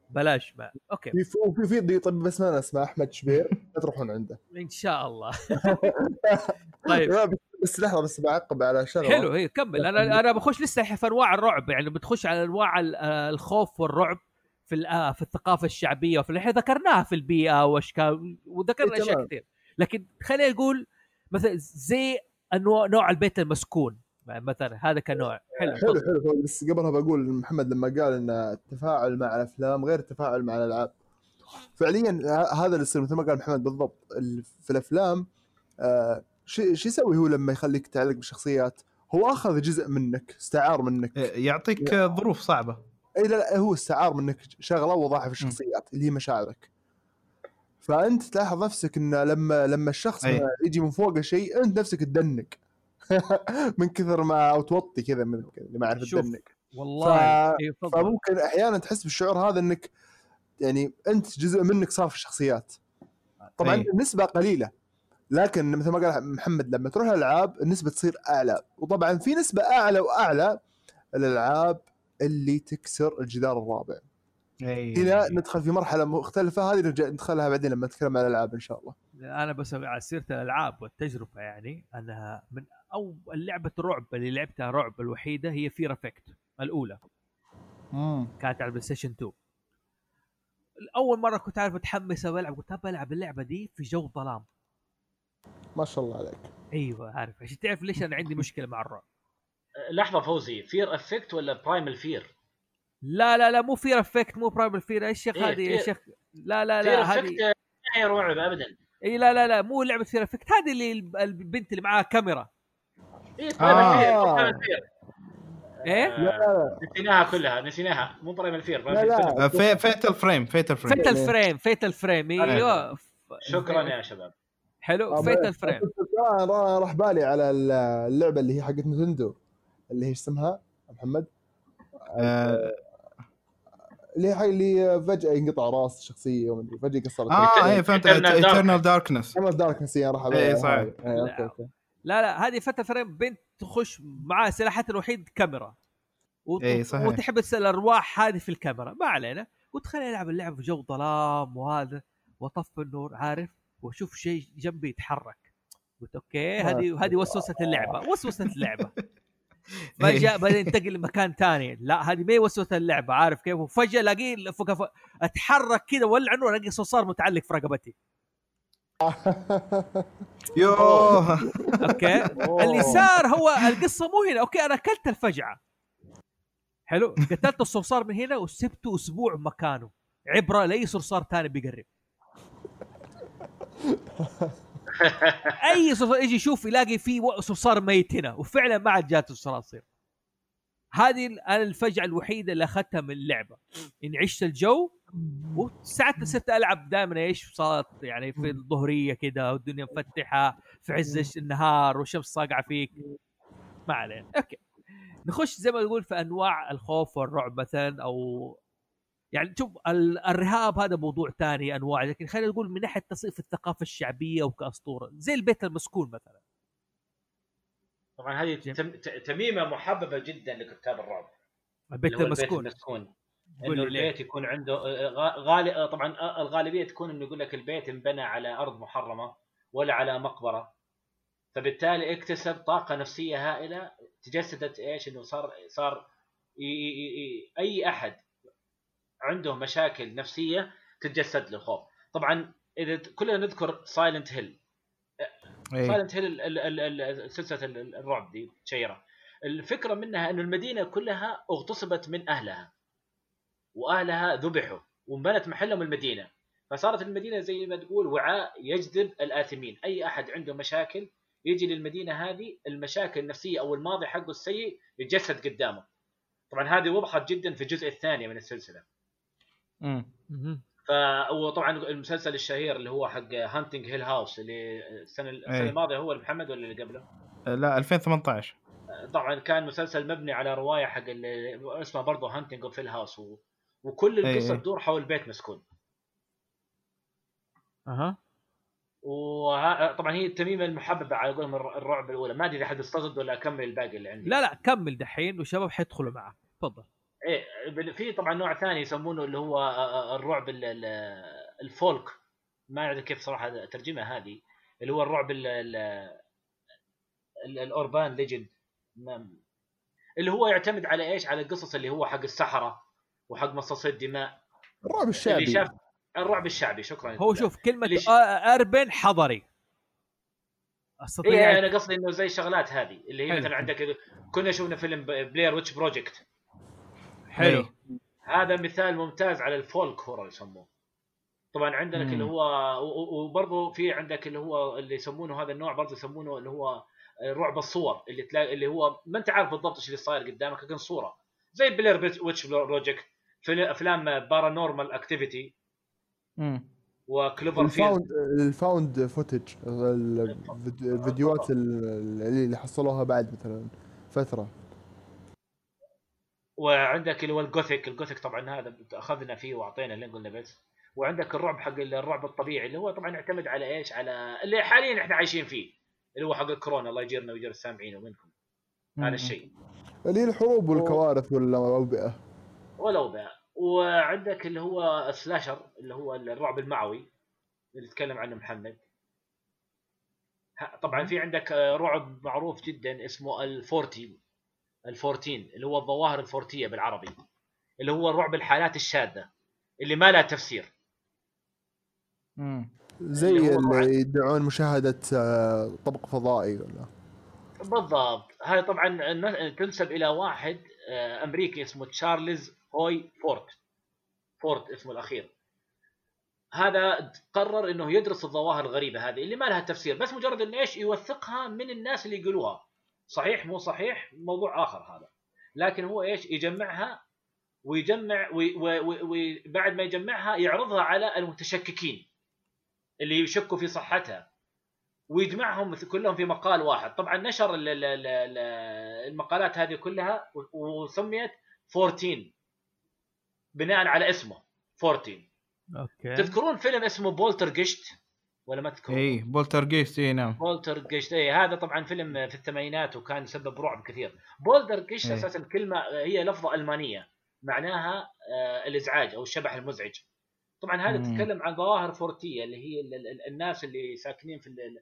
بلاش ما. okay. في في في في طبيب اسنان اسمه أحمد شبير لا تروحون عنده. إن شاء الله. طيب. بس- بس لحظة بس بعقب على شغلة. حلو هي كمل. أنا أنا بخش لسه في أنواع الرعب يعني بتخش على أنواع آه، الخوف والرعب في آه، في الثقافة الشعبية وفي إحنا ذكرناها في البيئة واشكال وذكرنا إيه، أشياء. كثير. لكن خلينا نقول مثلا زي انواع نوع البيت المسكون. مثلا هذا كنوع. حلو حلو حلو حلو. بس قبلها بقول محمد لما قال إن التفاعل مع الأفلام غير التفاعل مع الألعاب. فعليا هذا اللي يصير مثل ما قال محمد بالضبط. ال- في الأفلام آه، شو شو يسوي هو لما يخليك تعلق بالشخصيات هو أخذ جزء منك استعار منك. يعطيك ظروف صعبة. اي لا, لا هو استعار منك شغلة وضعها في الشخصيات اللي هي مشاعرك. فأنت تلاحظ نفسك إن لما لما الشخص أي. مثلاً يجي من فوقه شيء أنت نفسك تدنق من كثر ما أو توطي كذا من اللي ما اعرف تدنق والله ف-. فممكن أحيانا تحس بالشعور هذا إنك يعني أنت جزء منك صار في الشخصيات طبعا أي. النسبة قليلة لكن مثل ما قال محمد لما تروح الألعاب النسبة تصير أعلى وطبعا في نسبة أعلى وأعلى الالعاب اللي تكسر الجدار الرابع إي. هنا ندخل في مرحلة مختلفة هذه نرجع ندخلها بعدين لما نتكلم عن الألعاب إن شاء الله. أنا بس على سيرة الألعاب والتجربة يعني أنها من أو لعبة الرعب اللي لعبتها رعب الوحيدة هي Fear Effect الأولى. كانت على ال PlayStation 2 اول مرة كنت عارف متحمس ألعب قلت ابى ألعب اللعبة دي في جو ظلام. ما شاء الله عليك. أيوه عارف. عشان تعرف ليش أنا عندي مشكلة مع الرعب. لحظة فوزي Fear Effect ولا Primal Fear؟ لا لا لا مو Fear Effect مو Primal Fear يا شيخ إيه، هذه يا شيخ؟ لا لا لا هذه ما هي رعب ابدا. إي لا لا لا مو لعبة Fear Effect هذه اللي الب- البنت اللي معاها كاميرا. اي Primal Fear آه. إيه؟ لا لا لا. نسيناها كلها نسيناها. مو Primal Fear لا، لا. آه، في Fatal Frame Fatal Frame Fatal Frame Fatal Frame إيوه. شكرا يا شباب. حلو. آه، Fatal Frame آه، را- راح بالي على اللعبة اللي هي حقت Nintendo اللي هي اسمها؟ محمد؟ آه، اللي هي حق اللي فجأة ينقطع راس الشخصيه وما أدري فجأة قصرت آه اي فهمت. Eternal Darkness Eternal Darkness راح إيه، صحيح. لا. لا هذه Fatal Frame بنت تخش معها سلاحها الوحيد كاميرا. وت- إيه، صحيح. وتحبس الأرواح هذه في الكاميرا. ما علينا. قلت خليني العب اللعبه في جو ظلام وهذا واطفي النور عارف؟ واشوف شيء جنبي يتحرك. قلت okay هذه هذه وسوسة اللعبة وسوسة اللعبة. فجاه بعدين انتقل لمكان ثاني لا هذه ما هي وسوسة اللعبة عارف كيف؟ وفجأة الاقيه اتحرك كذا ولع النور الاقي صرصار متعلق في رقبتي. يوه. okay. اللي صار هو القصة مو هنا. okay أنا اكلت الفجعة. حلو. قتلت الصرصار من هنا وسبته أسبوع مكانه. عبرة لاي صرصار ثاني بيقرب. أي صرصار يجي يشوف يلاقي في صرصار ميت هنا وفعلا ما عاد جات الصراصير هذه أنا الفجعة الوحيدة اللي أخذتها من اللعبة. إني عشت الجو وساعات صرت ألعب دائما إيش صارت يعني في الظهرية كده والدنيا مفتحة في عز النهار والشمس صاقعة فيك. ما علينا. أوكي. نخش زي ما نقول في أنواع الخوف والرعب مثلا أو يعني شوف ال- الرهاب هذا موضوع ثاني أنواع لكن خلينا نقول من ناحية تصنيف الثقافة الشعبية وكأسطورة زي البيت المسكون مثلا. طبعا هذه تميمة محببة جدا لكتاب الرعب البيت المسكون البيت المسكون. إنه؟ البيت يكون عنده آه، غ- غالي آه، طبعا آه، الغالبية تكون إنه يقول لك البيت انبنى على أرض محرمة ولا على مقبرة. فبالتالي اكتسب طاقة نفسية هائلة تجسدت إيش؟ إنه صار صار أي أحد عنده مشاكل نفسية تتجسد له خوف طبعا إذا كلنا نذكر سايلنت هيل إيه. سايلنت هيل سلسلة ال- ال- الرعب دي شيرة. الفكرة منها إنه المدينة كلها اغتصبت من أهلها. وأهلها ذبحوا وانبنت محلهم المدينة. فصارت المدينة زي ما تقول وعاء يجذب الآثمين. أي أحد عنده مشاكل يجي للمدينة هذه المشاكل النفسية أو الماضي حقه السيء يتجسد قدامه. طبعا هذه وضحت جدا في الجزء الثاني من السلسلة. مم. مهم. ف وطبعا المسلسل الشهير اللي هو حق Haunting Hill House اللي السنة السنة أي. الماضية هو محمد ولا اللي قبله؟ لا 2018 طبعا كان مسلسل مبني على رواية حق اللي اسمها برضه Haunting of Hill House و... وكل أي القصة أي. تدور حول بيت مسكون أها وطبعا هي الثيمة المحببة على قولهم الر- الرعب الأولى ما أدري إذا حد استغد ولا أكمل الباقي اللي عندي لا لا كمل دحين والشباب حيدخلوا معك تفضل إيه بال- في طبعا نوع ثاني يسمونه اللي هو آه، آه، الرعب ال- ال- الفولك ما أعرف كيف صراحة الترجمه هذه اللي هو الرعب ال ال ال- الأوربان ليجند اللي هو يعتمد على إيش؟ على القصص اللي هو حق السحرة وحق مصاصي الدماء الرعب اللي الشعبي شاف الرعب الشعبي شكرا هو شوف كلمة ليش؟ آه، أربن حضري أستطيع إيه أنا قصدي إنه زي الشغلات هذه اللي هي. مثلا عندك كنا شفنا فيلم Blair Witch Project حلو. إيه. هذا مثال ممتاز على ال folk horror يسموه. طبعا عندك مم. اللي هو وبرضه في عندك اللي هو اللي يسمونه هذا النوع برضه يسمونه اللي هو رعب الصور اللي تلاقي اللي هو ما أنت عارف بالضبط إيش اللي صاير قدامك لكن صورة. زي Blair Witch Project أفلام Paranormal Activity. وكليفر فيلد الفاوند ال found footage الفيديوهات ال- اللي حصلوها بعد مثلا فترة. وعندك اللي هو ال gothic ال gothic طبعا هذا أخذنا فيه وأعطينا اللي قلنا بس. وعندك الرعب حق الرعب الطبيعي اللي هو طبعا يعتمد على إيش؟ على اللي حاليا إحنا عايشين فيه اللي هو حق الكورونا. الله يجيرنا ويجير السامعين ومنكم. هذا الشيء. اللي هي الحروب والكوارث والاوبئه والاوبئه وعندك اللي هو ال slasher اللي هو الرعب المعوي اللي تكلم عنه محمد. ها- طبعا في عندك رعب معروف جدا اسمه ال Fort ال Fortean اللي هو الظواهر الفورتية بالعربي اللي هو رعب الحالات الشاذة اللي ما لها تفسير. مم. زي اللي اللي يدعون مشاهدة آه، طبق فضائي ولا؟ بالضبط. هذا طبعا تنسب إلى واحد آه، أمريكي اسمه تشارلز هوي فورت. فورت اسمه الأخير. هذا قرر إنه يدرس الظواهر الغريبة هذه اللي ما لها تفسير بس مجرد إنه إيش؟ يوثقها من الناس اللي يقولوها. صحيح مو صحيح؟ موضوع آخر هذا. لكن هو إيش؟ يجمعها ويجمع وبعد ما يجمعها يعرضها على المتشككين اللي يشكوا في صحتها. ويجمعهم كلهم في مقال واحد. طبعا نشر ال- ال- ال- ال- المقالات هذه كلها وسميت 14 بناء على اسمه 14 أوكي. تذكرون فيلم اسمه Poltergeist ولا ما تذكرون اي Poltergeist اي نعم. Poltergeist اي هذا طبعا فيلم في الثمانينات وكان يسبب رعب كثير. Poltergeist إيه. أساسا كلمة هي لفظة ألمانية معناها آه، الإزعاج أو الشبح المزعج. طبعا هذا. تتكلم عن ظواهر فورتية اللي هي ال- ال- الناس اللي ساكنين في ال-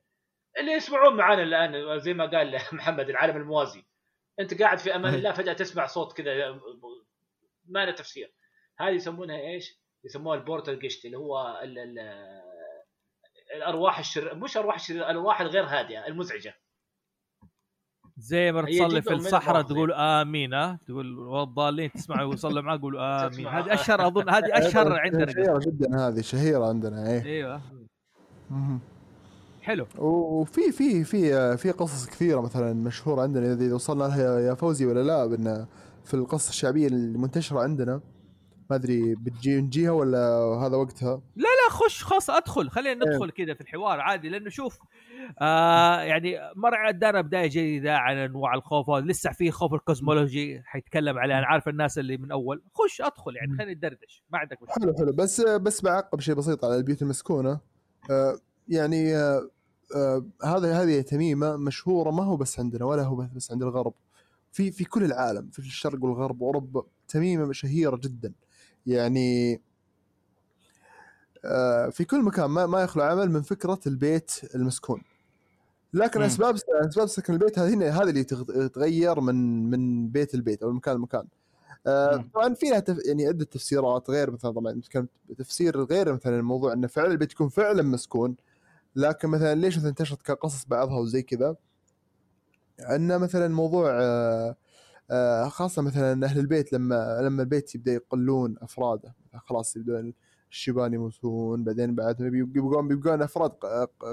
اللي يسمعون معانا الآن زي ما قال محمد العالم الموازي. أنت قاعد في أمان الله فجأة تسمع صوت كذا ما له تفسير. هذه يسمونها إيش؟ يسموها البورتال جيشت اللي هو ال ال الأرواح الشر مش أرواح الشر الأرواح الغير هادئة المزعجة. زي ما تصلي في الصحراء. تقول آمين ها؟ تقول والضالين تسمعوا ويصلوا معاه يقولوا آمين. تسمع. هذه أشهر أظن هذه أشهر عندنا شهيرة جدا هذه شهيرة عندنا إيه. أيوه. حلو. وفي في في في قصص كثيرة مثلا مشهورة عندنا إذا وصلنا لها يا فوزي ولا لا في القصص الشعبية المنتشرة عندنا ما أدري بتجي نجيها ولا هذا وقتها؟ لا خش خلاص أدخل خلينا ندخل كذا في الحوار عادي لأنه شوف آه يعني مر عندنا بدايه جديده عن أنواع الخوف. لسه في خوف الكوزمولوجي حيتكلم عليه أنا عارف الناس اللي من أول. خش أدخل يعني خلينا ندردش ما عندك مشكلة. حلو حلو. بس بس بعقب شيء بسيط على البيوت المسكونة. آه يعني آه آه هذا هذه تميمة مشهورة ما هو بس عندنا ولا هو بس عند الغرب. في في كل العالم في الشرق والغرب واوروبا تميمة شهيرة جدا. يعني آه في كل مكان ما ما يخلو عمل من فكرة البيت المسكون لكن مم. أسباب أسباب سكن البيت هذه هنا- هذه اللي تغ- تغير من من بيت البيت أو من مكان لمكان آه،. طبعا فيها تف... يعني عدة تفسيرات غير مثلا طبعا تفسير غير مثلا الموضوع إنه فعلا البيت يكون فعلا مسكون لكن مثلا ليش مثلا انتشرت كقصص بعضها وزي كذا ان مثلا موضوع آه، خاصة مثلا أهل البيت لما لما البيت يبدأ يقلون أفراده خلاص يبدون الشيبان يموتون بعدين بعد بيبقون بيبقون أفراد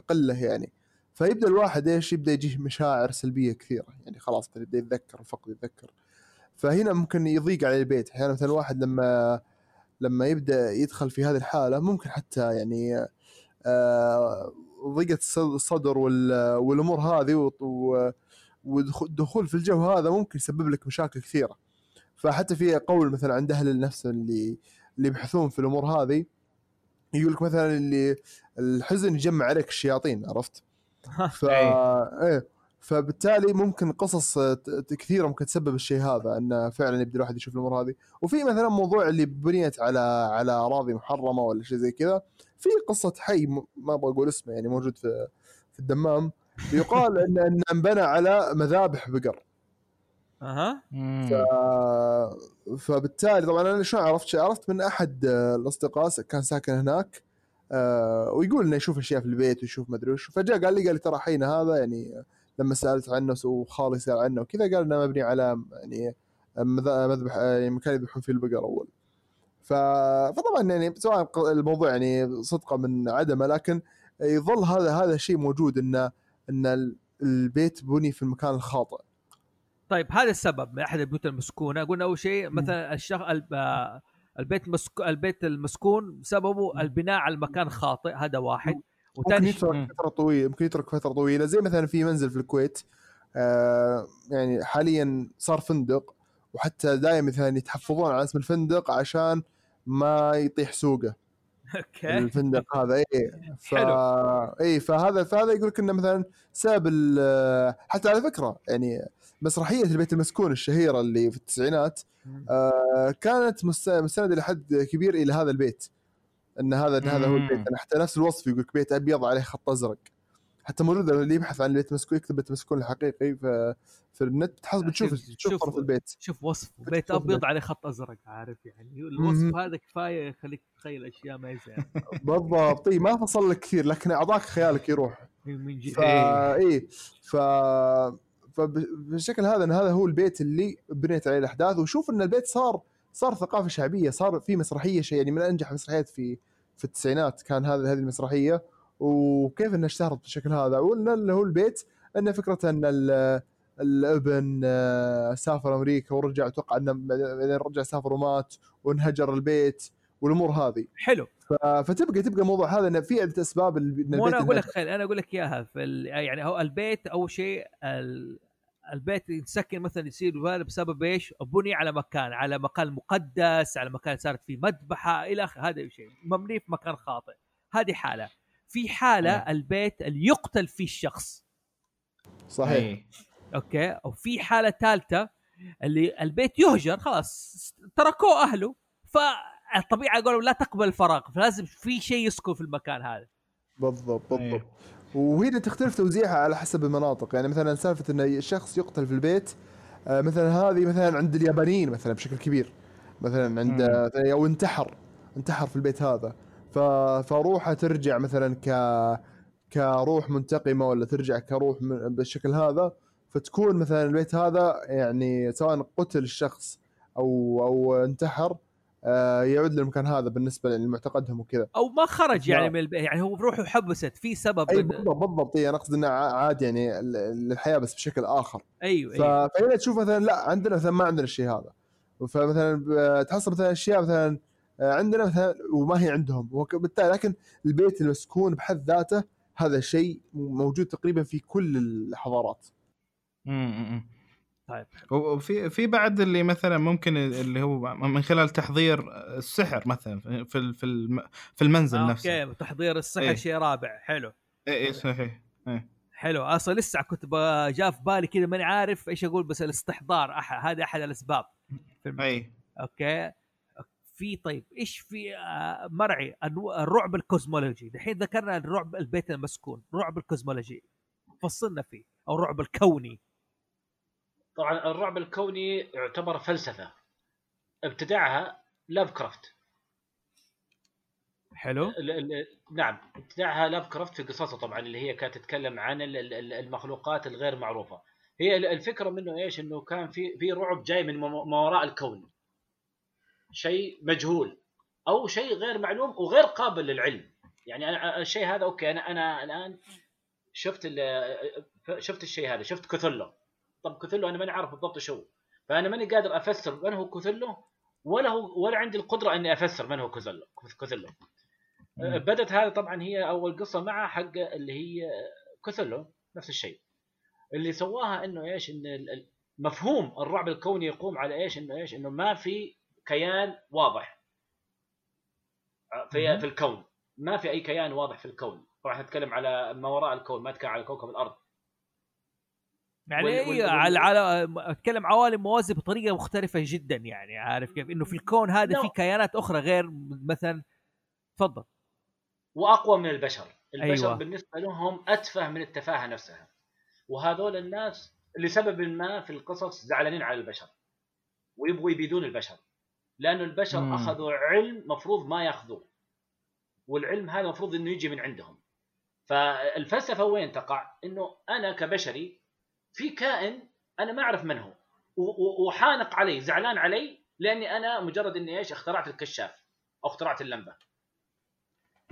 قلة يعني. فيبدأ الواحد إيش؟ يبدأ يجيه مشاعر سلبية كثيرة. يعني خلاص يبدا يتذكر الفقد يتذكر. فهنا ممكن يضيق على البيت. أحيانا مثلا الواحد لما لما يبدأ يدخل في هذه الحالة ممكن حتى يعني آه، ضيقة الص- الصدر وال- والأمور هذه والدخول في الجو هذا ممكن يسبب لك مشاكل كثيرة. فحتى في قول مثلا عند أهل النفس اللي اللي يبحثون في الأمور هذه يقول لك مثلا اللي الحزن يجمع عليك الشياطين عرفت؟ ف إيه. فبالتالي ممكن قصص كثيرة ممكن تسبب الشيء هذا انه فعلا يبدأ الواحد يشوف الأمور هذه. وفي مثلا موضوع اللي بنيت على على أراضي محرمة ولا شيء زي كذا في قصة حي ما أبغى أقول اسمه يعني موجود في في الدمام. يقال ان إن انبنى على مذابح بقر. أها. ف... فبالتالي طبعا أنا شلون عرفت عرفت من أحد الأصدقاء كان ساكن هناك آه، ويقول إنه يشوف أشياء في البيت ويشوف ما أدري وش. فجاء قال لي قال لي ترى حينا هذا يعني لما سألت عنه وخالي سال عنه وكذا قال إنه مبني على يعني مذ- مذبح يعني مكان يذبحون فيه البقر أول. ف... فطبعا يعني سواء الموضوع يعني صدقة من عدمه لكن يظل هذا هذا الشيء موجود إنه إن ال- البيت بني في المكان الخاطئ. طيب هذا السبب. من أحد البيوت المسكونة قلنا أول شيء مثلا. الب... آه، البيت مسك... البيت المسكون سببه البناء على المكان خاطئ هذا واحد. ممكن وثاني شيء مم. يترك فترة طويلة ممكن يترك فترة طويلة. زي مثلا في منزل في الكويت آه يعني حاليا صار فندق وحتى دائما مثلا يتحفظون على اسم الفندق عشان ما يطيح سوقه. أوكي. الفندق هذا اي ف... حلو. اي فهذا فهذا يقول لك إنه مثلا سبب ال- حتى على فكرة يعني مسرحية البيت المسكون الشهيرة اللي في التسعينات آه كانت مست- مستنده لحد كبير إلى هذا البيت. إن هذا إن هذا هو. البيت. حتى نفس الوصف يقول لك بيت أبيض عليه خط أزرق. حتى موجود اللي يبحث عن البيت المسكون يكتب بيت المسكون الحقيقي في, في النت. بتحس بتشوف شوف- تشوف شوف. طرف البيت. شوف وصف بتشوف بيت أبيض. عليه خط أزرق عارف يعني. الوصف. هذا كفاية يخليك تتخيل أشياء ما يزال بالضبط. إي ما فصل لك كثير لكن أعطاك خيالك يروح. من جد فا إي. ف فبالشكل هذا إن هذا هو البيت اللي بنيت عليه الأحداث. وشوف إن البيت صار صار ثقافة شعبية صار في مسرحية شيء يعني من أنجح المسرحيات في في التسعينات كان هذا هذه المسرحية. وكيف انها اشتهرت بالشكل هذا؟ وقلنا اللي هو البيت إن فكرة إن ال- الابن آه، سافر أمريكا ورجع أتوقع إنه بعدين رجع سافر ومات وانهجر البيت والأمور هذه. حلو. فتبقى تبقى الموضوع هذا إنه في عدة أسباب إن البيت أنا أقول لك أنا أقول لك إياها. في. يعني هو البيت أول شيء ال... البيت يتسكن مثلا يصير بسبب إيش؟ بني على مكان على مكان مقدس على مكان صارت فيه مذبحة إلى آخره. هذا شيء. مبني في مكان خاطئ. هذه حالة. في حالة. البيت اللي يقتل فيه الشخص صحيح إيه. أوكي وفي حالة ثالثة اللي البيت يهجر خلاص تركوه أهله فالطبيعة يقولوا لا تقبل الفراغ فلازم في شيء يسكن في المكان هذا بالضبط بالضبط أيوه. وهنا تختلف توزيعها على حسب المناطق يعني مثلا سالفة إن الشخص يقتل في البيت آه، مثلا هذه مثلا عند اليابانيين مثلا بشكل كبير مثلا عند. مثلاً أو انتحر انتحر في البيت هذا. فروحه ترجع مثلا ك كروح منتقمة ولا ترجع كروح من... بالشكل هذا فتكون مثلا البيت هذا يعني سواء قتل الشخص أو أو انتحر آه، يعود للمكان هذا بالنسبة لمعتقدهم وكذا. أو ما خرج يعني. من البيت يعني هو روحه حبست في سبب من- بالضبط بالضبط. اي أنا أقصد إنه عاد يعني للحياة بس بشكل آخر. أيوه أيوه. فهنا تشوف مثلا لا عندنا مثلا ما عندنا الشيء هذا. فمثلا ب- تحصل مثلا أشياء مثلا آه، عندنا مثلا وما هي عندهم. وبالتالي لكن البيت المسكون بحد ذاته هذا شيء موجود تقريبا في كل الحضارات. امم طيب. وفي في بعد اللي مثلا ممكن اللي هو من خلال تحضير السحر مثلا في ال- في في المنزل آه نفسه. أوكي تحضير السحر إيه. شيء رابع. حلو. اي اي صحيح. إيه. حلو. أصلا لسه كنت جاء في بالي كذا ماني عارف إيش أقول بس الاستحضار أح- هذا أحد الأسباب. اي أوكي. في طيب إيش في آه، نوع الرعب الكوزمولوجي. دحين ذكرنا الرعب البيت المسكون رعب الكوزمولوجي. فصلنا فيه أو الرعب الكوني. طبعا الرعب الكوني يعتبر فلسفة. ابتدعها لاف كرافت حلو. ال- ال- نعم ابتدعها لاف كرافت في قصصه طبعا اللي هي كانت تتكلم عن ال- ال- المخلوقات الغير معروفة. هي ال- الفكرة منه إيش؟ إنه كان في في رعب جاي من ما وراء الكون. شيء مجهول أو شيء غير معلوم وغير قابل للعلم. يعني أنا الشيء هذا أوكي أنا أنا الآن شفت شفت الشيء هذا شفت كثله طب كثله أنا ماني عارف بالضبط شو فأنا ماني قادر أفسر من هو كثله ولا هو ولا عندي القدرة إني أفسر من هو كثله كثله. بدت هذه طبعا هي أول قصة مع حق اللي هي كثله نفس الشيء. اللي سواها إنه إيش إن مفهوم الرعب الكوني يقوم على إيش إنه إيش إنه ما في كيان واضح. في. في الكون. ما في أي كيان واضح في الكون. طبعا نتكلم على ما وراء الكون ما نتكلم على كوكب الأرض. يعني وال- إيه وال- على على أتكلم عوالم موازي بطريقة مختلفة جدا يعني عارف كيف؟ إنه في الكون هذا. في كيانات أخرى غير مثلا تفضل. وأقوى من البشر. البشر. أيوة. بالنسبة لهم أتفه من التفاهة نفسها. وهذول الناس لسبب ما في القصص زعلانين على البشر. ويبغوا يبيدون البشر. لأنه البشر مم. أخذوا علم مفروض ما يأخذوه. والعلم هذا مفروض إنه يجي من عندهم. فالفلسفة وين تقع؟ إنه أنا كبشري في كائن أنا ما أعرف من هو. وحانق علي زعلان علي لأني أنا مجرد إني إيش؟ اخترعت الكشاف أو اخترعت اللمبة.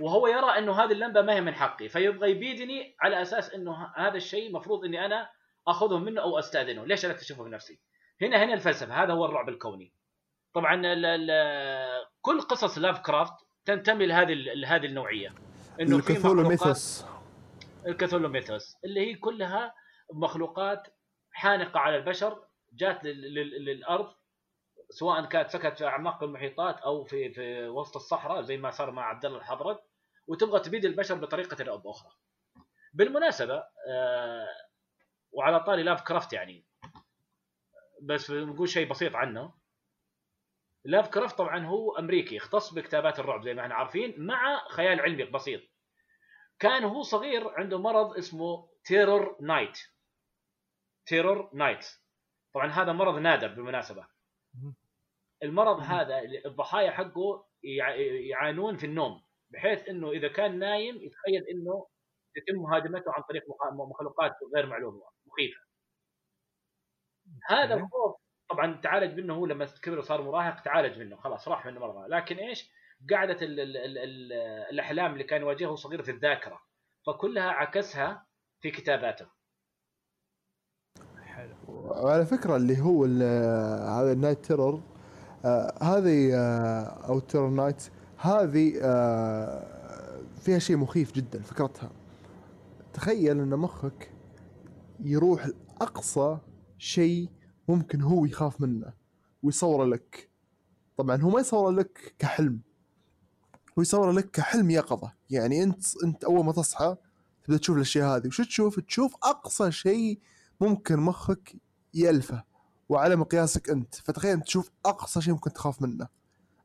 وهو يرى إنه هذه اللمبة ما هي من حقي فيبغى يبيدني على أساس إنه هذا الشيء مفروض إني أنا أخذه منه أو أستأذنه. ليش أنا أكتشفه بنفسي هنا هنا الفلسفة هذا هو الرعب الكوني. طبعا كل قصص لاف كرافت تنتمي لهذه لهذه النوعية. إنه في الكثول مخلوقات mythos الكاثولو mythos اللي هي كلها مخلوقات حانقة على البشر جات لل- لل- للأرض سواء كانت سكنت في أعماق المحيطات أو في في وسط الصحراء زي ما صار مع عبد الله الحظرد وتبغى تبيد البشر بطريقة أو بأخرى. بالمناسبة آه وعلى طاري لاف كرافت يعني بس نقول شيء بسيط عنه. لاف كرافت طبعا هو أمريكي يختص بكتابات الرعب زي ما إحنا عارفين مع خيال علمي بسيط. كان هو صغير عنده مرض اسمه terror night terror night طبعا هذا مرض نادر بالمناسبة. المرض هذا الضحايا حقه يع- يعانون في النوم بحيث إنه إذا كان نايم يتخيل إنه يتم مهاجمته عن طريق مخ- مخلوقات غير معلومة مخيفة. هذا. الخوف طبعا تعالج منه هو لما كبر وصار مراهق تعالج منه خلاص راح منه مرة. لكن إيش؟ قاعدة ال ال ال ال الأحلام اللي كان يواجهه صغير في الذاكرة فكلها عكسها في كتاباته. حلو. وعلى فكرة اللي هو ال- هذا ال night terror آه هذه آه أو terror night هذه آه فيها شيء مخيف جدا فكرتها. تخيل إن مخك يروح لأقصى شيء ممكن هو يخاف منه ويصوره لك. طبعا هو ما يصوره لك كحلم. هو يصوره لك كحلم يقظه يعني انت أنت أول ما تصحى تبدأ تشوف الأشياء هذه. وش تشوف؟ تشوف أقصى شيء ممكن مخك يألفه وعلى مقياسك أنت. فتخيل أنت تشوف أقصى شيء ممكن تخاف منه.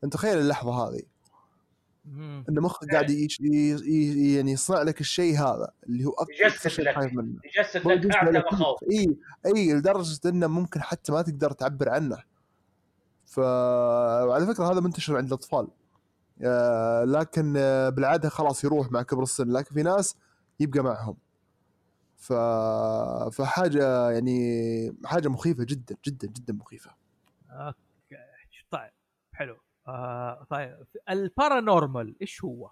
أنت تخيل اللحظة هذه. ان مخك قاعد يش- ي- ي- يعني يصنع لك الشيء هذا اللي هو يجسد شيء. خايف منه. يجسد لك اعلى مخاوف. إي إي لدرجة إنه ممكن حتى ما تقدر تعبر عنه. ف وعلى فكرة هذا منتشر عند الأطفال. آه، لكن آه، بالعادة خلاص يروح مع كبر السن. لكن في ناس يبقى معهم. ف... فحاجة يعني حاجة مخيفة جدا جدا جدا مخيفة. آه طيب. ال paranormal إيش هو؟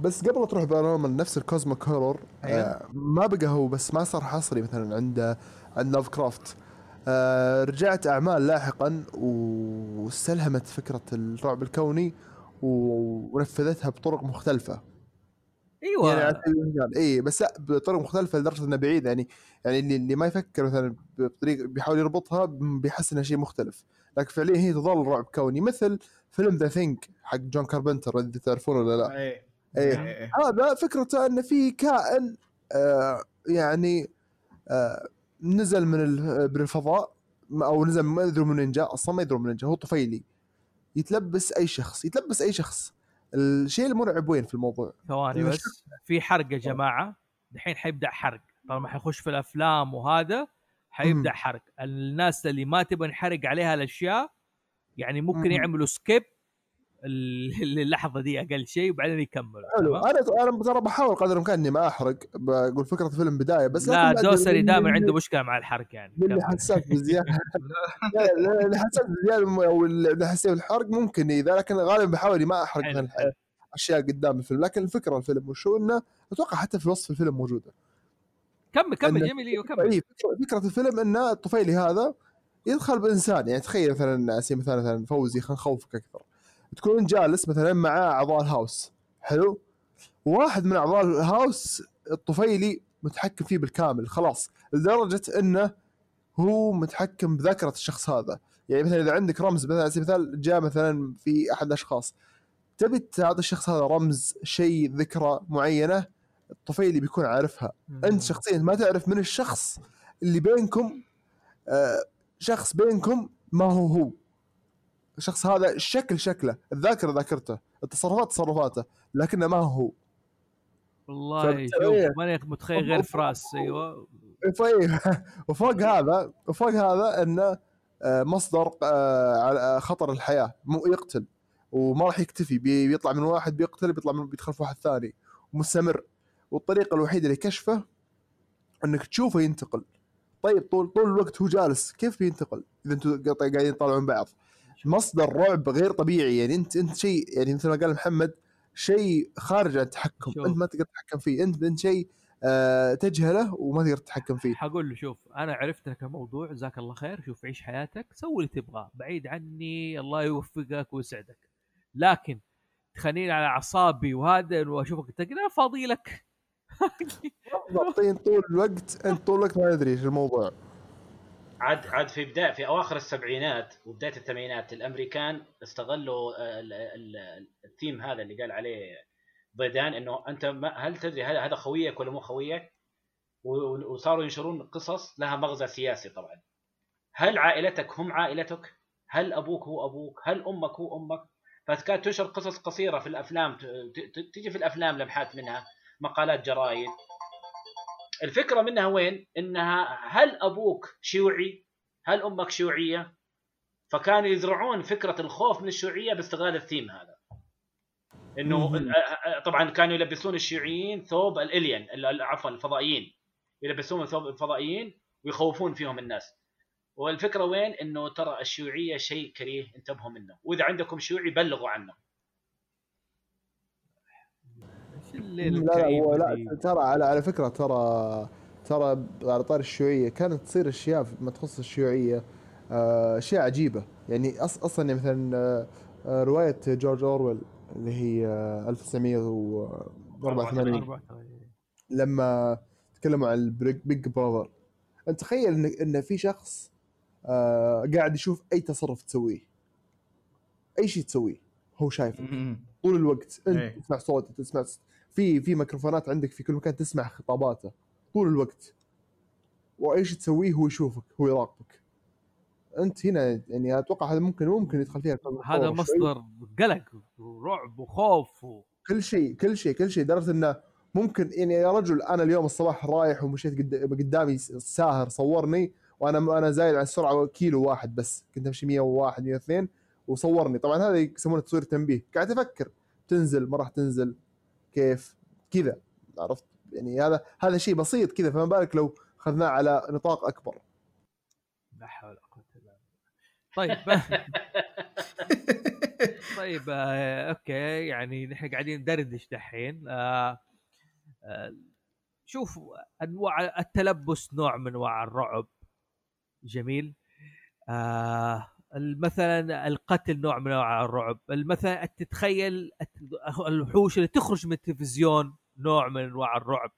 بس قبل تروح paranormal نفس ال cosmic horror أيوة. آه ما بقى هو بس ما صار حصري مثلا عند عند لاف كرافت آه رجعت أعمال لاحقا واستلهمت فكرة الرعب الكوني ونفذتها بطرق مختلفة. أيوه. يعني اي بس لا بطرق مختلفة لدرجة إنه بعيد. يعني يعني اللي, اللي ما يفكر مثلا بطريقه بيحاول يربطها بيحس انها شيء مختلف. لكن فعليا هي تظل رعب كوني. مثل فيلم The Thing حق جون كاربنتر إذا تعرفونه ولا لا. إيه. إيه. إيه. هذا فكرته أن في كائن آه يعني آه نزل من ال- من الفضاء أو نزل ما يدري من وين جاء أصلا ما يدري من وين جاء هو طفيلي. يتلبس أي شخص يتلبس أي شخص. الشيء المرعب وين في الموضوع؟ ثواني بس في حرق يا جماعة. دحين حيبدأ حرق. طالما حيخش في الأفلام وهذا حيبدأ. حرق الناس اللي ما تبغى نحرق عليها الأشياء يعني ممكن مم. يعملوا سكيب اللحظة دي أقل شيء وبعدين يكملوا حلو؟ أنا أنا ترى بحاول قدر الإمكان إني ما أحرق بقول فكرة الفيلم بداية بس لا دوسري دائما عنده مشكلة مع الحرق يعني اللي. حساس بزيادة اللي حساس بزيادة أو اللي حساس بالحرق ممكن إذا لكن غالبا بحاول ما أحرق. أشياء قدام الفيلم لكن الفكرة الفيلم وشو إنه أتوقع حتى في وصف الفيلم موجودة كمل كمل جميل أيوه كمل. فكرة- فكرة الفيلم أن الطفيلي هذا يدخل بإنسان يعني تخيل مثلا على سبيل المثال مثلا فوزي خلينا نخوفك أكثر. تكون جالس مثلا مع أعضاء الهاوس. حلو؟ واحد من أعضاء الهاوس الطفيلي متحكم فيه بالكامل خلاص. لدرجة أنه هو متحكم بذاكرة الشخص هذا. يعني مثلا إذا عندك رمز مثلا على سبيل المثال جاء مثلا في أحد الأشخاص. تبي تعطي الشخص هذا رمز شيء ذكرى معينة؟ الطفيلي بيكون عارفها. انت شخصيا ما تعرف من الشخص اللي بينكم آه شخص بينكم ما هو هو. الشخص هذا الشكل شكله الذاكرة ذاكرته التصرفات تصرفاته لكنه ما هو هو. والله. ماني متخيل غير فراس أيوه. وفوق هذا وفوق هذا إنه آه، مصدر آه، على خطر الحياة مو يقتل. وما راح يكتفي بي- بيطلع من واحد بيقتل بيطلع من بيدخل في واحد ثاني. ومستمر والطريقة الوحيدة لكشفه إنك تشوفه ينتقل. طيب طول طول الوقت هو جالس كيف بينتقل إذا أنتم قاعد- قاعدين تطالعون بعض. مصدر رعب غير طبيعي يعني انت أنت شيء يعني مثل ما قال محمد شيء خارج عن التحكم. أنت ما تقدر تتحكم فيه. أنت انت شيء آه تجهله وما تقدر تتحكم فيه. حقول له شوف أنا عرفت لك الموضوع جزاك الله خير. شوف عيش حياتك سوي اللي تبغاه. بعيد عني الله يوفقك ويسعدك. لكن تخليني على أعصابي وهذا وأشوفك أنا فاضي لك. ضابطين طول الوقت أنت طول الوقت ما ندري إيش الموضوع عاد عاد في بداية في أواخر السبعينات وبداية الثمانينات الأمريكان استغلوا ال- ال- الثيم هذا اللي قال عليه ضيدان إنه أنت ما هل تدري هل هذا خويك ولا مو خويك؟ وصاروا ينشرون قصص لها مغزى سياسي طبعا. هل عائلتك هم عائلتك؟ هل أبوك هو أبوك؟ هل أمك هو أمك؟ فكانت تنشر قصص قصيرة في الأفلام تجي في الأفلام لمحات منها مقالات جرايد الفكرة منها وين؟ إنها هل أبوك شيوعي؟ هل أمك شيوعية؟ فكانوا يزرعون فكرة الخوف من الشيوعية باستغلال الثيم هذا. إنه. طبعا كانوا يلبسون الشيوعيين ثوب الالين ال- ال- عفوا الفضائيين يلبسون ثوب الفضائيين ويخوفون فيهم الناس. والفكرة وين؟ إنه ترى الشيوعية شيء كريه انتبهوا منه، وإذا عندكم شيوعي بلغوا عنه. لا لا هو لا ترى على على فكرة ترى ترى على طار الشيوعية كانت تصير أشياء ما تخص الشيوعية آه، أشياء عجيبة يعني أص أصلا يعني مثلا آه، آه، رواية جورج أورويل اللي هي آه، 1984 84. لما تكلموا عن البيج براذر أنت تخيل ان إن في شخص قاعد يشوف أي تصرف تسويه أي شيء تسويه هو شايفك مم. طول الوقت أنت إيه. تسمع صوته تسمع في في ميكروفونات عندك في كل مكان تسمع خطاباته طول الوقت. واي شيء تسويه هو يشوفك هو يراقبك. أنت هنا يعني أتوقع هذا ممكن ممكن يدخل فيها هذا. مصدر قلق ورعب وخوف و... كل شيء كل شيء كل شيء لدرجة إنه ممكن يعني يا رجل أنا اليوم الصباح رايح ومشيت قد- قدامي ساهر صورني وأنا أنا زايد عن السرعة كيلو واحد بس كنت أمشي 101 102 وصورني. طبعا هذا يسمونه تصوير تنبيه. قاعد أفكر. تنزل ما راح تنزل. كيف كذا عرفت؟ يعني هذا هذا شيء بسيط كذا فما بالك لو أخذناه على نطاق أكبر. لا حول ولا قوة إلا بالله. طيب. طيب آه، أوكي. يعني نحن قاعدين ندردش دحين. آه، آه، شوف أنواع التلبس نوع من أنواع الرعب. جميل. آه مثلا القتل نوع من أنواع الرعب. مثلا تتخيل الوحوش اللي تخرج من التلفزيون نوع من أنواع الرعب.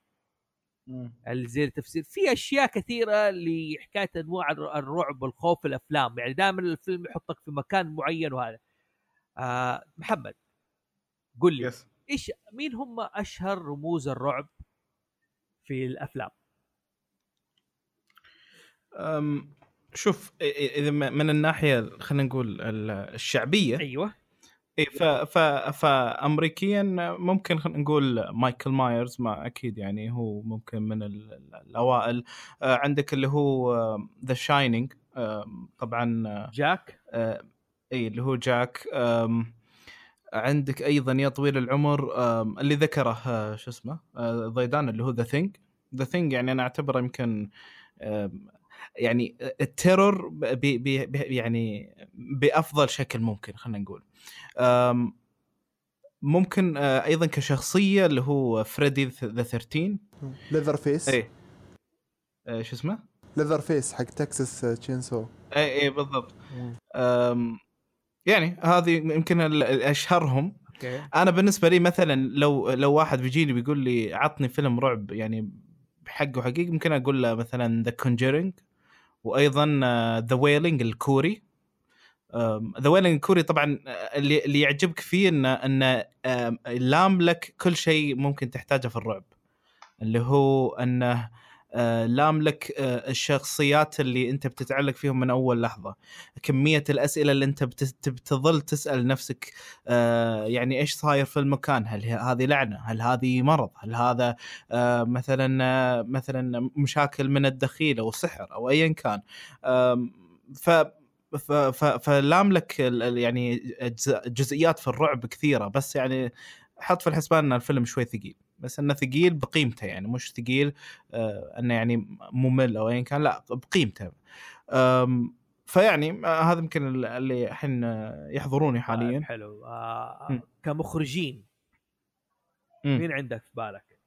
اللي زي التفسير. في أشياء كثيرة لحكاية أنواع الر- الرعب والخوف في الأفلام. يعني دائما الفيلم يحطك في مكان معين وهذا. آه محمد قل لي إيش مين هم أشهر رموز الرعب في الأفلام؟ أم، شوف إذا من الناحية خلينا نقول ال- الشعبية أيوه. إي ف ف فامريكيا ممكن نقول مايكل مايرز ما أكيد يعني هو ممكن من ال- ال- الأوائل. آه، عندك اللي هو The Shining طبعا جاك؟ آه، إي اللي هو جاك. عندك أيضا يا طويل العمر اللي ذكره آه، شو اسمه ضيدان اللي هو The Thing The Thing يعني أنا أعتبره يمكن يعني ال terror ب- ب- ب- يعني بأفضل شكل ممكن خلينا نقول. ممكن آه، أيضا كشخصية اللي هو Friday the 13 Leatherface اي شو اسمه؟ Leatherface حق Texas Chainsaw اي اي بالضبط. يعني هذه يمكن أشهرهم. أنا بالنسبة لي مثلا لو لو واحد بيجيني بيقول لي عطني فيلم رعب يعني بحقه حقيقي ممكن أقول له مثلا The Conjuring وأيضا The Wailing الكوري. The Wailing الكوري طبعا آه، اللي اللي يعجبك فيه انه انه لام لك كل شيء ممكن تحتاجه في الرعب. اللي هو إنه آه، لام لك آه، الشخصيات اللي أنت بتتعلق فيهم من أول لحظة. كمية الأسئلة اللي أنت بت- بتظل تسأل نفسك آه، يعني إيش صاير في المكان؟ هل هذه لعنة؟ هل هذه مرض؟ هل هذا آه، مثلا آه، مثلا مشاكل من الدخيل أو سحر أو ايا كان. ف فلام لك يعني جزئيات في الرعب كثيرة بس يعني حط في الحسبان إن الفيلم شوي ثقيل. بس إنه ثقيل بقيمته يعني مش ثقيل آه إنه يعني ممل أو ايا كان لا بقيمته فيعني آه هذا يمكن ال- اللي الحين آه، يحضروني طيب حاليا حلو آه مم. كمخرجين. مين عندك في بالك؟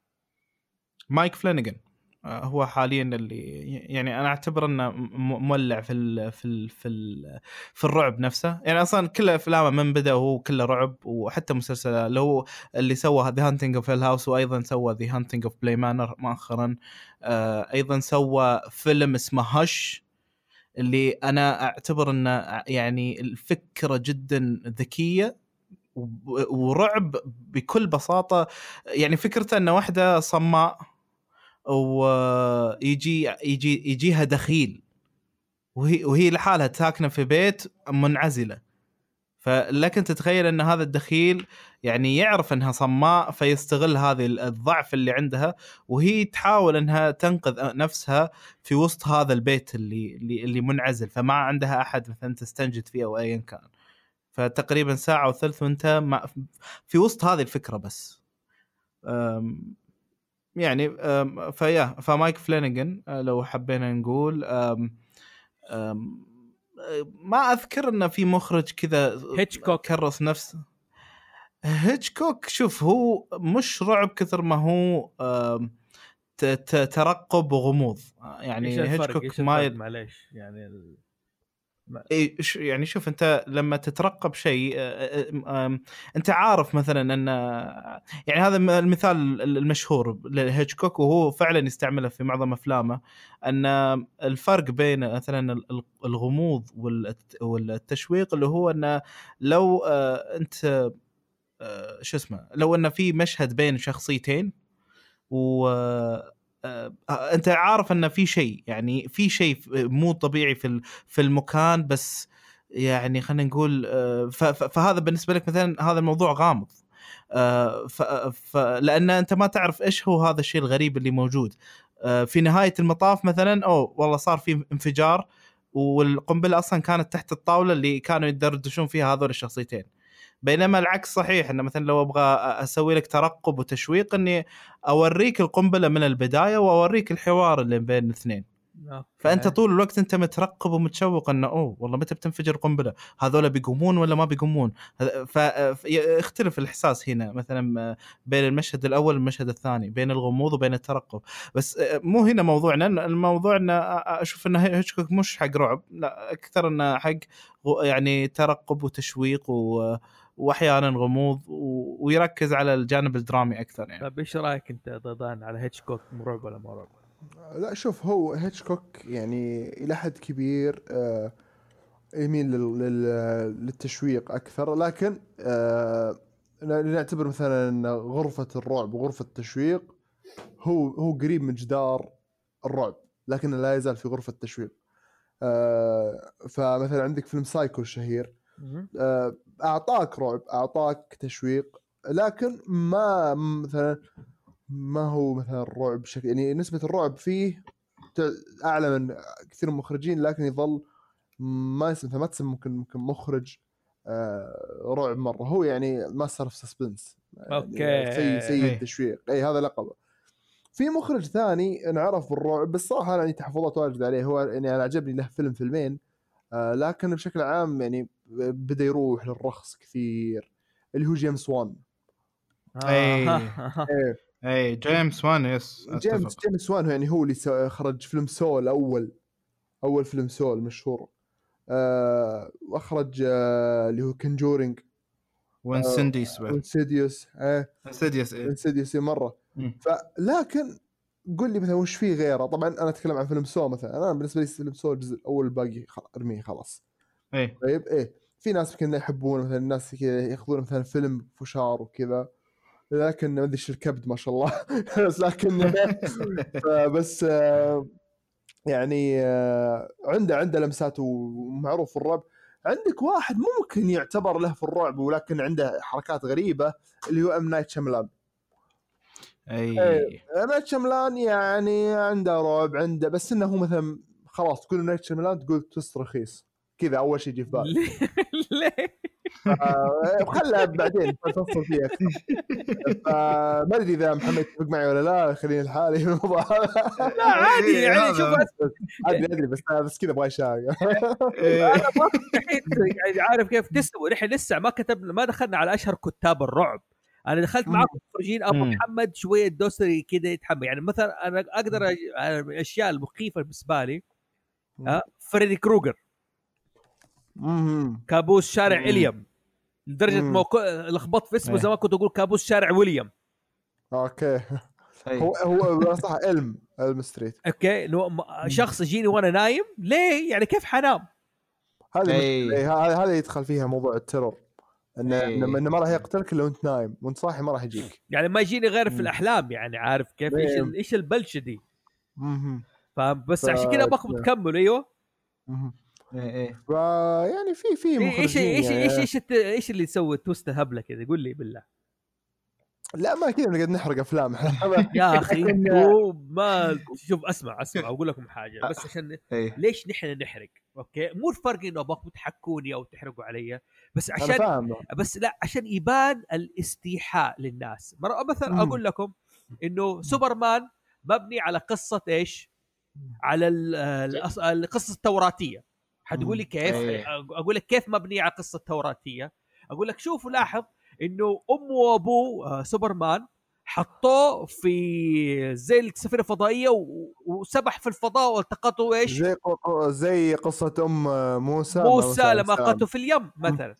مايك فلانيجن آه، هو حاليا اللي يعني أنا أعتبر إنه مولع في ال في ال في ال في الرعب نفسه. يعني أصلا كل أفلامه من بدأ هو كله رعب وحتى مسلسله. اللي هو اللي سوى The Haunting of House وأيضا سوى The Haunting of Bly Manor مؤخرا. آه، أيضا سوى فيلم اسمه Hush اللي أنا أعتبر إنه يعني الفكرة جدا ذكية ورعب بكل بساطة. يعني فكرته ان واحدة صماء ويجي يجي يجيها دخيل. وهي وهي لحالها ساكنة في بيت منعزلة. فلكن تتخيل أن هذا الدخيل يعني يعرف أنها صماء فيستغل هذه الضعف اللي عندها وهي تحاول أنها تنقذ نفسها في وسط هذا البيت اللي اللي, منعزل. فما عندها أحد مثلا تستنجد فيه أو ايا كان. فتقريبا ساعة وثلث وانت في وسط هذه الفكرة بس. يعني فيا فمايك فلينيجن أه، لو حبينا نقول أم، أم، ما أذكر انه في مخرج كذا هيتشكوك. كرس نفسه هيتشكوك شوف هو مش رعب كثر ما هو ترقب وغموض. يعني إيش الفرق؟ هيتشكوك ما معليش يعني ال... يعني شوف أنت لما تترقب شيء آه، آه، أنت عارف مثلا أن يعني هذا الم- المثال المشهور لهيتشكوك وهو فعلا يستعمله في معظم أفلامه أن الفرق بين مثلا ال- الغموض والت- والتشويق اللي هو انه لو آه، أنت شو اسمه لو انه في مشهد بين شخصيتين و أنت عارف انه في شيء يعني في شيء مو طبيعي في في المكان بس يعني خلينا نقول آه، فهذا بالنسبة لك مثلا هذا الموضوع غامض. آه، لأن أنت ما تعرف إيش هو هذا الشيء الغريب اللي موجود. آه، في نهاية المطاف مثلا أو والله صار في انفجار والقنبلة أصلا كانت تحت الطاولة اللي كانوا يدردشون فيها هذول الشخصيتين. بينما العكس صحيح إنه مثلا لو أبغى أسوي لك ترقب وتشويق إني أوريك القنبلة من البداية وأوريك الحوار اللي بين الاثنين. فأنت طول الوقت أنت مترقب ومتشوق إنه أوه والله متى بتنفجر قنبلة؟ هذول بيقومون ولا ما بيقومون؟ فيختلف الإحساس هنا مثلا بين المشهد الأول والمشهد الثاني بين الغموض وبين الترقب. بس مو هنا موضوعنا الموضوع ان أشوف إنه هيتشكوك مش حق رعب لا أكثر إنه حق يعني ترقب وتشويق و واحيانا غموض و... ويركز على الجانب الدرامي أكثر يعني. طيب إيش رأيك أنت ضدان على هيتشكوك رعب ولا مو رعب؟ لا شوف هو هيتشكوك يعني إلى حد كبير آه يميل لل- لل- للتشويق أكثر لكن آه نعتبر مثلا أن غرفة الرعب وغرفة التشويق هو هو قريب من جدار الرعب لكنه لا يزال في غرفة تشويق آه فمثلا عندك فيلم سايكو الشهير. آه، أعطاك رعب أعطاك تشويق لكن ما مثلا ما هو مثلا الرعب بشكل يعني نسبة الرعب فيه أعلى من كثير من المخرجين لكن يظل ما اسم ما تسمى ممكن ممكن مخرج آه، رعب مرة هو يعني master of suspense okay. سيد سيد إيه. التشويق اي هذا لقبه في مخرج ثاني انعرف بالرعب بس صراحة أنا عندي تحفظات واجد عليه هو يعني أنا عجبني له فيلم فيلمين آه، لكن بشكل عام يعني بدأ يروح للرخص كثير اللي هو جيمس وان. إيه. إيه. اي جيمس وان yes جيمس جيمس وان يعني هو اللي خرج فيلم سول أول أول فيلم سول مشهور. آه وأخرج آه اللي هو Conjuring. و Insidious بعد. Insidious آه Insidious إيه. Insidious مرة. فلكن قل لي مثلا وش في غيره؟ طبعا أنا أتكلم عن فيلم Saw مثلا. أنا بالنسبة لي فيلم Saw الجزء الأول الباقي أرميه خلاص. إيه. طيب إيه. في ناس يمكن يحبون مثلا الناس كذا ياخذون مثلا فيلم فشار وكذا لكن ما أدري إيش الكبد ما شاء الله. بس لكن بس آه، يعني آه، عنده عنده لمسات ومعروف في الرعب. عندك واحد ممكن يعتبر له في الرعب ولكن عنده حركات غريبة اللي هو أم نايت شملان أي. إيه. أم نايت شملان يعني عنده رعب عنده بس إنه هو مثلا خلاص تقول أم نايت شملان تقول twist رخيص. كذا أول شيء يجي في بالك ليه؟ آه، خلها بعدين تفصل فيها. فما أدري إذا محمد يتفق معي ولا لا خليني لحالي. في الموضوع هذا لا عادي إيه، يعني. شوف أدري أدري بس بس كذا أبغى أشاق. إيه. ما يعني عارف كيف تسوي. نحن لسه ما كتبنا ما دخلنا على أشهر كتاب الرعب. أنا دخلت معاكم مخرجين أبو مم. محمد شوية دوسري كذا يتحمل. يعني مثلا أنا أقدر الاشياء المخيفة بالنسبة لي ها فريدي كروجر مم. كابوس شارع مم. Elm لدرجة. ما لخبطت في اسمه إيه. زمان كنت أقول كابوس شارع ويليام okay أي. هو هو صح Elm Elm Street okay شخص يجيني وأنا نايم ليه يعني كيف حنام هذه أي. المشكلة. إيه، هذا هذا يدخل فيها موضوع ال terror. انه إنه ما راح يقتلك إلا وأنت نايم وأنت صاحي ما راح يجيك يعني ما يجيني غير في. الأحلام يعني عارف كيف إيش إيش البلشة دي. فبس ف- عشان كذا ابغاكم تكملوا أيوه. إيه إيه. ف يعني في في إيه- إيش مخرجين إيش يعني- إيش إيش الت- إيش اللي يسوي twist هبلة كذا قول لي بالله. لا ما كذا نقعد نحرق أفلام. يا أخي ما شوف أسمع أسمع أقول لكم حاجة. بس عشان إيه. ليش نحن نحرق؟ okay؟ مو الفرق إنه ابغاكم تحكوني أو تحرقوا علي. بس عشان بس لا عشان يبان الاستيحاء للناس. مرة مثلا. أقول لكم إنه سوبرمان مبني على قصة إيش؟ على ال- الأص- القصة التوراتية. حتقول لي كيف؟ إيه. أقول لك كيف مبنية على قصه توراتيه؟ أقول لك شوف لاحظ إنه امه وابوه آه، سوبرمان حطوه في زي السفينه الفضائيه و- وسبح في الفضاء والتقطوا إيش؟ زي ق- زي قصة أم موسى موسى عليه لما السلام. لقته في اليم مثلا.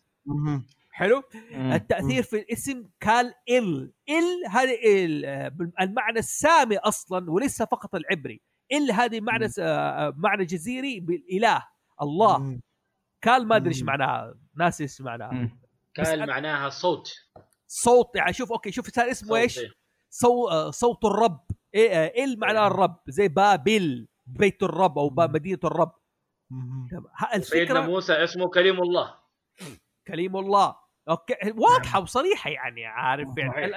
حلو؟ التأثير في الاسم قال إل إل هذه ال آه، المعنى السامي أصلا وليس فقط العبري إل هذه معنى آه، معنى جزيري بالإله الله. قال ما أدري إيش. معناها. ناسي إيش معناها. أنا- معناها صوت. صوت يعني شوف أوكي شوف صار اسمه إيش؟ إيه. صو آه، صوت الرب. إيه آه، ال معناه الرب؟ زي بابل بيت الرب أو باب. مدينة الرب. ها- سيدنا الفكرة موسى اسمه كليم الله. كليم الله. okay واضحة وصريحة يعني عارف يعني.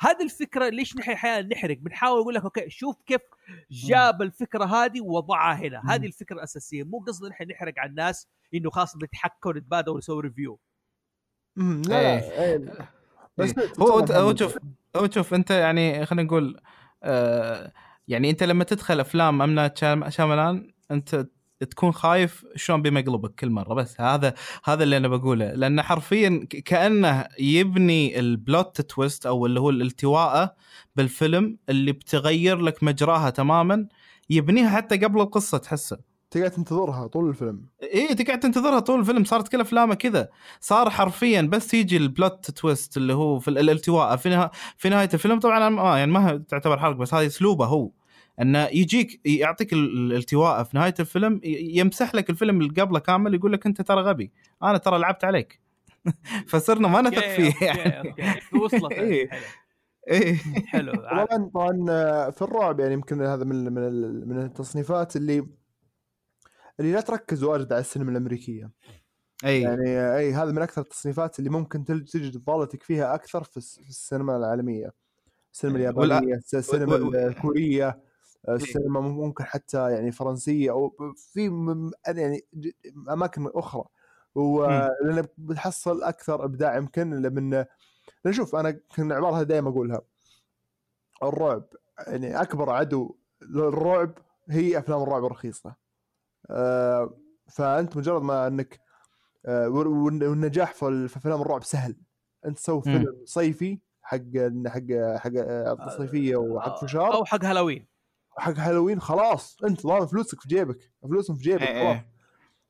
هذه الفكرة ليش نحن أحيانا نحرق بنحاول نقول لك okay شوف كيف جاب الفكرة هذه ووضعها هنا. هذه الفكرة الأساسية مو قصدنا نحن نحرق على الناس إنه خلاص نتحكى ونتبادل ونسوي review. لا لا إيه. بس إيه. هو هو شوف هو شوف أنت يعني خلينا نقول آه يعني أنت لما تدخل أفلام ام نايت شام- شاملان أنت تكون خايف شلون بيمقلبك كل مرة. بس هذا هذا اللي أنا بقوله. لأنه حرفيا كأنه يبني ال plot twist أو اللي هو الالتواءه بالفيلم اللي بتغير لك مجراها تماما يبنيها حتى قبل القصة تحسه. تقعد تنتظرها طول الفيلم. إيه تقعد تنتظرها طول الفيلم. صارت كل أفلامه كذا. صار حرفيا بس يجي ال plot twist اللي هو في ال- الالتواء. في, نها... في نهاية الفيلم طبعا ما يعني ما تعتبر حرق بس هذه أسلوبه هو. انه يجيك يعطيك ال- الالتواء في نهاية الفيلم يمسح لك الفيلم اللي قبله كامل يقول لك أنت ترى غبي. أنا ترى لعبت عليك. فصرنا ما نثق فيه يعني. أوكي. وصلت. إيه. حلو. إيه. حلو. طبعا طبعا في الرعب يعني يمكن هذا من من من التصنيفات اللي اللي لا تركز واجد على السينما الأمريكية. أي. يعني أي هذا من أكثر التصنيفات اللي ممكن تجد ضالتك فيها أكثر في الس- في السينما العالمية. السينما اليابانية الس- السينما الكورية. السينما ممكن حتى يعني فرنسية أو في يعني أماكن أخرى. ولان بتحصل أكثر إبداع يمكن إلا من لأن شوف أنا كان العباره هذه دائما أقولها. الرعب يعني أكبر عدو للرعب هي أفلام الرعب الرخيصة. آه، فأنت مجرد ما إنك آه، والن- والنجاح في أفلام الرعب سهل. أنت تسوي مم. فيلم صيفي حق حق حق آه، صيفيه وحق فشار. أو حق هالوين. حق هالوين خلاص انت ضامن فلوسك في جيبك فلوسهم في جيبك إيه، خلاص. إيه.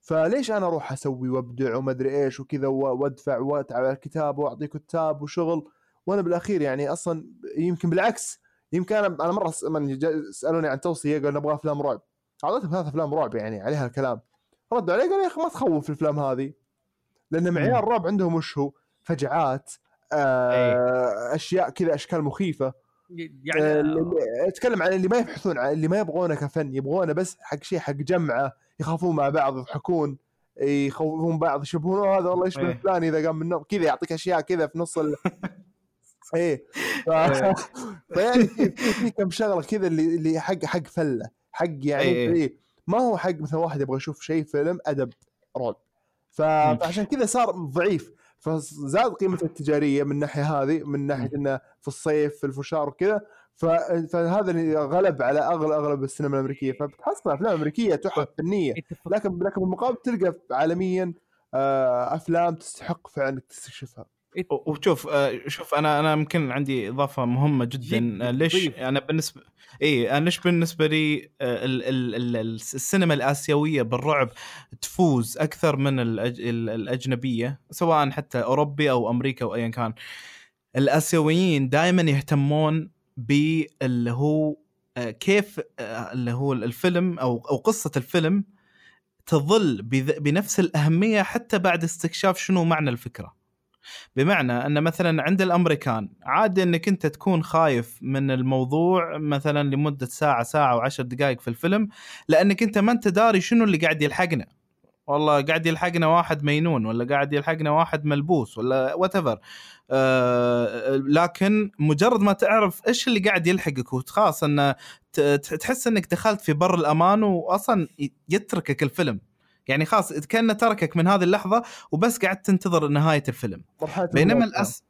فليش أنا أروح أسوي وأبدع وما ادري إيش وكذا وأدفع وأتعب على الكتاب وأعطي كتاب وشغل؟ وأنا بالأخير يعني أصلا يمكن بالعكس يمكن أنا أنا مرة من سألوني عن توصية قالوا نبغى أفلام رعب. اعطيتهم ثلاث أفلام رعب يعني عليها الكلام. ردوا علي قالوا يا أخي ما تخوف الأفلام هذه لأن معيار الرعب عندهم وش هو؟ فجعات آه أشياء كذا أشكال مخيفة. يعني آه، أتكلم عن اللي ما يبحثون عن اللي ما يبغونه كفن يبغونه بس حق شيء حق جمعة يخافون مع بعض يضحكون يخوفون بعض يشبهون "أوه، هذا والله يشبه إيه. فلان إذا قام من النوم كذا يعطيك أشياء كذا في نص ال... إيه ف... إيه. فيعني في, في, كم شغلة كذا اللي اللي حق حق فلة حق يعني إيه. إيه. ما هو حق مثلا واحد يبغى يشوف شيء فيلم أدب رعب ف... فعشان كذا صار ضعيف فزاد قيمته التجارية من الناحيه هذه من ناحية إنه في الصيف في الفشار وكذا. فهذا اللي غلب على اغلب أغلب السينما الأمريكية. فبتحصل أفلام أمريكية تحف فنية. لكن لكن بالمقابل تلقى عالميا آه، أفلام تستحق فعلا إنك تستكشفها. وشوف آه، شوف أنا أنا يمكن عندي إضافة مهمة جدا جد، آه، ليش. أنا بالنسبة اي أنا ليش بالنسبة لي آه، ال- ال- ال- ال- السينما الآسيوية بالرعب تفوز أكثر من الأجنبية سواء حتى أوروبي أو أمريكا أو ايا كان الآسيويين دائما يهتمون باللي هو آه، كيف آه، اللي هو الفيلم أو أو قصة الفيلم تظل بنفس الأهمية حتى بعد استكشاف شنو معنى الفكرة. بمعنى أن مثلا عند الأمريكان عادي أنك أنت تكون خايف من الموضوع مثلا لمدة ساعة ساعة وعشر دقائق في الفيلم لأنك أنت ما أنت داري شنو اللي قاعد يلحقنا. والله قاعد يلحقنا واحد مينون ولا قاعد يلحقنا واحد ملبوس ولا وات آه لكن مجرد ما تعرف إيش اللي قاعد يلحقك وخلاص انه تحس أنك دخلت في بر الأمان واصلا يتركك الفيلم يعني خلاص كأنه تركك من هذه اللحظة وبس قاعد تنتظر نهاية الفيلم بينما. الأس...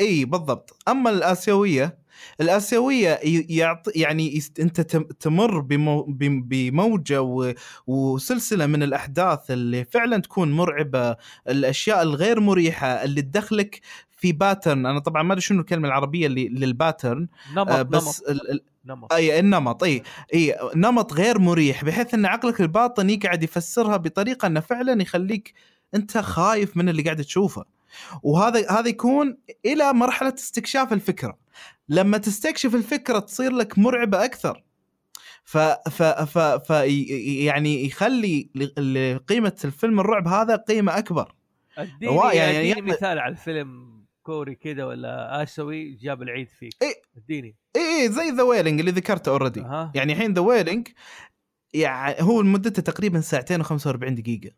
إي بالضبط أما الآسيوية الآسيوية ي- يعط... يعني يست... أنت تم- تمر بمو... بم- بموجة و... وسلسلة من الأحداث اللي فعلا تكون مرعبة الأشياء الغير مريحة اللي تدخلك في pattern أنا طبعا ما أدري شنو الكلمة العربية اللي لل pattern. نمط آه بس نمط ال... ال... نمط. أي النمط أي أي نمط غير مريح بحيث إن عقلك الباطني قاعد يفسرها بطريقة إنه فعلا يخليك أنت خايف من اللي قاعد تشوفه. وهذا هذا يكون إلى مرحلة استكشاف الفكرة. لما تستكشف الفكرة تصير لك مرعبة أكثر. ف ف ف, ف يعني يخلي لقيمة الفيلم الرعب هذا قيمة أكبر. اديني يعني- يعني مثال على الفيلم كوري كده ولا آسيوي جاب العيد فيك؟ إيه. اديني. اي اي زي The Wailing اللي ذكرته already أها. يعني الحين The Wailing يعني هو مدته تقريبا ساعتين و45 دقيقة.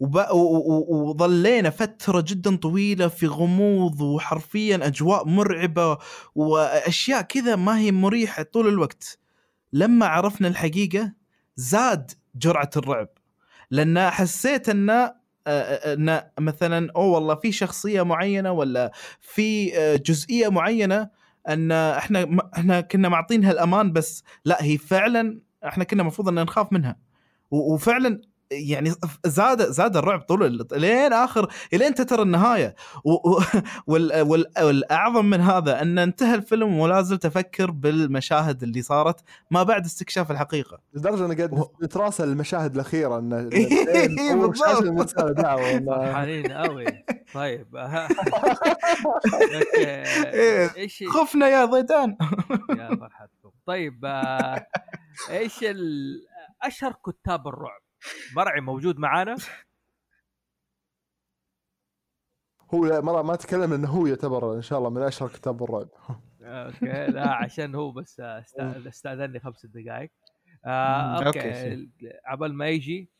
وب... و... و... وظلينا فترة جدا طويلة في غموض وحرفيا أجواء مرعبة وأشياء كذا ما هي مريحة طول الوقت. لما عرفنا الحقيقة زاد جرعة الرعب. لأن حسيت أن ان مثلا أو والله في شخصية معينة ولا في جزئية معينة أن إحنا إحنا كنا معطينها الأمان بس لا هي فعلا إحنا كنا المفروض أن نخاف منها. وفعلا يعني زاد زاد الرعب طول ال- لين آخر لين تتر النهاية. و- و- وال- وال- والأعظم من هذا أن انتهى الفيلم ولا زلت أفكر بالمشاهد اللي صارت ما بعد استكشاف الحقيقة. لدرجة أنا قاعد نتراسل المشاهد الأخيرة انه إيه، بالضبط. فرحانين قوي طيب. إيه. إيش خفنا يا ضيدان. يا فرحتكم. طيب آه، إيش ال- أشهر كتاب الرعب؟ مرعي موجود معانا. هو لا مرة ما تكلم انه هو يعتبر إن شاء الله من أشهر كتاب الرعب. okay لا عشان هو بس أست- استأذني خمس دقائق. آه okay، okay عبال ما يجي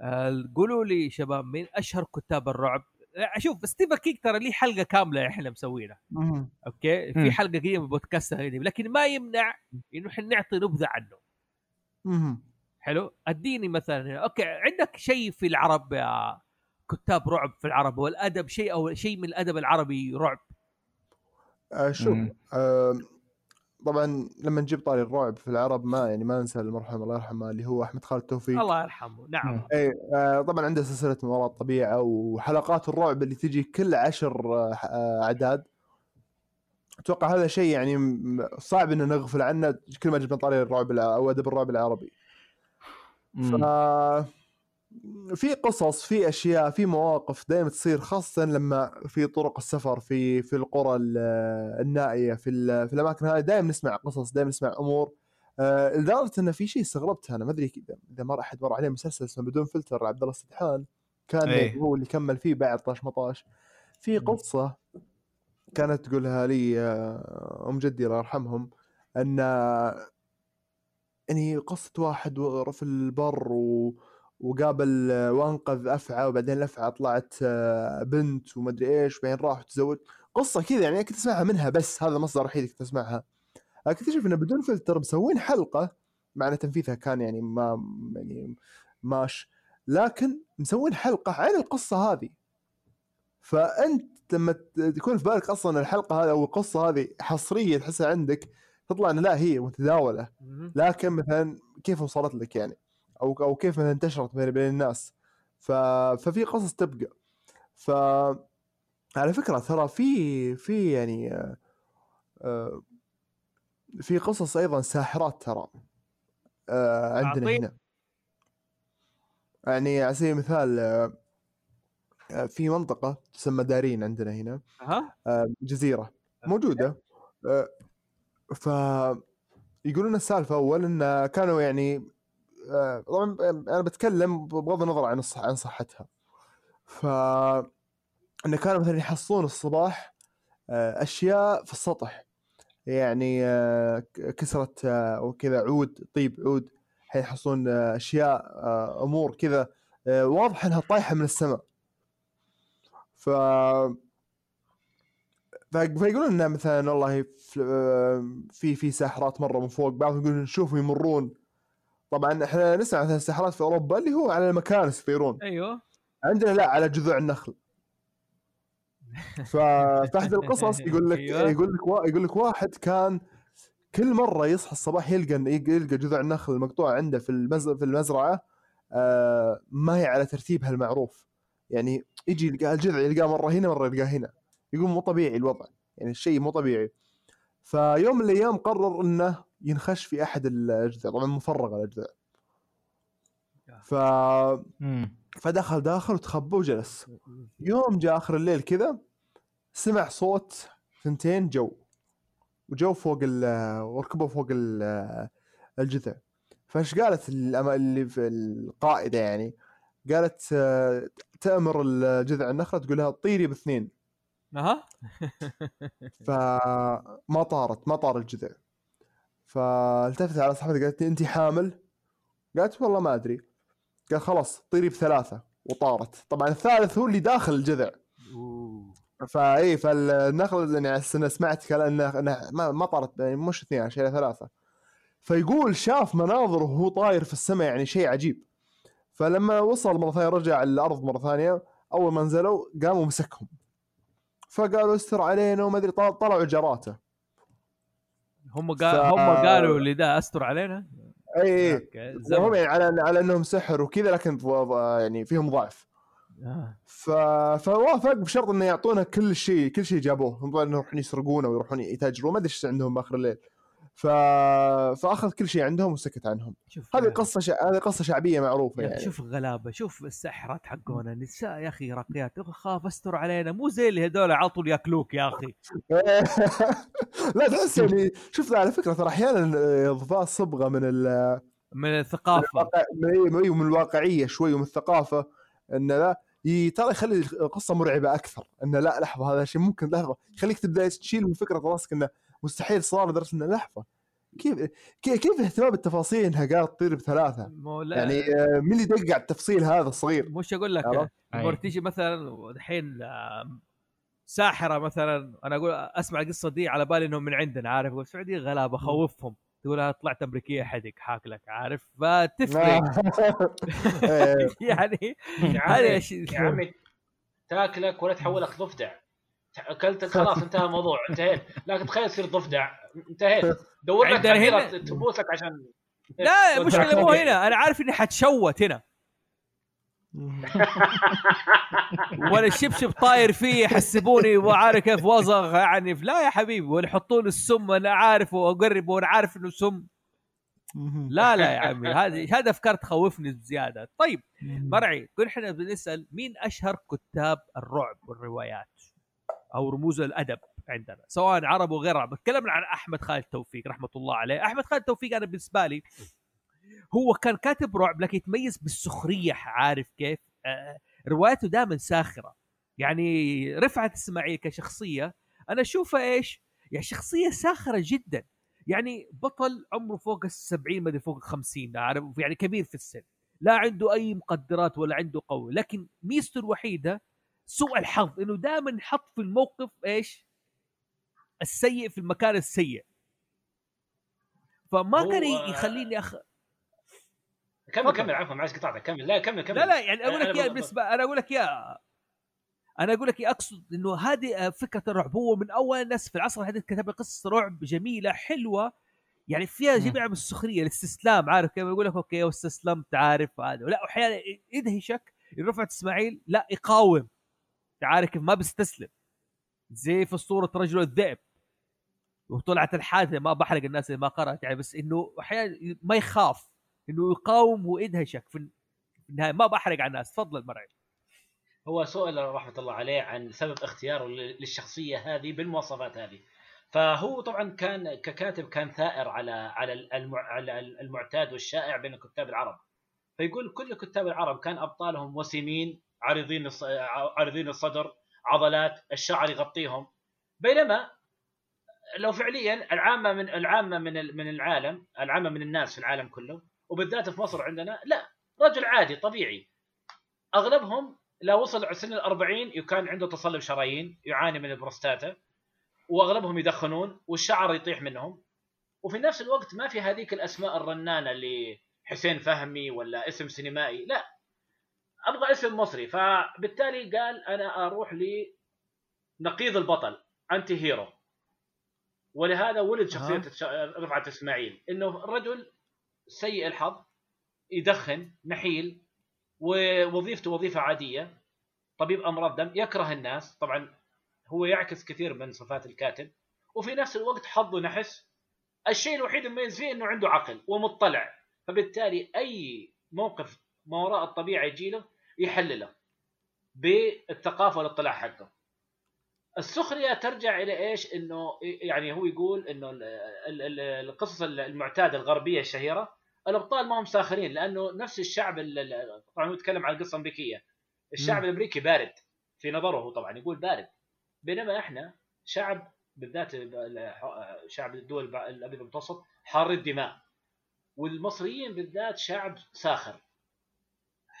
آه قولوا لي شباب مين أشهر كتاب الرعب؟ آه، شوف ستيفن كينج ترى ليه حلقة كاملة إحنا مسوينها okay في. حلقة قديمه من بودكاست لكن ما يمنع إنه إحنا نعطي نبذة عنه. حلو؟ أديني مثلا okay عندك شيء في العرب يا كتاب رعب في العرب والادب شيء أو شيء من الأدب العربي رعب؟ آه شوف. آه طبعا لما نجيب طاري الرعب في العرب ما يعني ما ننسى المرحوم الله يرحمه اللي هو أحمد خالد توفيق. الله يرحمه. نعم. اي آه طبعا عنده سلسلة ما وراء الطبيعه وحلقات الرعب اللي تجي كل عشر آه آه، أعداد. أتوقع هذا شيء يعني صعب ان نغفل عنه كل ما جبنا طاري الرعب أو أدب الرعب العربي. ف في قصص في أشياء في مواقف دائما تصير خاصة لما في طرق السفر في في القرى ال- النائية في في الأماكن هذه دائما نسمع قصص دائما نسمع أمور آه، لدرجة انه في شيء استغربتها أنا ما أدري إذا مر أحد مر عليه مسلسل اسمه بدون فلتر عبد الله السدحان كان إيه. هو اللي كمل فيه بعد طاش مطاش في. قصة كانت تقولها لي آه، أم جدي الله يرحمهم أن يعني قصه واحد في البر و... وقابل آه، وأنقذ أفعى وبعدين الأفعى طلعت آه، بنت ومدري إيش بعدين راح وتزوج. قصة كذا يعني كنت أسمعها منها بس هذا المصدر الوحيد كنت أسمعها. اكتشف انه بدون فلتر مسوين حلقة مع إن تنفيذها كان يعني ما يعني ماش لكن مسوين حلقة عن القصة هذه. فأنت لما تكون في بالك أصلا الحلقة هذه أو القصة هذه حصرية تحسها عندك تطلع ان لا هي متداولة. لكن مثلا كيف وصلت لك يعني؟ أو أو كيف مثلا انتشرت بين بين الناس. ف... ففي قصص تبقى. ف على فكرة ترى في في يعني آه، في قصص أيضا ساحرات ترى آه، عندنا أعطيني. هنا. يعني على سبيل المثال آه، في منطقة تسمى دارين عندنا هنا جزيرة موجودة. ف يقولون السالفة أول إن كانوا يعني آه، طبعا أنا بتكلم بغض النظر عن عن صحتها. ف انه كانوا مثلا يحصلون الصباح آه، أشياء في السطح. يعني آه، كسرت آه، وكذا عود طيب عود. حيحصلون آه، أشياء آه، أمور كذا آه، واضح إنها طايحة من السماء. ف- فيقولون إنه مثلا والله في آه، في في ساحرات مرة من فوق بعضهم يقولون نشوفهم يمرون. طبعا إحنا نسمع مثلا الساحرات في أوروبا اللي هو على المكانس يطيرون أيوه. عندنا لا على جذوع النخل. ففي أحد القصص يقول لك أيوة. يقول لك يقول لك واحد كان كل مرة يصحى الصباح يلقى يلقى جذوع النخل المقطوعه عنده في المز... في المزرعة آه ما هي على ترتيبها المعروف. يعني يجي يلقى الجذع يلقاه مرة هنا مرة يلقاه هنا. يقول مو طبيعي الوضع يعني الشيء مو طبيعي. فيوم من الأيام قرر إنه ينخش في أحد الاجذع طبعا مفرغه الاجذع ف. فدخل داخل وتخبى وجلس. يوم جاء آخر الليل كذا سمع صوت ثنتين جو وجو فوق ال وركبوا فوق ال- الجذع فايش قالت اللي في القائدة يعني؟ قالت تأمر الجذع النخلة؟ تقول لها طيري باثنين. أها. فما طارت ما طار الجذع. فالتفتت على صاحبتها قالت لي انت حامل؟ قالت والله ما أدري. قال خلاص طيري بثلاثة وطارت. طبعا الثالث هو اللي داخل الجذع. فاي فالنخل يعني أنا سمعت كلام ما طارت يعني مش اثنين شيء ثلاثة. فيقول شاف مناظر وهو طاير في السماء يعني شيء عجيب. فلما وصل مرة ثانية رجع الأرض مرة ثانية أول ما نزلوا قاموا مسكهم. فقالوا استر علينا وما أدري طل- طلعوا جراته هم قال ف- هم قالوا اللي ده أستر علينا؟ إي. وهم يعني على على إنهم سحر وكذا لكن يعني فيهم ضعف. آه. ف... فوافق بشرط إنه يعطونا كل شيء كل شيء جابوه. هم طبعاً يروحون يسرقونه ويروحون يتاجرون ما أدري إيش عندهم باخر الليل. ف... فأخذ كل شيء عندهم وسكت عنهم. شوف هذه قصة ش... هذه قصة شعبية معروفة يعني. شوف الغلابه شوف السحرات حقونا. نساء يا أخي راقيات خاف أستر علينا. مو زي اللي هذول على طول ياكلوك يا أخي. لا تحس يعني شفت على فكرة ترى أحيانا اضفاء صبغة من ال... من الثقافة. من من الواقعية شوي ومن الثقافة. إن لا ترى يخلي القصة مرعبة أكثر. انه لا لحظة هذا شيء ممكن لحظة. يخليك تبدأ تشيل من فكرة راسك إنه مستحيل صار لدرجة إنه لحظة. كيف كيف كيف اهتمام بالتفاصيل إنها قالت تطير بثلاثة؟ مو لا. يعني آه، مين اللي يدقق على التفصيل هذا الصغير؟ مش أقول لك. تيجي مثلا الحين ساحرة مثلا أنا أقول أسمع القصة دي على بالي إنهم من عندنا عارف؟ والسعوديه غلابة خوفهم. تقول أنا طلعت أمريكية حدك حاكلك عارف؟ فتفرق. إيه. يعني هذا عمي شيء يا عمي تاكلك ولا تحولك ضفدع. اكلتك خلاص انتهى الموضوع انتهيت. لكن تخيل تصير ضفدع انتهيت. دور لك هنا- تبوسك عشان لا المشكلة مو هنا. أنا عارف إني حتشوت هنا. ولا الشبشب طاير فيه يحسبوني وعارف كيف وزغ يعني لا يا حبيبي. ولا يحطون السم أنا عارف واقرب وأنا عارف إنه سم. لا لا يا عمي. هذه هذا أفكار تخوفني بزياده طيب مرعي كل إحنا بنسأل مين أشهر كتاب الرعب والروايات؟ أو رموز الأدب عندنا سواء عرب وغير عرب. تكلمنا عن أحمد خالد توفيق رحمة الله عليه. أحمد خالد توفيق أنا بالنسبة لي هو كان كاتب رعب لكن يتميز بالسخرية عارف كيف؟ آه رواياته دائما ساخرة. يعني رفعت إسماعيل كشخصية أنا اشوفها إيش؟ يعني شخصية ساخرة جدا. يعني بطل عمره فوق السبعين ما أدري فوق الخمسين عارف يعني كبير في السن. لا عنده أي مقدرات ولا عنده قوة لكن ميزته الوحيدة سوء الحظ إنه دائما حط في الموقف إيش؟ السيء في المكان السيء. فما كان يخليني أخ... كمل. كمل عفوا معلش قطعتك كمل. لا كمل كمل. لا لا يعني أقول لك يا بالنسبة أنا أقول لك يا أنا أقول لك أقصد إنه هذه فكرة الرعب. هو من أول الناس في العصر الحديث كتب قصص رعب جميلة حلوة. يعني فيها. جميع من السخريه الاستسلام عارف كيف يقول لك؟ أوكي واستسلمت عارف هذا. لا أحيانا يدهشك رفعت إسماعيل لا يقاوم. عارف كيف ما بيستسلم. زي في اسطوره رجل الذئب. وطلعت الحادثة ما بحرق الناس اللي ما قرأت يعني بس إنه أحيانا ما يخاف. إنه يقاوم ويدهشك في النهاية ما بحرق على الناس. تفضل مرعي هو سؤال رحمة الله عليه عن سبب اختياره لل- للشخصية هذه بالمواصفات هذه. فهو طبعا كان ككاتب كان ثائر على على. على المعتاد والشائع بين الكتاب العرب. فيقول كل كتاب العرب كان أبطالهم وسيمين عريضين. عريضين الصدر عضلات الشعر يغطيهم. بينما لو فعليا العامة من العامة من من العالم العامة من الناس في العالم كله وبالذات في مصر عندنا لا رجل عادي طبيعي. أغلبهم لا وصل سن الأربعين كان عنده تصلب شرايين يعاني من البروستاتا وأغلبهم يدخنون والشعر يطيح منهم. وفي نفس الوقت ما في هذيك الأسماء الرنانة اللي حسين فهمي ولا اسم سينمائي لا. أبغى اسم مصري فبالتالي قال أنا أروح لنقيض البطل أنتي هيرو. ولهذا ولد شخصية رفعت إسماعيل إنه الرجل سيء الحظ يدخن نحيل ووظيفته وظيفة عادية طبيب أمراض دم يكره الناس طبعا هو يعكس كثير من صفات الكاتب. وفي نفس الوقت حظه نحس الشيء الوحيد المميز فيه إنه عنده عقل ومطلع. فبالتالي أي موقف ما وراء الطبيعة يجي له يحلله بالثقافة والاطلاع حقه. السخرية ترجع إلى إيش؟ إنه يعني هو يقول إنه القصص المعتادة الغربية الشهيرة الأبطال ما هم ساخرين لأنه نفس الشعب طبعا هو يتكلم عن القصة الأمريكية. الشعب م. الأمريكي بارد في نظره هو طبعا يقول بارد. بينما إحنا شعب بالذات شعب الدول الأبيض المتوسط حار الدماء والمصريين بالذات شعب ساخر.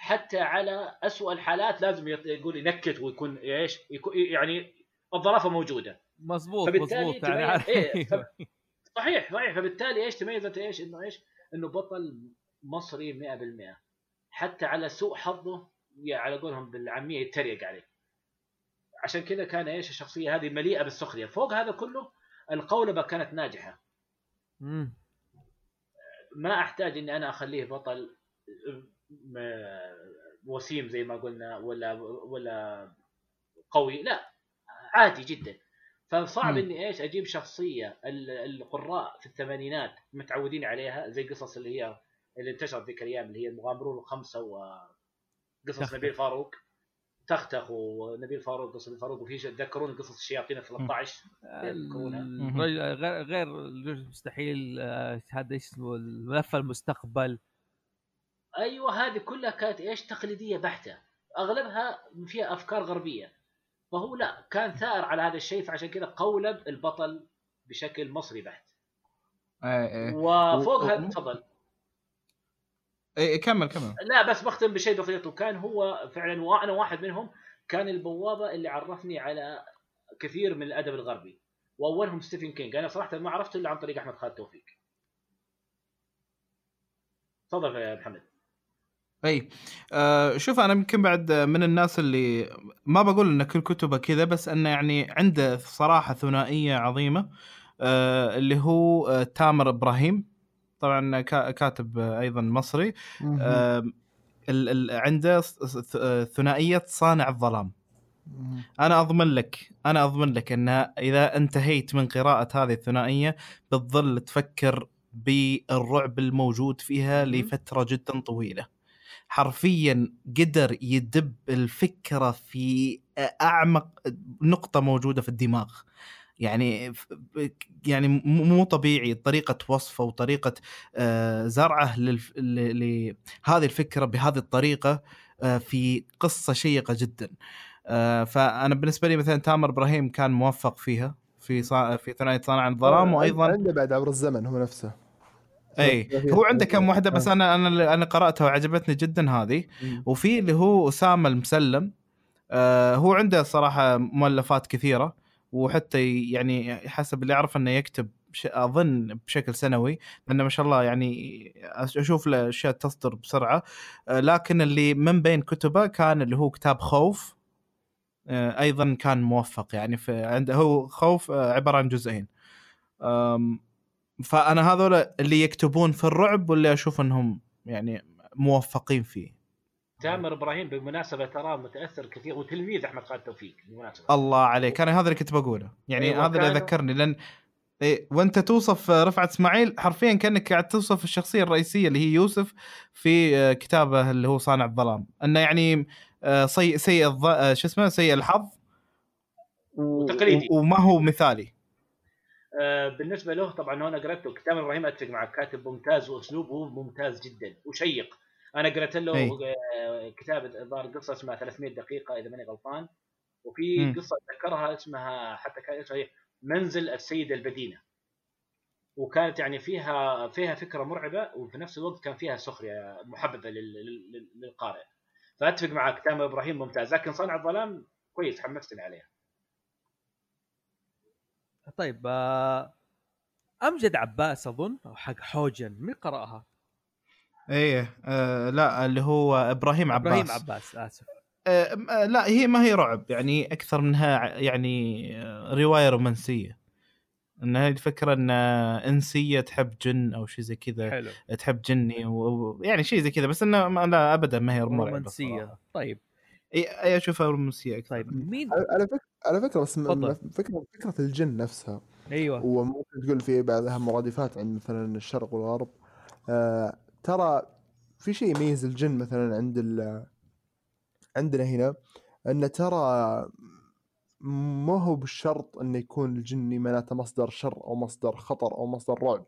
حتى على أسوأ الحالات لازم يقول ينكت ويكون إيش؟ يعني الظرافة موجودة. مزبوط مزبوط يعني إيه صحيح صحيح. فبالتالي إيش تميزت إيش؟ إنه إيش؟ إنه بطل مصري 100% حتى على سوء حظه على قولهم بالعامية يتريق عليه. عشان كذا كان إيش؟ الشخصية هذه مليئة بالسخرية. فوق هذا كله القولبه كانت ناجحة. مم. ما أحتاج إني أنا أخليه بطل وسيم زي ما قلنا ولا ولا قوي لا عادي جدا. فصعب إني إيش أجيب شخصية القراء في الثمانينات متعودين عليها زي قصص اللي هي اللي انتشرت ذيك الأيام اللي هي المغامرون الخمسة وقصص نبيل فاروق. تختخ ونبيل فاروق قصه فاروق وفي تذكرون قصص الشياطين ال 13 غير غير مستحيل آه، هذا اسمه الملف المستقبل. أيوه هذه كلها كانت إيش؟ تقليدية بحتة. أغلبها فيها أفكار غربية. فهو لا كان ثائر على هذا الشيء فعشان كذا قولب البطل بشكل مصري بحت. إيه إيه. وفوق هذا تفضل. إيه, إيه، كمل كمل. لا بس بختم بشيء بسيط. وكان هو فعلا وأنا واحد منهم كان البوابة اللي عرفني على كثير من الأدب الغربي. وأولهم ستيفن كينج أنا صراحة ما عرفته إلا عن طريق أحمد خالد توفيق. تفضل يا محمد. أي. آه شوف أنا يمكن بعد من الناس اللي ما بقول إن كل كتبه كذا بس إنه يعني عنده صراحة ثنائية عظيمة آه اللي هو آه تامر إبراهيم. طبعا كاتب أيضا مصري. آه عنده ثنائية صانع الظلام. أنا أضمن لك أنا أضمن لك إن إذا انتهيت من قراءة هذه الثنائية بتظل تفكر بالرعب الموجود فيها لفترة جدا طويلة. حرفيا قدر يدب الفكرة في أعمق نقطة موجودة في الدماغ. يعني يعني مو طبيعي طريقة وصفه وطريقة آه، زرعه لهذه الفكرة بهذه الطريقة آه، في قصة شيقة جدا. آه، فأنا بالنسبة لي مثلا تامر إبراهيم كان موفق فيها في صا... في ثنائية صانع الظلام وأيضا عنده بعد عبر الزمن هو نفسه. أي. هو عنده كم واحدة بس أنا أنا أنا قرأتها وعجبتني جدا هذه. وفي اللي هو أسامة المسلم. آه هو عنده صراحة مؤلفات كثيرة. وحتى يعني حسب اللي أعرف إنه يكتب أظن بشكل سنوي. لأنه ما شاء الله يعني أشوف له أشياء تصدر بسرعة. آه لكن اللي من بين كتبه كان اللي هو كتاب خوف. آه أيضا كان موفق يعني في عنده هو خوف آه عبارة عن جزئين. فأنا هذول اللي يكتبون في الرعب واللي أشوف إنهم يعني موفقين فيه. تامر إبراهيم بالمناسبه ترى متأثر كثير وتلميذ أحمد خالد توفيق بالمناسبه الله عليك. أنا هذا اللي كنت بقوله. يعني أيوة هذا اللي ذكرني لأن إيه وأنت توصف رفعت إسماعيل حرفيا كأنك قاعد توصف الشخصية الرئيسية اللي هي يوسف في آه، كتابه اللي هو صانع الظلام. إنه يعني آه، سيء سيء. آه، شو اسمه سيء الحظ. وتقليدي. وما هو مثالي. بالنسبة له طبعا أنا قرأته كتاب إبراهيم اتفق معك كاتب ممتاز وأسلوبه ممتاز جدا وشيق. أنا قرأت له أي. آه، كتاب الظاهر قصة اسمها 300 دقيقة إذا ماني غلطان. وفي مم. قصة اتذكرها اسمها حتى كان اسمها منزل السيده البدينة. وكانت يعني فيها فيها فكرة مرعبة وفي نفس الوقت كان فيها سخرية محببة لل- لل- لل- للقارئ. فأتفق معك كتاب إبراهيم ممتاز. لكن صانع الظلام كويس حمستني عليه. طيب آه، أمجد عباس أظن أو حق حوجن مين قرأها؟ إيه آه لا اللي هو إبراهيم عباس. إبراهيم عباس آسف. آه آه، لا هي ما هي رعب يعني أكثر منها يعني آه، رواية رومانسية. ان هي الفكرة إن إنسية تحب جن أو شيء زي كذا حلو. تحب جني ويعني شيء زي كذا بس إنه لا ابدا ما هي رومانسية. طيب. إي أي اشوفها رومانسيه أكثر طيب مين؟ على فكره على فكرة بس فكره فكرة الجن نفسها. أيوه. وممكن تقول في بعضها مرادفات عند مثلا الشرق والغرب. آه ترى في شيء يميز الجن مثلا عند ال- عندنا هنا أن ترى ما هو بالشرط انه يكون الجني معناته مصدر شر أو مصدر خطر أو مصدر رعب.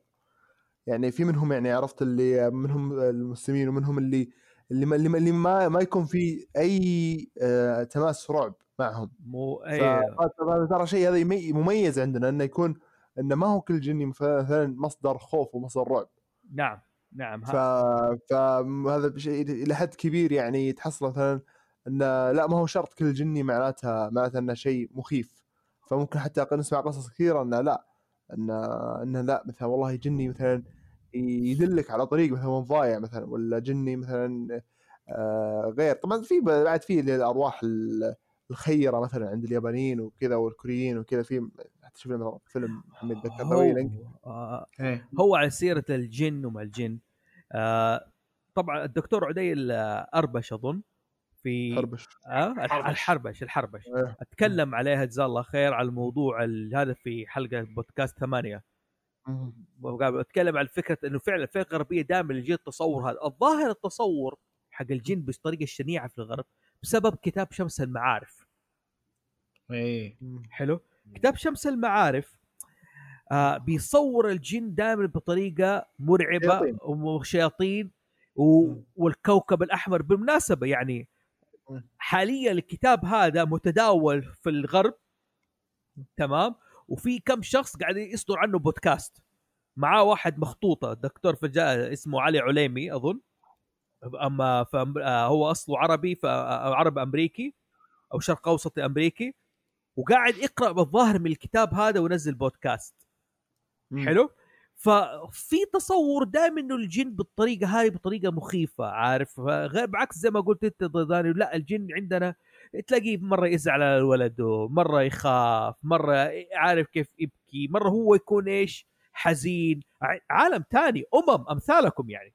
يعني في منهم يعني عرفت اللي منهم المسلمين ومنهم اللي اللي ما اللي ما, ما, يكون في أي آه تماس رعب معهم. مو فهذا ترى شيء هذا مميز عندنا إنه يكون إنه ما هو كل جني مثلا مصدر خوف ومصدر رعب. نعم نعم ف... فهذا شيء إلى حد كبير يعني تحصل مثلا إنه لا ما هو شرط كل جني معناتها معناتها إنه شيء مخيف. فممكن حتى نسمع قصص كثيرة إنه لا انه إنه لا مثلا والله جني مثلا يدلك على طريق مثلا ضايع مثلا ولا جني مثلا آه غير. طبعا في بعد في الارواح ال- الخيرة مثلا عند اليابانيين وكذا والكوريين وكذا. في حتى شفنا مثلاً فيلم محمد The Wailing آه، إيه. هو على سيرة الجن وما الجن. آه طبعا الدكتور عديل آه، اربش أظن في خربش آه الحربش. الحربش الحربش. إيه. أتكلم عليها جزاه الله خير على الموضوع ال- هذا في حلقة بودكاست ثمانية. اتكلم عن فكرة إنه فعلا الفئه الغربيه دائما يجي التصور هذا. الظاهر التصور حق الجن بالطريقة الشنيعة في الغرب بسبب كتاب شمس المعارف. إيه. حلو؟ كتاب شمس المعارف آه بيصور الجن دائما بطريقة مرعبة شياطين. وشياطين و... والكوكب الأحمر بالمناسبة. يعني. حاليا الكتاب هذا متداول في الغرب تمام؟ وفي كم شخص قاعد يصدر عنه بودكاست. معاه واحد مخطوطة دكتور فجاء اسمه علي عليمي أظن. أما آه، هو أصله عربي فعربي أمريكي أو شرق اوسطي أمريكي. وقاعد يقرأ بالظاهر من الكتاب هذا وينزل بودكاست. حلو؟ ففي تصور دائما إنه الجن بالطريقة هاي بطريقة مخيفة عارف؟ غير بعكس زي ما قلت أنت ضداني لا الجن عندنا تلاقيه مرة يزعل على الولد مرة يخاف مرة عارف كيف يبكي مرة هو يكون إيش؟ حزين. عالم تاني أمم أمثالكم يعني.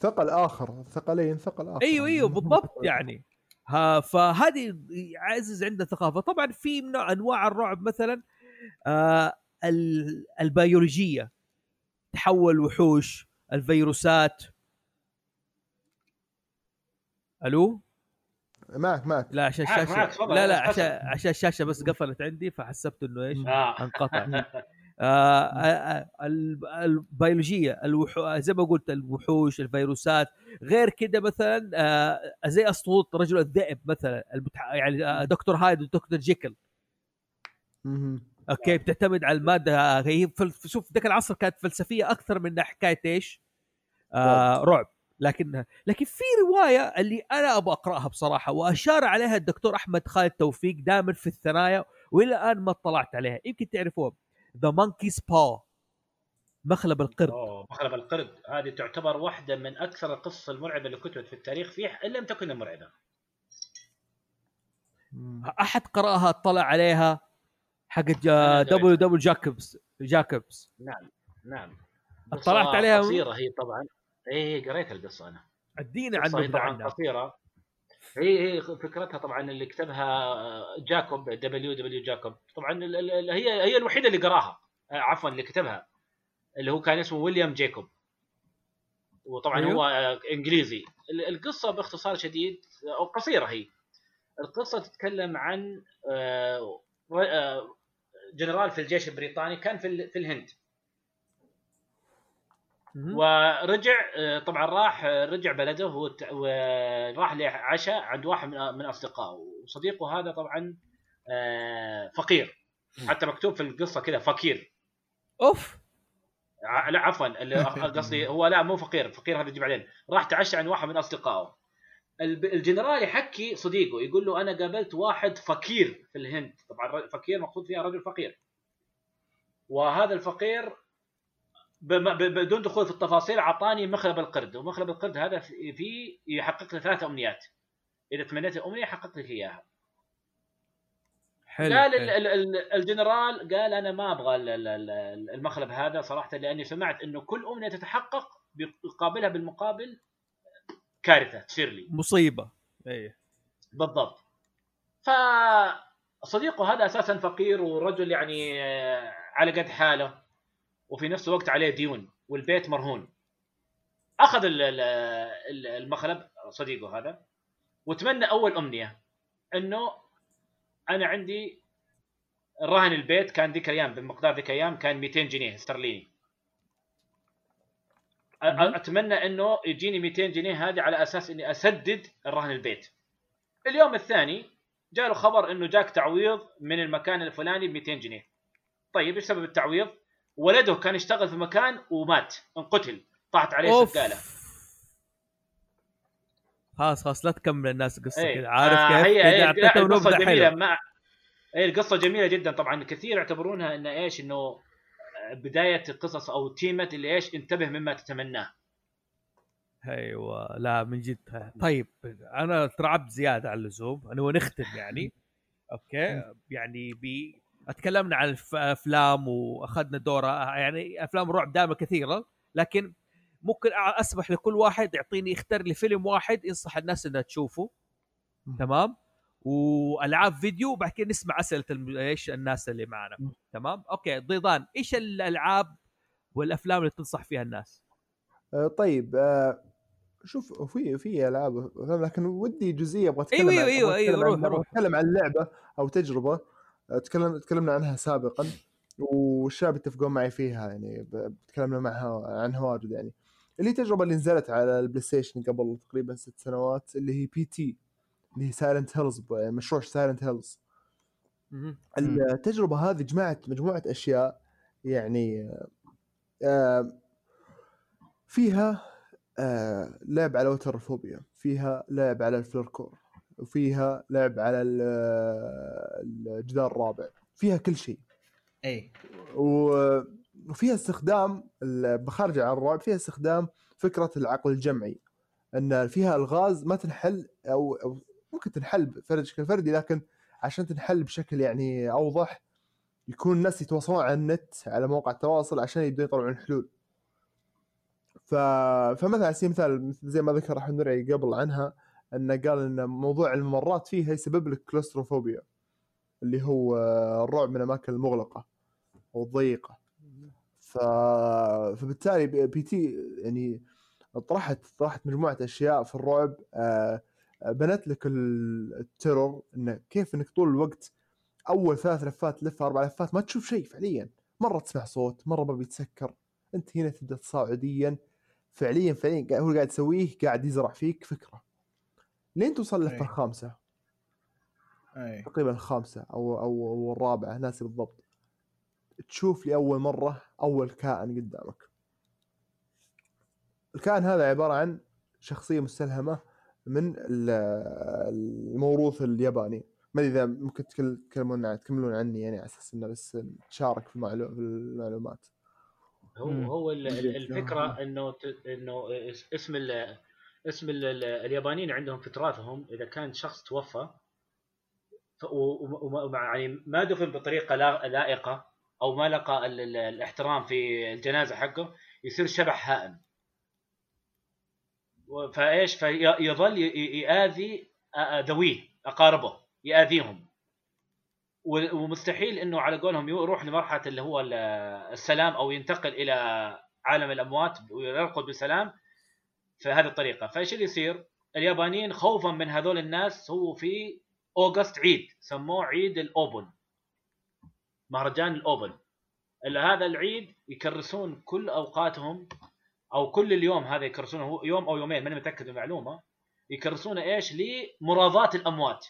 ثقل اخر ثقلين ثقل اخر أيوه أيوه بالضبط يعني. ها فهذه يعزز عنده ثقافه طبعا في من أنواع الرعب مثلا آه ال- البيولوجية. تحول وحوش الفيروسات. ألو؟ معك معك لا عشان معك- الشاشة. معك، تفضل، لا لا. عشان عشان الشاشة بس قفلت عندي فحسبت إنه إيش؟ آه. انقطع. آه آه، ال- البيولوجية الوحو... زي ما قلت الوحوش الفيروسات. غير كده مثلا آه زي اسطوره رجل الذئب مثلا المتح... يعني آه، دكتور هايد ودكتور جيكل. okay بتعتمد على المادة. هي فل... شوف ذاك العصر كانت فلسفية أكثر من حكاية إيش؟ آه رعب. لكن لكن في رواية اللي أنا أبغى أقرأها بصراحة وأشار عليها الدكتور أحمد خالد توفيق دائما في الثنايا وإلى الآن ما اطلعت عليها. يمكن تعرفوها. The Monkey's Paw مخلب القرد. أوه، مخلب القرد. هذه تعتبر واحدة من أكثر القصص المرعبة اللي كتبت في التاريخ في إن لم تكن مرعبة. أحد قرأها اطلع عليها حق W W جاكوبس جاكوبس نعم نعم. اطلعت عليها؟ قصيرة هي طبعا. إيه قريت القصة أنا. ادينا عنه هي طبعا قصيرة. هي هي فكرتها طبعا اللي كتبها جاكوب W W جاكوب. طبعا هي هي الوحيدة اللي قراها. آه، عفوا اللي كتبها. اللي هو كان اسمه ويليام جيكوب وطبعا أيوه. هو آه، إنجليزي. ال- القصة باختصار شديد أو قصيرة هي. القصة تتكلم عن آه، آه، جنرال في الجيش البريطاني. كان في ال- في الهند. ورجع آه، طبعا راح آه، رجع بلده وراح لعشاء عند واحد من من أصدقائه. وصديقه هذا طبعا آه، فقير. حتى مكتوب في القصة كذا فقير. أوف. لا عفوا قصدي هو لا مو فقير فقير هذا يجي بعدين راح تعشى عند واحد من أصدقائه. الجنرال يحكي صديقه يقول له أنا قابلت واحد فقير في الهند. طبعا فقير مقصود فيها رجل فقير. وهذا الفقير بدون دخول في التفاصيل أعطاني مخلب القرد ومخلب القرد هذا في- فيه يحقق لي ثلاث أمنيات. إذا تمنيت الامنيه يحقق لك إياها. حلو قال ال- حلو. ال- ال- الجنرال قال أنا ما أبغى ال- ال- ال- المخلب هذا صراحة لأني سمعت إنه كل أمنية تتحقق بيقابلها بالمقابل كارثة تصير لي. مصيبة. إيه. بالضبط. فصديقه هذا أساسا فقير ورجل يعني آه، على قد حاله. وفي نفس الوقت عليه ديون والبيت مرهون. أخذ ال- ال- ال- المخلب صديقه هذا وتمنى أول أمنية إنه أنا عندي رهن البيت كان ذيك الأيام بمقدار ذيك الأيام كان 200 جنيه استرليني. أتمنى إنه يجيني 200 جنيه هذه على أساس إني أسدد الرهن البيت. اليوم الثاني جاء له خبر إنه جاك تعويض من المكان الفلاني ب 200 جنيه. طيب إيش سبب التعويض؟ ولده كان يشتغل في مكان ومات انقتل طاحت عليه أوف. سقاله خلاص خلاص لا تكمل الناس قصة إيه. كذا. عارف آه كيف؟ هي هي القصة جميلة حلوة ما هي القصة جميلة جدا. طبعا كثير يعتبرونها انه إيش؟ إنه بداية القصص أو تيمة اللي إيش؟ انتبه مما تتمناه. أيوه لا من جد. طيب أنا ترعبت زيادة عن اللزوم. أنا ونختم يعني. okay؟ يعني بي اتكلمنا عن أفلام وأخذنا دوره يعني أفلام رعب دائما كثيرة لكن ممكن أسمح لكل واحد يعطيني يختار لي فيلم واحد ينصح الناس إنها تشوفه مم. تمام وألعاب فيديو وبعد كده نسمع أسئلة إيش الناس اللي معنا مم. تمام okay ضيضان إيش الألعاب والأفلام اللي تنصح فيها الناس آه، طيب آه، شوف في في ألعاب لكن ودي جزئية أبغى أتكلم أيوة، عن- أيوة، أبغى أيوة، أتكلم روح، عن- أبغى روح. أتكلم عن لعبة أو تجربة تكلم تكلمنا عنها سابقا والشباب يتفقون معي فيها يعني تكلمنا معها عنها واجد يعني. اللي هي التجربة اللي نزلت على البلاي ستيشن قبل تقريبا ست سنوات اللي هي PT اللي هي سايلنت هيلز مشروع سايلنت هيلز مهم. التجربة هذه جمعت مجموعة أشياء يعني آه، فيها آه، لعب على وترفوبيا فيها لعب على الفلوركور وفيها لعب على ال- الجدار الرابع. فيها كل شيء. اي و- وفيها استخدام بخارج عن الرعب فيها استخدام فكرة العقل الجمعي. إن فيها ألغاز ما تنحل أو, أو ممكن تنحل بشكل فردي لكن عشان تنحل بشكل يعني أوضح يكون الناس يتواصلون على النت على مواقع التواصل عشان يبدون يطلعون حلول. ف... فمثلا على سبيل المثال زي ما ذكر أحمد نورعي قبل عنها إنه قال إن موضوع الممرات فيها يسبب لك كلوستروفوبيا اللي هو الرعب من الأماكن المغلقة أو الضيقه ف... فبالتالي PT يعني طرحت طرحت مجموعة أشياء في الرعب آه، بنت لك ال- ال terror إنه كيف إنك طول الوقت أول ثلاث لفات لف أربع لفات ما تشوف شيء فعليا. مرة تسمع صوت مرة باب يتسكر أنت هنا تبدأ تصاعديا. فعليا فعليا هو قاعد يسويه قاعد يزرع فيك فكرة. لين توصل اللفه أي. الخامسة. اي تقريبا الخامسة أو أو, أو الرابعة ناسي بالضبط. تشوف لأول مرة أول كائن قدامك. الكائن هذا عبارة عن شخصية مستلهمة من ال- الموروث الياباني. ما أدري إذا ممكن تكل- تكلمون عن تكملون عني يعني على أساس إنه بس نتشارك في المعلو- في المعلومات. هو. هو. الفكرة إنه ت- إنه إس- اسم ال اسم ال- ال- اليابانيين عندهم في تراثهم إذا كان شخص توفى ف- و- و- ومع- يعني ما دفن بطريقة لا- لائقة أو ما لقى ال- ال- الاحترام في الجنازة حقه يصير شبح هائم. فإيش؟ فيظل يآذي ذويه أقاربه يآذيهم. ومستحيل إنه على قولهم يروح لمرحلة اللي هو ال- السلام أو ينتقل إلى عالم الأموات ويرقد بسلام في هذه الطريقة. فإيش اللي يصير؟ اليابانيين خوفا من هذول الناس هو في أوغست عيد سموه عيد الأوبن. مهرجان الأوبن. هذا العيد يكرسون كل أوقاتهم أو كل اليوم هذا يكرسونه يوم أو يومين ماني متأكد من المعلومة. يكرسونه إيش؟ لمراضاة الأموات.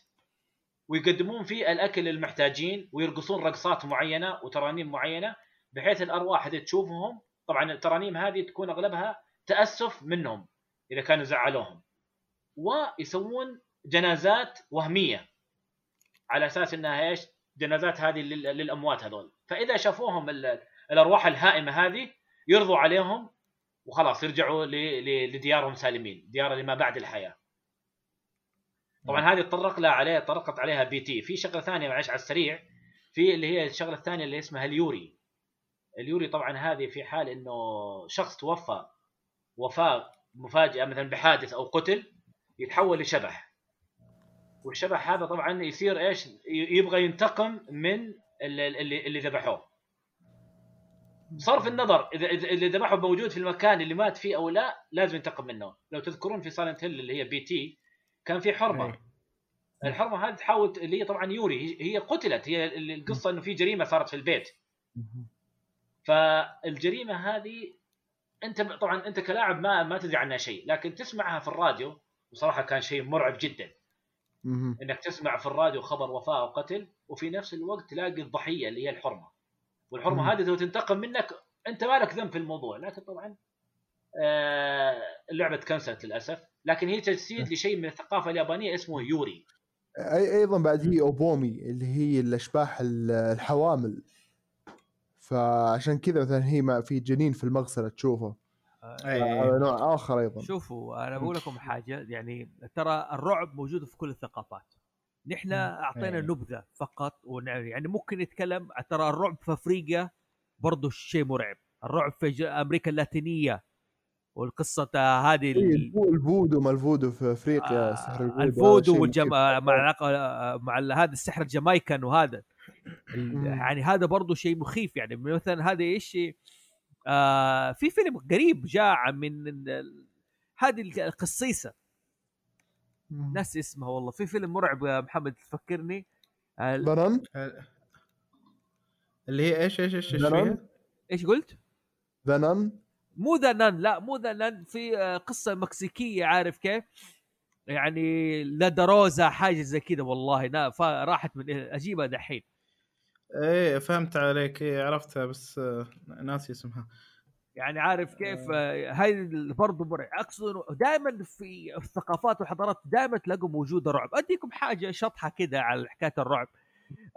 ويقدمون فيه الأكل للمحتاجين ويرقصون رقصات معينة وترانيم معينة بحيث الأرواح هذه تشوفهم. طبعا الترانيم هذه تكون أغلبها تأسف منهم. إذا كانوا زعلوهم. ويسوون جنازات وهمية. على أساس إنها إيش؟ جنازات هذه لل- للأموات هذول. فإذا شافوهم ال- الأرواح الهائمة هذه يرضوا عليهم وخلاص يرجعوا لديارهم سالمين. ديار اللي ما بعد الحياة. طبعا هذه تطرق لها عليه طرقت عليها PT. في شغلة ثانية معلش على السريع. في اللي هي الشغلة الثانية اللي اسمها ال yurei. ال yurei طبعا هذه في حال إنه شخص توفى. وفاة مفاجئه مثلا بحادث أو قتل يتحول لشبح. والشبح هذا طبعا يصير إيش؟ يبغى ينتقم من اللي اللي, ذبحوه. بصرف النظر اذا اللي ذبحه موجود في المكان اللي مات فيه أو لا لازم ينتقم منه. لو تذكرون في Silent Hill اللي هي PT كان في حرمة. إيه. الحرمة هذه تحاول اللي هي طبعا يوري هي- قتلت. هي ال- القصة إنه في جريمة صارت في البيت. فالجريمة هذه أنت طبعا أنت كلاعب ما ما تدري عنها شيء لكن تسمعها في الراديو وصراحة كان شيء مرعب جدا. إنك تسمع في الراديو خبر وفاة أو قتل وفي نفس الوقت تلاقي الضحية اللي هي الحرمة. والحرمة. هذه لو تنتقم منك أنت ما لك ذنب في الموضوع لكن طبعا آه اللعبة تكنسلت للأسف. لكن هي تجسيد لشيء من الثقافة اليابانية اسمه يوري. اي أيضا بعد هي أوبومي اللي هي الأشباح ال- الحوامل. فعشان كذا مثلا هي ما في جنين في المغسلة تشوفه. هذا نوع آخر أيضا شوفوا أنا بقول لكم حاجة يعني ترى الرعب موجود في كل الثقافات نحن أعطينا إيه. نبذة فقط يعني ممكن نتكلم ترى الرعب في أفريقيا برضه شيء مرعب الرعب في أمريكا اللاتينية والقصة هذه إيه، ال- الفو- الفودو ما الفودو في أفريقيا آه، سحر الفودو الفودو. مع علاقه مع هذا السحر ال Jamaican وهذا. يعني هذا برضه شيء مخيف يعني مثلا هذا إيش آه في فيلم قريب جاء من ال- هذه القصيصة. ناس اسمها والله في فيلم مرعب يا محمد تفكرني آه، بنان اللي هي إيش إيش إيش إيش؟ إيش قلت؟ ذنن مو ذا نان لا مو ذا نان في آه، قصة مكسيكية عارف كيف؟ يعني لادروزا حاجة زي كذا والله راحت من أجيبها دحين إيه فهمت عليك. إيه عرفتها بس آه، ناسي اسمها. يعني عارف كيف آه، هاي برضه مرعب. أقصد دائما في الثقافات والحضارات دائما تلاقوا موجودة رعب. أديكم حاجة شطحة كده على حكاية الرعب.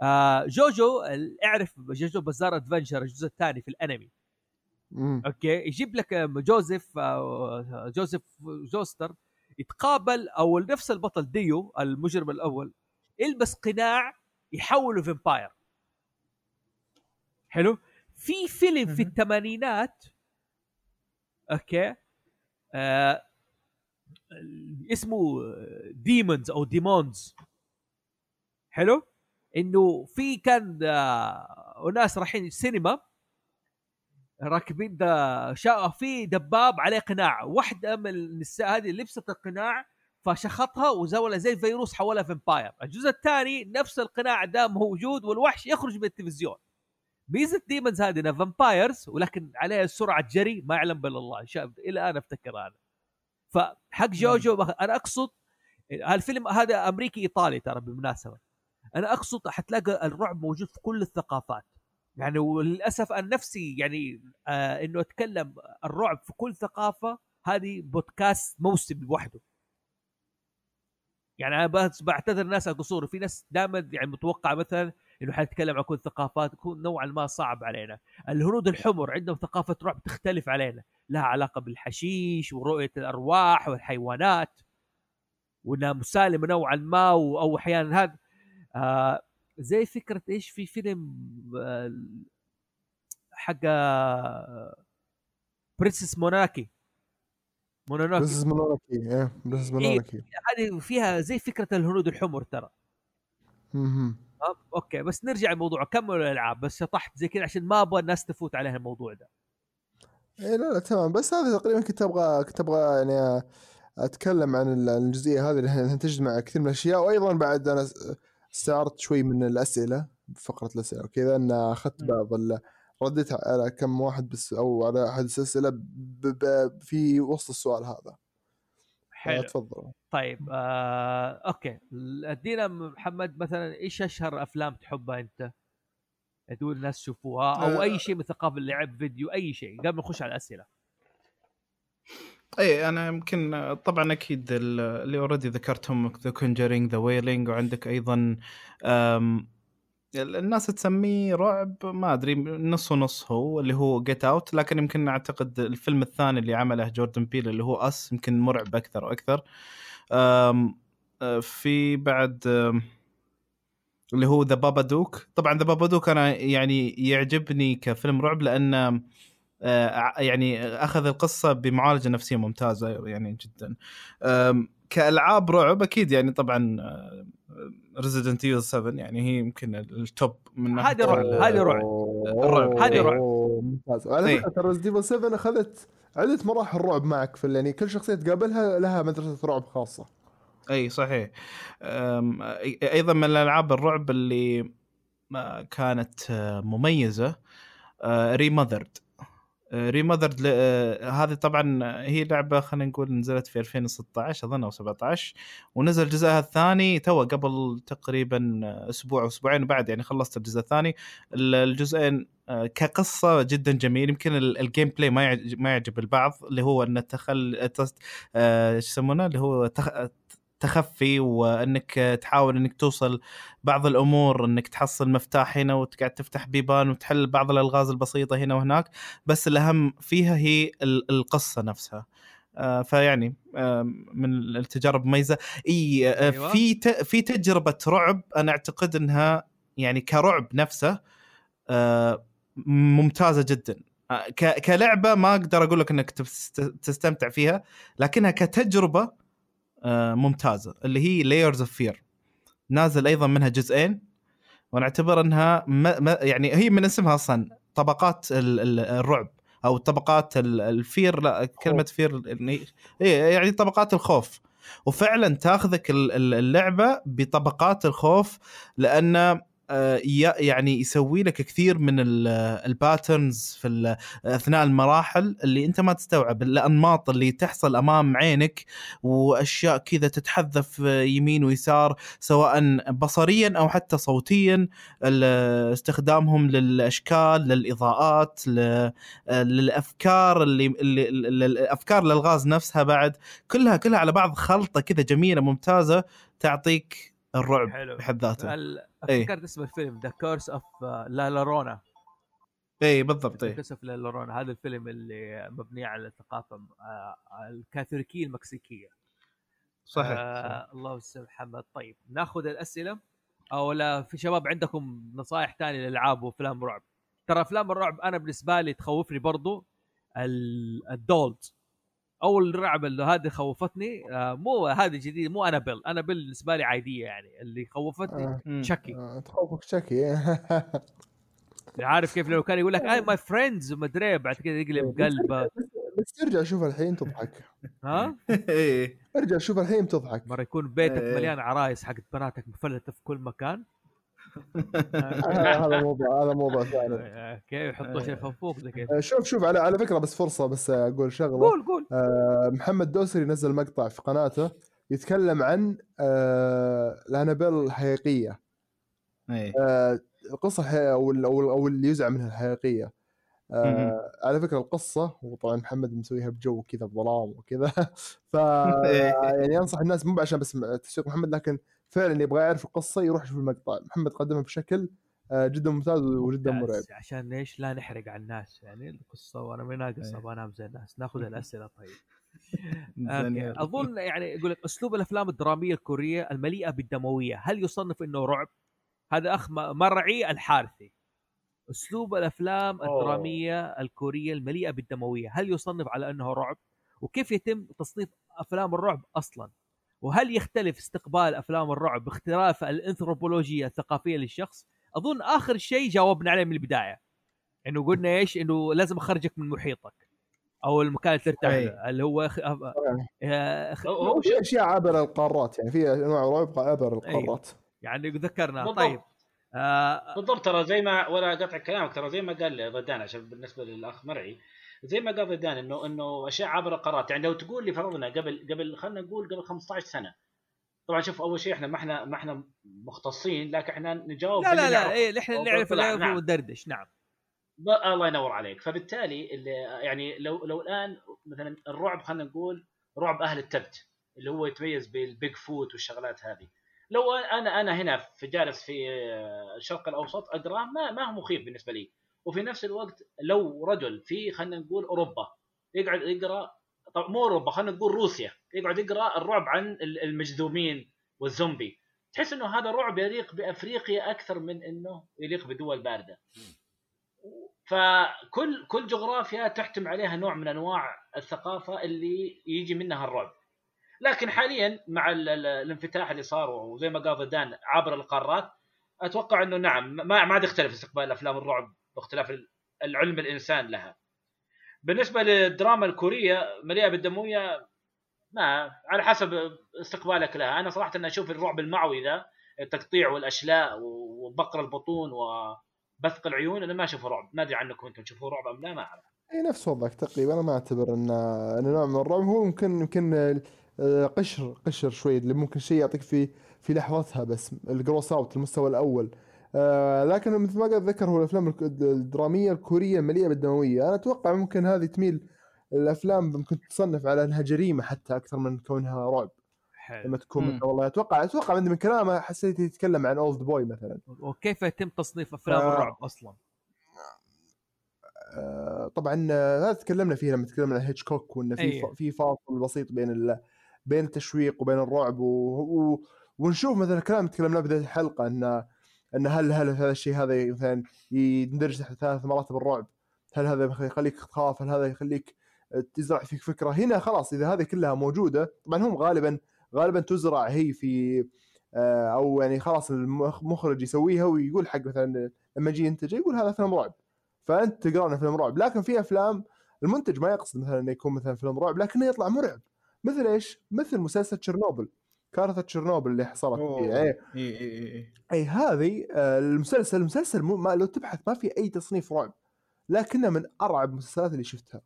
آه جوجو اعرف JoJo's Bizarre Adventure الجزء الثاني في الأنمي. مم. okay؟ يجيب لك آه، جوزيف آه، جوزيف جوستار يتقابل أو نفس البطل ديو المجرم الأول يلبس قناع يحوله vampire. حلو؟ في فيلم في. الثمانينات okay؟ آه اسمه Demons أو Demons حلو؟ إنه في كان آه ناس رايحين السينما راكبين شا في دباب عليه قناع. واحدة من النساء هذه لبست القناع فشخطها وزولها زي الفيروس حولها vampire الجزء الثاني نفس القناع ده موجود والوحش يخرج من التلفزيون. ميزة Demons هذه إنها vampires ولكن عليها سرعة جري ما يعلم بلا الله. شاب إلى الان أفتكر أنا فحق جوجو. أنا أقصد هالفيلم هذا أمريكي إيطالي ترى بالمناسبة. أنا أقصد حتلاقي الرعب موجود في كل الثقافات. يعني وللأسف أنا نفسي يعني آه إنه أتكلم الرعب في كل ثقافة هذه بودكاست موسم لوحده يعني أنا بعتذر الناس على قصوري في ناس دائما يعني متوقع مثلا إنه حنتكلم عن كل الثقافات يكون نوعا ما صعب علينا. الهنود الحمر عندهم ثقافة رعب تختلف علينا. لها علاقة بالحشيش ورؤية الأرواح والحيوانات. وإنها مسالمة نوعا ما أو أحيانا هذا. آه زي فكرة إيش في فيلم آه حق آه Princess موناكي. مونونوكي بس مونوكي إيه بس مونوكي هذه فيها زي فكرة الهنود الحمر ترى. أوكي بس نرجع الموضوع كملوا الألعاب بس شطحت زي كذا عشان ما أبغى الناس تفوت عليها الموضوع ده إيه لا لا تمام بس هذا تقريبا كنت أبغى كنت أبغى يعني أتكلم عن ال- الجزئية هذه اللي تجمع كثير من الأشياء وأيضا بعد أنا استعرضت شوي من الأسئلة بفقره الأسئلة وكذا ان أخذت. بعض. رديت على كم واحد بس أو على أحد الأسئلة. في وسط السؤال هذا حلو تفضل طيب آه، أوكي أدينا محمد مثلا إيش أشهر أفلام تحبها أنت؟ تقول الناس شوفوها أو آه. اي شيء من ثقافة اللعب فيديو أي شيء قبل ما نخش على الأسئلة اي أنا يمكن طبعا أكيد ال- اللي already ذكرتهم The Conjuring The Wailing وعندك أيضا الناس تسميه رعب ما أدري نص ونص هو اللي هو Get Out لكن يمكن أعتقد الفيلم الثاني اللي عمله جوردن بيل اللي هو Us يمكن مرعب أكثر وأكثر أه، في بعد اللي هو The Babadook طبعا The Babadook أنا يعني يعجبني كفيلم رعب لأن آه، يعني أخذ القصة بمعالجة نفسية ممتازة يعني جدا كألعاب رعب أكيد يعني طبعا Resident Evil 7 يعني هي يمكن ال top من هذه رعب، هذه رعب. الرعب. هذه رعب. ممتاز. وعلى إيه. فكرة ترى Resident Evil 7 أخذت عدة مراحل رعب معك في يعني كل شخصية تقابلها لها مدرسة رعب خاصة. اي صحيح. أيضا من الألعاب الرعب اللي ما كانت آه، مميزة Remothered Remothered هذه طبعا هي لعبة خلينا نقول نزلت في 2016 أظن أو 17 ونزل جزءها الثاني Two قبل تقريبا أسبوع أو أسبوعين بعد يعني خلصت الجزء الثاني ال- الجزئين آه، كقصة جدا جميل يمكن ال- ال gameplay ما يعجب ما يعجب البعض اللي هو ان التخل آه، إيش يسمونه اللي هو. تخفي وانك تحاول انك توصل بعض الأمور انك تحصل مفتاح هنا وتقعد تفتح بيبان وتحل بعض الألغاز البسيطة هنا وهناك بس الأهم فيها هي ال- القصة نفسها. آه، فيعني آه، من التجارب مميزة. إي آه، أيوة. في في تجربة رعب أنا أعتقد إنها يعني كرعب نفسه ممتازة جدا. كلعبة ما أقدر أقول لك إنك تست- تستمتع فيها لكنها كتجربة ممتازة اللي هي Layers of Fear نازل أيضا منها جزئين وأنا اعتبر إنها ما ما يعني هي من اسمها أصلا طبقات ال- ال- الرعب أو طبقات ال- ال fear لا كلمة fear يعني إيه، يعني طبقات الخوف. وفعلا تاخذك ال- ال- اللعبة بطبقات الخوف لأن آه، يعني يسوي لك كثير من ال patterns في أثناء المراحل اللي أنت ما تستوعب الانماط اللي تحصل أمام عينك وأشياء كذا تتحذف يمين ويسار سواء بصريا أو حتى صوتيا استخدامهم للأشكال للإضاءات للأفكار اللي, اللي الأفكار الالغاز نفسها بعد كلها كلها على بعض خلطة كذا جميلة ممتازة تعطيك الرعب حلو. بحد ذاته. إيه. أفتكرت اسم الفيلم The Curse of La Llorona اي بالضبط اي Curse of La Llorona هذا الفيلم اللي مبني على الثقافه آه، الكاثوليكية المكسيكية. صحيح, صحيح. آه الله يستر محمد. طيب ناخذ الأسئلة. أو لا في شباب عندكم نصائح ثانية للألعاب وأفلام رعب؟ ترى أفلام الرعب أنا بالنسبة لي تخوفني برضو ال- ال dolls أول رعب اللي هذه خوفتني آه مو هذه جديد مو أنابيل. أنابيل بالنسبة لي عادية يعني. اللي خوفتني آه. مم. تشكي آه، تخوفك تشكي. عارف كيف لو كان يقول لك Hey my friends ومدري إيه، بعد كذا يقلب قلبه. بس ترجع شوف الحين تضحك. ها؟ إيه. ارجع شوف الحين تضحك. مرة يكون بيتك إيه. مليان عرايس حقت بناتك مفلتة في كل مكان. هذا موضوع هذا موضوع ثاني. آه، كيف يحطوا شيء يخوفوك ذا كيف آه، شوف شوف على على فكرة بس فرصة بس أقول شغلة. قول قول. آه، محمد دوسري نزل مقطع في قناته يتكلم عن آه، الانابيل الحقيقية. إيه. آه، القصة أو ال- أو ال- أو اللي يزعم انها الحقيقية. آه على فكرة القصة وطبعا محمد مسويها بجو كذا بظلام وكذا. ف إيه. يعني انصح الناس مو عشان بس تسويق محمد لكن فعلا اللي يبغى يعرف القصة يروح يشوف المقطع محمد قدمها بشكل آه، جدا ممتاز وجدا مرعب. عشان ليش لا نحرق على الناس يعني القصة وأنا ما ناقص إيه. أبغى أنام زي الناس ناخذ الأسئلة طيب. أظن يعني يقول لك أسلوب الأفلام الدرامية الكورية المليئة بالدموية هل يصنف إنه رعب؟ هذا أخ مرعي الحارثي أسلوب الأفلام. الدرامية الكورية المليئة بالدموية هل يصنف على إنه رعب؟ وكيف يتم تصنيف أفلام الرعب أصلا؟ وهل يختلف استقبال أفلام الرعب باختلاف الانثروبولوجيا الثقافية للشخص؟ أظن آخر شيء جاوبنا عليه من البداية إنه قلنا إيش؟ إنه لازم أخرجك من محيطك أو المكان اللي ترتاح. له اللي هو أخ... أخ... أخ... هو- في أشياء عابرة القارات يعني في أنواع رعب عابره أيوه. القارات يعني ذكرنا بالضبط. طيب آه بالضبط ترى زي ما ولا قطع كلامك ترى زي ما قال ضدان عشان بالنسبة للأخ مرعي زي ما قال ضدان انه إنه أشياء عبر القارات يعني لو تقول لي فرضنا قبل قبل خلينا نقول قبل 15 سنة. طبعا شوف أول شيء إحنا ما إحنا ما إحنا مختصين لكن إحنا نجاوب لا لا لا. إيه إحنا نعرف نعم. وندردش نعم. الله ينور عليك. فبالتالي اللي يعني لو لو الآن مثلا الرعب خلينا نقول رعب أهل التبت اللي هو يتميز بال Bigfoot والشغلات هذه. لو أنا أنا هنا في جالس في الشرق الأوسط اقراه ما ما هو مخيف بالنسبة لي. وفي نفس الوقت لو رجل في خلينا نقول أوروبا يقعد يقرأ طب مو أوروبا خلينا نقول روسيا يقعد يقرأ الرعب عن ال- المجذومين والزومبي. تحس إنه هذا رعب يليق بأفريقيا أكثر من إنه يليق بدول باردة. فكل كل جغرافيا تحتم عليها نوع من أنواع الثقافة اللي يجي منها الرعب. لكن حاليا مع ال- ال- الانفتاح اللي صار وزي ما قال ضدان عبر القارات أتوقع إنه نعم ما عاد يختلف استقبال أفلام الرعب باختلاف ال- العلم الإنسان لها. بالنسبة للدراما الكورية مليئة بالدموية ما على حسب استقبالك لها. أنا صراحة أنا أشوف الرعب المعوي ذا التقطيع والأشلاء وبقر البطون وبثق العيون أنا ما أشوفه رعب. ما أدري عنكم أنتم تشوفوه رعب أم لا ما أعرف. أي نفس وضعك تقريبا. أنا ما أعتبر ان إن نوع من الرعب. هو يمكن يمكن آه، قشر قشر شوي اللي ممكن شيء يعطيك في في لحظتها بس. الجروس أوت المستوى الأول. آه لكن مثل ما قال ذكر هو الأفلام الدرامية الكورية مليئه بالدموية أنا أتوقع ممكن هذه تميل الأفلام ممكن تصنف على أنها جريمة حتى أكثر من كونها رعب حلو لما تكون والله أتوقع أتوقع من من كلامه حسيت يتكلم عن اولد بوي مثلا وكيف يتم تصنيف أفلام آه. الرعب أصلا؟ آه، طبعا آه، هذا تكلمنا فيه لما تكلمنا عن هيتشكوك وإنه في أيه. في فاصل بسيط بين ال... بين التشويق وبين الرعب و... و... ونشوف مثلا كلام تكلمناه بدايه الحلقة ان إن هل هل هذا الشيء هذا مثلا يندرج تحت ثلاث مراتب الرعب؟ هل هذا يخليك تخاف؟ هل هذا يخليك تزرع فيك فكرة؟ هنا خلاص إذا هذه كلها موجودة طبعا هم غالبا غالبا تزرع هي في آه، أو يعني خلاص المخرج يسويها ويقول حق مثلا لما يجي ينتج يقول هذا فيلم رعب فأنت تقرأ فيلم رعب لكن في أفلام المنتج ما يقصد مثلا إنه يكون مثلا فيلم رعب لكنه يطلع مرعب مثل إيش؟ مثل مسلسل تشيرنوبل كارثة تشيرنوبل اللي حصلت اي اي اي اي هذه آه، المسلسل المسلسل ما لو تبحث ما في أي تصنيف رعب لكنه من أرعب المسلسلات اللي شفتها.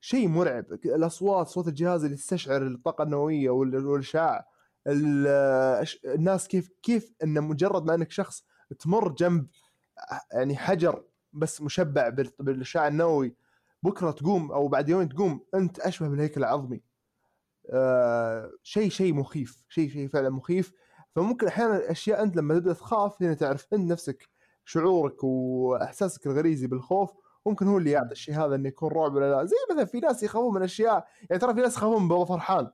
شيء مرعب الأصوات صوت الجهاز اللي يستشعر الطاقة النووية وال- والاشعاع ال- آه، الناس كيف كيف إنه مجرد ما إنك شخص تمر جنب يعني حجر بس مشبع بال- بالاشعاع النووي بكرة تقوم أو بعد يومين تقوم أنت أشبه بالهيكل العظمي. آه شيء شيء مخيف شيء شيء فعلا مخيف. فممكن أحيانا اشياء أنت لما تبدأ تخاف هنا تعرف انت نفسك شعورك وإحساسك الغريزي بالخوف ممكن هو اللي يعطي الشيء هذا إنه يكون رعب ولا لا. زي مثلا في ناس يخافون من أشياء يعني ترى في ناس يخافون من بابا فرحان.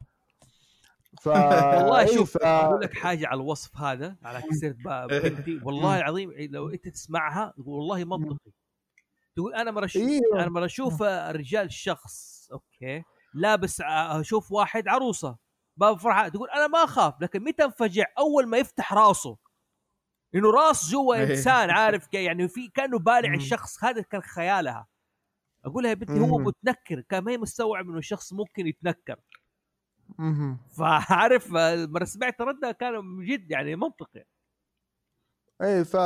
ف والله شوف ف... أقول لك حاجة على الوصف هذا على كسر بنتي. والله العظيم لو أنت تسمعها والله منطقي. تقول أنا مرة إيه. أنا مرة أشوف رجال شخص أوكي؟ لابس ع- أشوف واحد عروسة باب فرحه تقول أنا ما أخاف لكن متى انفجع أول ما يفتح راسه إنه راس جوا إيه. إنسان عارف كي يعني في كأنه بالع. الشخص هذا كان خيالها أقول لها يا بنتي هو. متنكر كان ما هي مستوعب إنه الشخص ممكن يتنكر. فعارف مره سمعت ردها كان من جد يعني منطقي اي ف...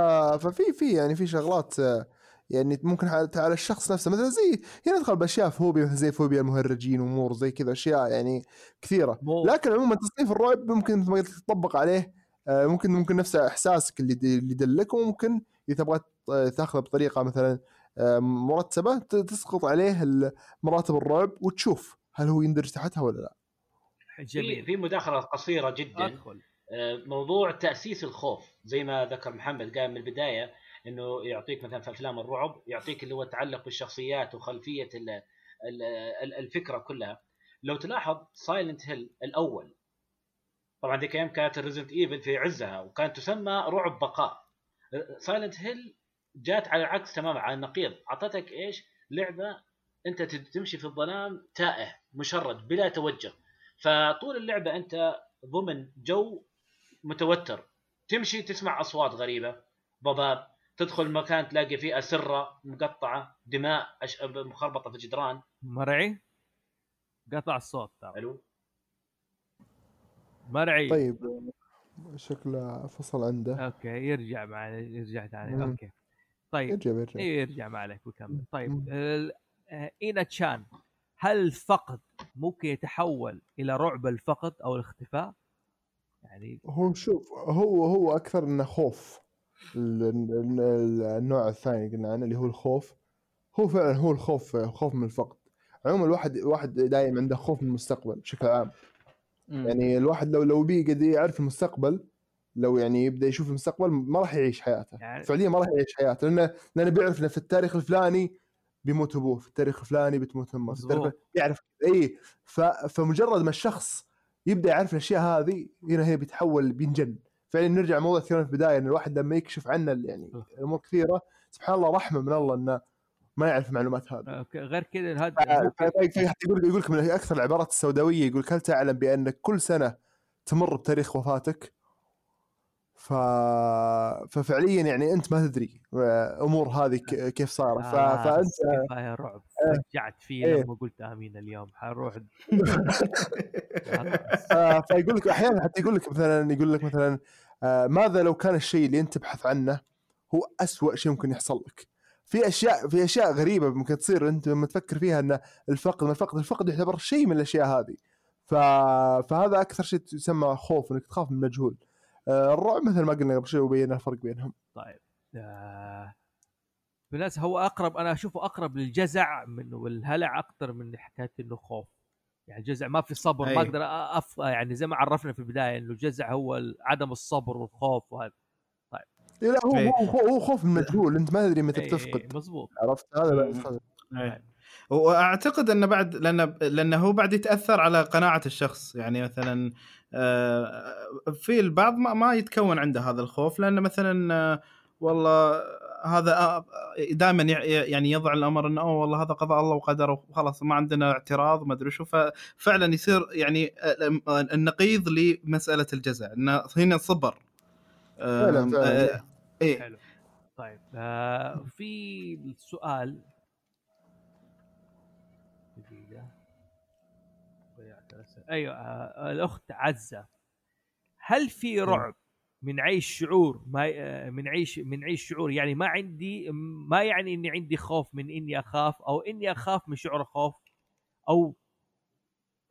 ففي في يعني في شغلات آه، يعني ممكن على على الشخص نفسه. مثلا زي هنا ندخل بأشياء فوبيا مثل زي فوبيا المهرجين وأمور زي كذا أشياء يعني كثيرة. مو لكن عموما تصنيف الرعب ممكن مثل ما قلت تطبق عليه آه، ممكن ممكن نفس إحساسك اللي اللي يدلك وممكن إذا تبغى تأخذه بطريقة مثلا آه، مرتبة تسقط عليه مراتب الرعب وتشوف هل هو يندرج تحتها ولا لا. في جميل في مداخلة قصيرة جدا. أدخل. آه، موضوع تأسيس الخوف زي ما ذكر محمد قال من البداية إنه يعطيك مثلا في أفلام الرعب يعطيك اللي هو يتعلق بالشخصيات وخلفية ال- ال- ال- الفكرة كلها. لو تلاحظ Silent Hill الأول طبعا ذيك أيام كانت Resident Evil في عزها وكانت تسمى رعب بقاء. Silent Hill جات على العكس تماما على النقيض. أعطتك إيش؟ لعبة أنت تمشي في الظلام تائه مشرد بلا توجه. فطول اللعبة أنت ضمن جو متوتر. تمشي تسمع أصوات غريبة ضباب تدخل مكان تلاقي فيه أسرة مقطعة دماء أش... مخربطة في الجدران. مرعي؟ قطع الصوت ترى. ألو؟ مرعي. طيب شكله فصل عنده. أوكي يرجع معنا يرجع ثاني. أوكي. طيب. يرجع يرجع. إيه يرجع ما عليك ويكمل طيب إينا تشان هل الفقد ممكن يتحول إلى رعب الفقد أو الاختفاء؟ يعني هو شوف هو هو أكثر إنه خوف. النوع الثاني قلنا عنه اللي هو الخوف. هو فعلا هو الخوف خوف من الفقد. عموما الواحد واحد دايم عنده خوف من المستقبل بشكل عام. يعني الواحد لو لو بيقعد يعرف المستقبل لو يعني يبدأ يشوف المستقبل ما راح يعيش حياته. يعني- فعليا ما راح يعيش حياته لأنه لأنه بيعرف إنه في التاريخ الفلاني بيموت أبوه في التاريخ الفلاني بتموت أمه في التاريخ. يعرف اي ف... فمجرد ما الشخص يبدأ يعرف الأشياء هذه هنا هي بيتحول بينجن. فعلا نرجع موضوع كثير في البداية إن الواحد لما يكشف عنه يعني امور كثيرة سبحان الله رحمة من الله إنه ما يعرف المعلومات هذه أوكي، غير كذا هذا ف- يقول يقول لك من أكثر العبارات السوداوية يقول هل تعلم بأن كل سنة تمر بتاريخ وفاتك؟ ف... ففعليا يعني أنت ما تدري أمور هذه كيف صارت ف... آه، فانت كفايه رعب. رجعت فيه إيه. لما قلت آمين اليوم حروح فيقول لك أحيانا حتى يقول لك مثلا يقول لك مثلا ماذا لو كان الشيء اللي أنت تبحث عنه هو أسوأ شيء ممكن يحصل لك؟ في اشياء في أشياء غريبة ممكن تصير أنت لما تفكر فيها أن الفقد الفقد الفقد يعتبر شيء من الأشياء هذه. ف... فهذا أكثر شيء يسمى خوف إنك تخاف من المجهول آه، الرعب مثل ما قلنا قبل شوي وبينا الفرق بينهم. طيب. آه، بالناس هو اقرب أنا أشوفه أقرب للجزع من والهلع أكثر من حكاية إنه خوف. يعني الجزع ما في صبر ما أي. أقدر أف... يعني زي ما عرفنا في البداية إنه الجزع هو ال- عدم الصبر والخوف وهذا. إيه لا هو إيه. هو خوف من المجهول أنت ما تدري متى بتفقد. مزبوط عرفت؟ هذا إيه. وأعتقد انه بعد لأن لأنه هو بعد يتأثر على قناعة الشخص. يعني مثلا آه، في البعض ما, ما يتكون عنده هذا الخوف لأنه مثلا آه، والله هذا دائما يعني يضع الأمر إنه أوه والله هذا قضاء الله وقدره وخلاص ما عندنا اعتراض ما أدري شو. ففعلا يصير يعني آه، النقيض لمسألة الجزع انه هنا صبر. آه، فعلاً، فعلاً. آه، إيه. حلو. طيب آه في سؤال. دقيقة. ضيعت الأسئلة. أيوه آه الأخت عزة. هل في رعب من عيش شعور ما آه، من عيش من عيش شعور. يعني ما عندي ما يعني إني عندي خوف من إني أخاف أو إني أخاف من شعور الخوف أو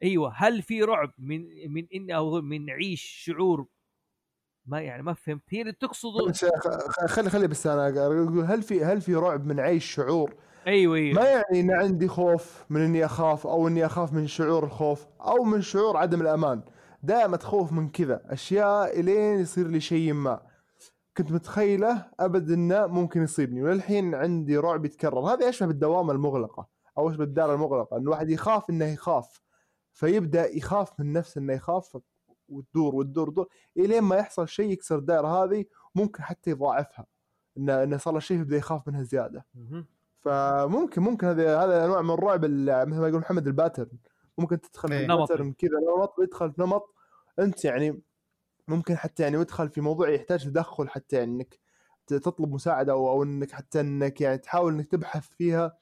أيوه هل في رعب من من إني أو من عيش شعور؟ ما يعني ما فهمت. هي اللي تقصده بس خلي خلي بس أنا هل في هل في رعب من عيش شعور؟ أيوه أيوه. ما يعني إن عندي خوف من إني أخاف أو إني أخاف من شعور الخوف أو من شعور عدم الأمان. دائما تخوف من كذا أشياء إلين يصير لي شيء ما. كنت متخيلة ابد انه ممكن يصيبني وللحين عندي رعب يتكرر. هذا يشبه بالدوامة المغلقة أو يشبه بالدار المغلقة إن الواحد يخاف إنه يخاف. فيبدأ يخاف من نفسه إنه يخاف وتدور وتدور وتدور إلين ما يحصل شيء يكسر الدائره هذه ممكن حتى يضاعفها. انه انه صار له شيء يبدأ يخاف منها زيادة. فممكن ممكن هذا هذا انواع من الرعب ال- مثل ما يقول محمد ال pattern ممكن تدخل في. pattern كذا نمط يدخل في نمط أنت يعني ممكن حتى يعني يدخل في موضوع يحتاج تدخل حتى يعني إنك تطلب مساعدة أو أو إنك حتى إنك يعني تحاول إنك تبحث فيها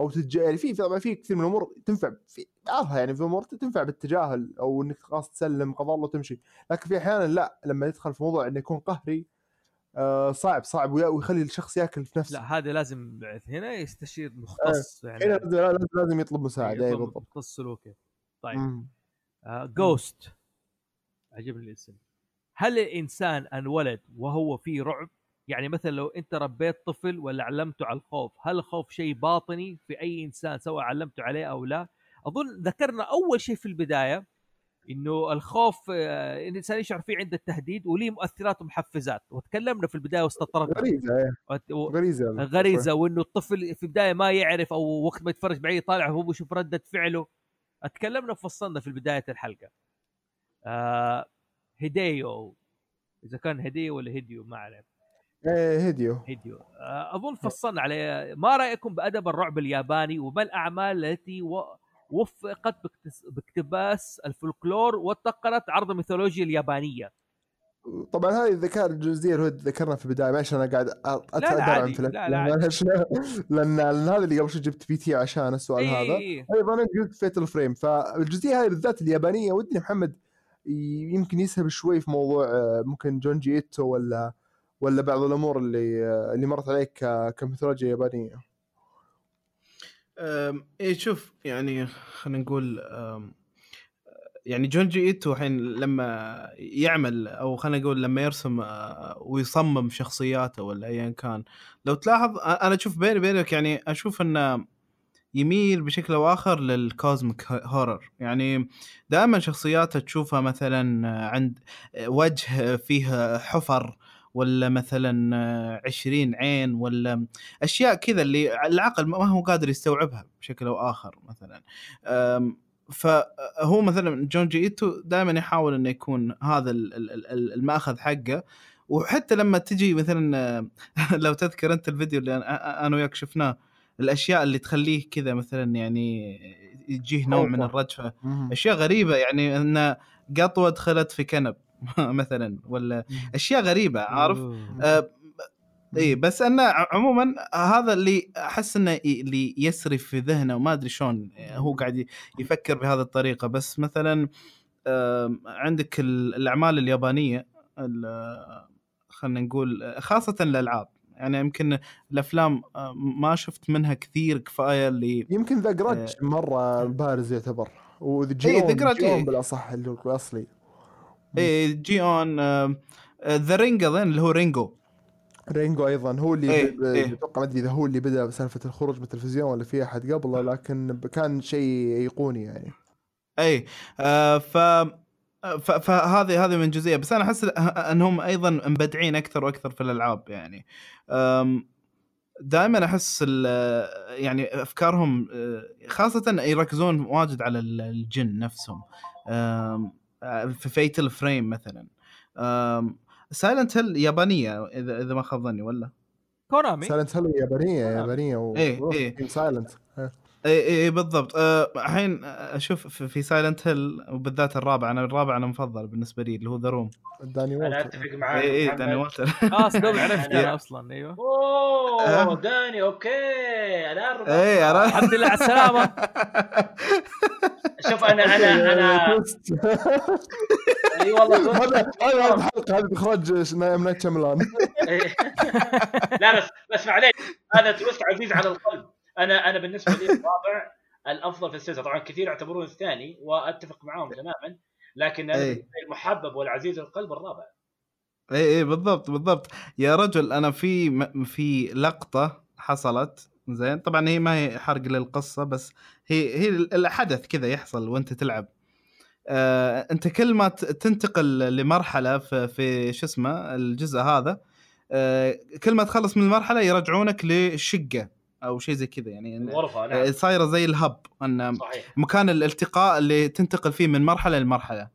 أو تتج... يعني في طبعا في كثير من الأمور تنفع في بعضها يعني في أمور تنفع بالتجاهل أو إنك خلاص تسلم قضاء الله وتمشي لكن في أحيانا لا لما يدخل في موضوع إنه يكون قهري آه صعب صعب. ويخلي الشخص ياكل في نفسه. لا هذا لازم هنا يستشير مختص هنا يعني. لازم لازم- لازم يطلب مساعدة. اي يطلب بالضبط. مختص سلوكي. طيب. Ghost عجبني الاسم. هل الإنسان انولد وهو فيه رعب؟ يعني مثلا لو أنت ربيت طفل ولا علمته على الخوف، هل الخوف شيء باطني في أي إنسان سواء علمته عليه أو لا؟ أظن ذكرنا أول شيء في البداية إنه الخوف آه، الإنسان يشعر فيه عند التهديد وليه مؤثرات ومحفزات. وتكلمنا في البداية واستطردنا غريزة إيه. و- غريزة غريزة وإنه الطفل في البداية ما يعرف أو وقت ما يتفرج بعيد طالع هو بيشوف ردة فعله. اتكلمنا وفصلنا في بداية الحلقة. آه هيديو إذا كان هديو ولا هيديو ما اعرف إيه هيديو هيديو آه أظن فصلنا عليه ما رأيكم بأدب الرعب الياباني وما الأعمال التي و... وفقت باقتباس الفولكلور واتقنت عرض الميثولوجيا اليابانية طبعا هذه الذكاء الجزئيه اللي ذكرنا في البداية معلش أنا قاعد اتابع عادي. في لا، لا،. معلش لأن هذا اللي قبل شوي ChatGPT عشان السؤال إيه، هذا إيه. أيضا انت قلت Fatal Frame فالجزئية هذه بالذات اليابانية ودي محمد يمكن يسهب شوي في موضوع آه، ممكن جونجي إيتو ولا ولا بعض الأمور اللي آه، اللي مرت عليك كميثولوجيا يابانية إيه شوف يعني خلينا نقول يعني جونجي إيتو الحين لما يعمل أو خلينا نقول لما يرسم ويصمم شخصياته ولا ايا كان لو تلاحظ أنا أشوف بيني وبينك يعني أشوف إنه يميل بشكل أو آخر لل cosmic horror يعني دائما شخصياته تشوفها مثلا عند وجه فيه حفر ولا مثلا عشرين عين ولا أشياء كذا اللي العقل ما هو قادر يستوعبها بشكل أو آخر مثلا. أم، فهو مثلا جونجي إيتو دائما يحاول إنه يكون هذا ال- ال- ال- المأخذ حقه. وحتى لما تجي مثلا لو تذكر أنت الفيديو اللي أنا وياك شفناه الأشياء اللي تخليه كذا مثلا يعني يجيه نوع من. الرجفة. أشياء غريبة يعني إن قطوة دخلت في كنب. مثلا ولا أشياء غريبة عارف؟ آه اي بس انه عموما هذا اللي أحس إنه اللي يسري في ذهنه وما أدري شلون هو قاعد يفكر بهذه الطريقة. بس مثلا آم، عندك ال- الأعمال اليابانية ال- خلينا نقول خاصة الألعاب. يعني يمكن الأفلام آه، ما شفت منها كثير كفاية اللي يمكن The Grudge آه. مره بارز يعتبر. وذا إيه، Grudge، Ju-On إيه. بالأصح الأصلي. اي Ju-On The Ring أظن اللي هو رينجو. رينجو أيضا هو اللي إيه، ب- إيه. أتوقع ما أدري إذا هو اللي بدأ سالفه الخروج من التلفزيون ولا في أحد قبله لكن كان شيء ايقوني يعني. اي آه ف ف- فهذه هذه من جزئية. بس أنا أحس إنهم أيضا مبدعين أكثر وأكثر في الألعاب يعني. دائما أحس يعني أفكارهم آه، خاصة يركزون واجد على ال- الجن نفسهم. آه، في Fatal Frame مثلا. Silent Hill يابانية إذا إذا ما خاب ظني ولا؟ كونامي. Silent Hill يابانية يابانية و إيه، إيه. Silent إي إي بالضبط. آه، الحين أشوف في- في Silent Hill وبالذات الرابع أنا الرابع أنا مفضل بالنسبة لي اللي هو The Room داني أنا وولتر أتفق معاك إي إي. داني والتر آه صدق عرفت أنا أصلا أيوه. أوه أه. داني أوكي. الان ربطت. إي الحمد لله على السلامه شوف أنا أنا أنا إي والله هذا هذا الحلقة هذه اخراج نايت شملان. لا بس بس معليش هذا twist عزيز على القلب. أنا أنا بالنسبة لي الرابع الأفضل في السلسله طبعا كثير يعتبرون الثاني وأتفق معاهم تماما لكن. بالنسبة لي المحبب والعزيز للقلب الرابع. اي اي بالضبط بالضبط. يا رجل أنا في م- في لقطة حصلت زين. طبعا هي ما هي حرق للقصة بس هي هي الحدث كذا يحصل وأنت تلعب. آه أنت كل ما تنتقل لمرحلة في, في شو اسمه الجزء هذا آه كل ما تخلص من المرحلة يرجعونك للشقه أو شيء زي كذا يعني. الغرفه آه، نعم. صايرة زي الهب إن صحيح. مكان الالتقاء اللي تنتقل فيه من مرحلة لمرحلة.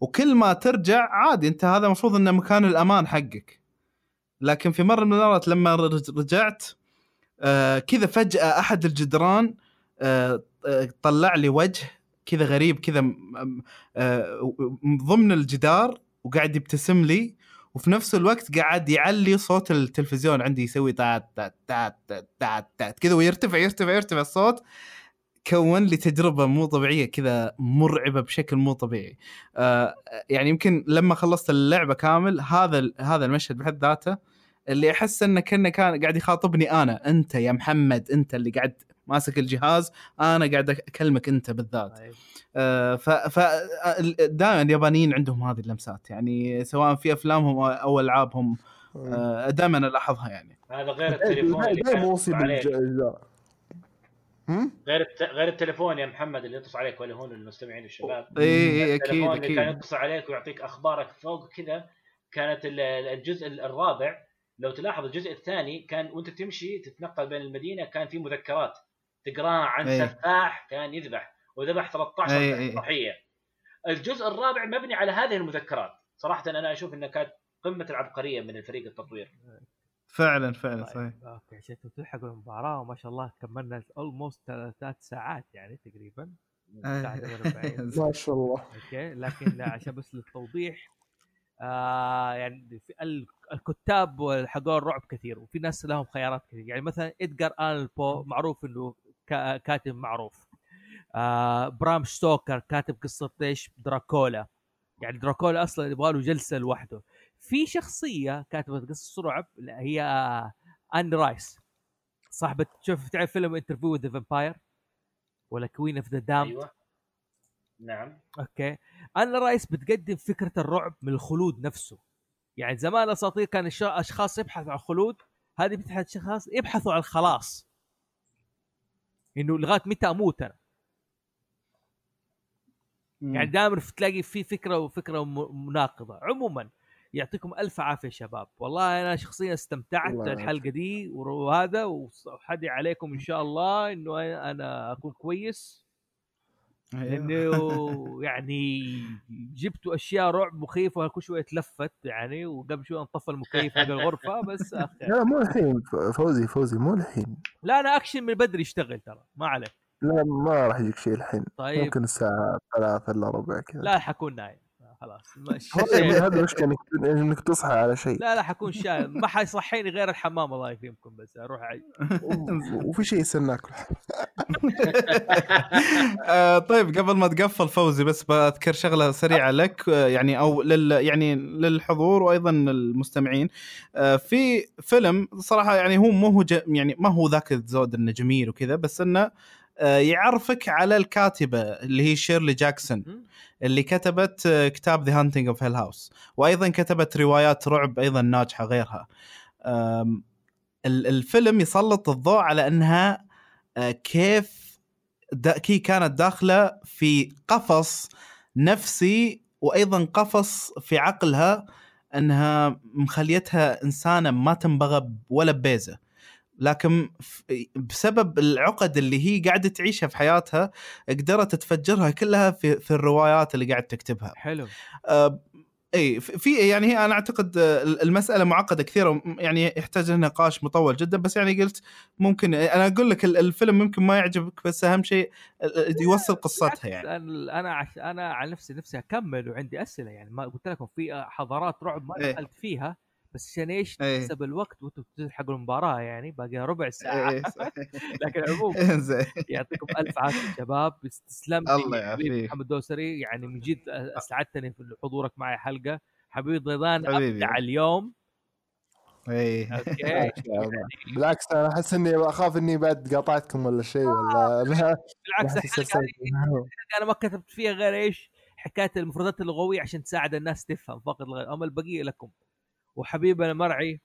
وكل ما ترجع عادي أنت هذا المفروض إنه مكان الأمان حقك. لكن في مرة من المرات لما رج- رجعت آه كذا فجأة أحد الجدران آه آه، طلع لي وجه كذا غريب كذا آه ضمن الجدار وقاعد يبتسم لي. وفي نفس الوقت قاعد يعلي صوت التلفزيون عندي يسوي تات تات تات تات تات, تات كذا ويرتفع يرتفع يرتفع الصوت. كون لي تجربه مو طبيعية كذا مرعبة بشكل مو طبيعي. آه يعني يمكن لما خلصت اللعبة كامل هذا هذا المشهد بحد ذاته اللي أحس إنه كأنه كان قاعد يخاطبني أنا أنت يا محمد أنت اللي قاعد ماسك الجهاز أنا قاعد أكلمك أنت بالذات. طيب. آه، ف ف دائما اليابانيين عندهم هذه اللمسات يعني سواء في أفلامهم أو ألعابهم آه، دائما ألاحظها يعني. هذا غير التليفون اللي؟ غير الت... غير التليفون يا محمد اللي يتصل عليك ولا هون المستمعين الشباب. اي اي أكيد التليفون اللي كان يتصل عليك ويعطيك أخبارك فوق كذا كانت ال- الجزء الرابع لو تلاحظ الجزء الثاني كان وأنت تمشي تتنقل بين المدينة كان في مذكرات. تقراها عن أي. سفاح كان يذبح وذبح 13 أي، أي. ضحيه الجزء الرابع مبني على هذه المذكرات صراحة أنا أشوف إنها كانت قمة العبقرية من الفريق التطوير فعلا فعلا صحيح طيب. أوكي عشان تلحقوا المباراة وما شاء الله كملنا almost ثلاث ساعات يعني تقريبا 48. ما شاء الله أوكي لكن عشان بس للتوضيح آه يعني في ال- الكتاب حقون رعب كثير وفي ناس لهم خيارات كثير يعني مثلا ادجار الان بو معروف إنه كاتب معروف. آه برام ستوكر كاتب قصة إيش؟ دراكولا. يعني دراكولا أصلا يبغى له جلسة لوحده. في شخصية كاتبه قصص رعب هي ان رايس. صاحبه شوف تعرف فيلم Interview with Vampire ولا Queen of the Damned أيوه. نعم. أوكي. آن رايس بتقدم فكرة الرعب من الخلود نفسه. يعني زمان الاساطير كان أشخاص يبحثوا عن الخلود هذه بتحت اشخاص يبحثوا عن الخلاص إنه لغاية متى أموت أنا؟ يعني دائما تلاقي في فكرة وفكرة مناقضة. عموما يعطيكم ألف عافية شباب. والله أنا شخصيا استمتعت الحلقة دي وهذا وحدي عليكم إن شاء الله إنه أنا أكون كويس. لأنه يعني جبتوا أشياء رعب مخيفه كل شوية تلفت يعني وقبل شوية انطفى المكيف حق الغرفة بس. لا مو الحين فوزي فوزي مو الحين. لا أنا أكشن من بدري يشتغل ترى ما عليك لا ما راح يجيك شيء الحين. طيب. ممكن الساعة ثلاثة إلا ربع كذا. لا حكون نايم. خلاص مش هذا المشكلة إنك إنك تصحى على شيء. لا لا حكون شايب. ما حيصحيني غير الحمام الله يكرمكم بس أروح. و- وفي شيء يستناك آه، طيب قبل ما تقفل فوزي بس بذكر شغلة سريعة لك آه، يعني أو لل يعني للحضور وأيضا المستمعين آه، في فيلم صراحة يعني هو مو يعني ما هو ذاك الزود إنه جميل وكذا بس إنه يعرفك على الكاتبة اللي هي شيرلي جاكسون? اللي كتبت آه، كتاب The Haunting of Hill House وأيضا كتبت روايات رعب أيضا ناجحة غيرها. الفيلم يسلط الضوء على أنها آه، كيف كي كانت داخلة في قفص نفسي وأيضا قفص في عقلها أنها مخليتها إنسانة ما تنبغى ولا ببيزه لكن بسبب العقد اللي هي قاعدة تعيشها في حياتها قدرت تفجرها كلها في في الروايات اللي قاعد تكتبها. حلو. آه، إي في يعني هي أنا أعتقد المسألة معقدة كثيرة وم- يعني يحتاج لها نقاش مطول جدا بس يعني قلت ممكن أنا أقول لك ال- الفيلم ممكن ما يعجبك بس أهم شيء يوصل قصتها يعني. أنا أنا على نفسي نفسي أكمل وعندي أسئلة يعني ما قلت لكم في حضارات رعب ما إيه. دخلت فيها. بس عشان إيش؟ إيه. تكسب الوقت وأنتم تلحقوا المباراة يعني باقي ربع ساعة. إيه، صحيح. لكن عموما يعطيكم ألف عافية شباب. بس تسلم لي الله يعافيك. محمد دوسري. يعني من جد أسعدتني في حضورك معي حلقة. حبيبي ضيضان حبيبي. أبدع اليوم. اي أوكي. بالعكس أنا أحس إني أخاف إني بعد قاطعتكم ولا شيء ولا لا. بالعكس. أنا ما كتبت فيها غير إيش؟ حكاية المفردات اللغويه عشان تساعد الناس تفهم فقط. أما البقية لكم. وحبيبنا مرعي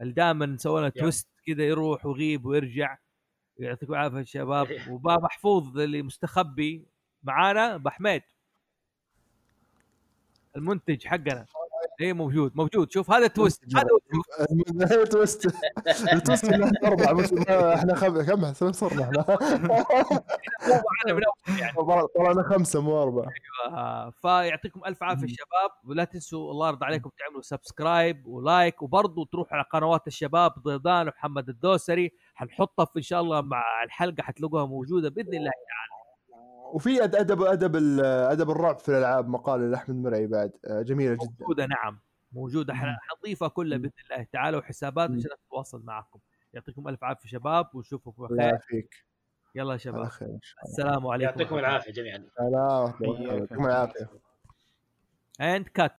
اللي دائما سوى لنا يا. twist كذا يروح ويغيب ويرجع يعطيكم العافية شباب. وباب محفوظ اللي مستخبي معانا بحميد المنتج حقنا. إيه موجود موجود. شوف هذا twist هذا ال twist ان إحنا اربعه إحنا. كم كم صرنا إحنا. طلعنا خمسة مو أربعة. آه، فيعطيكم ألف عافية شباب ولا تنسوا الله يرضى عليكم تعملوا subscribe و like وبرضه تروحوا على قنوات الشباب ضيضان ومحمد الدوسري. حنحطها في إن شاء الله مع الحلقة حتلاقوها موجودة بإذن الله وفي أدب أدب ال- أدب الرعب في الألعاب مقاله لأحمد مرعي بعد. آه، جميلة جدا. موجودة نعم. موجودة. ح- حنضيفها كلها بإذن الله. تعالى وحسابات عشان نتواصل معكم. يعطيكم ألف عافية شباب ونشوفكم الله بخير يعافيك. يلا يا شباب. الله. السلام عليكم. يعطيكم العافية جميعا. سلام. يعطيكم العافية. اند كات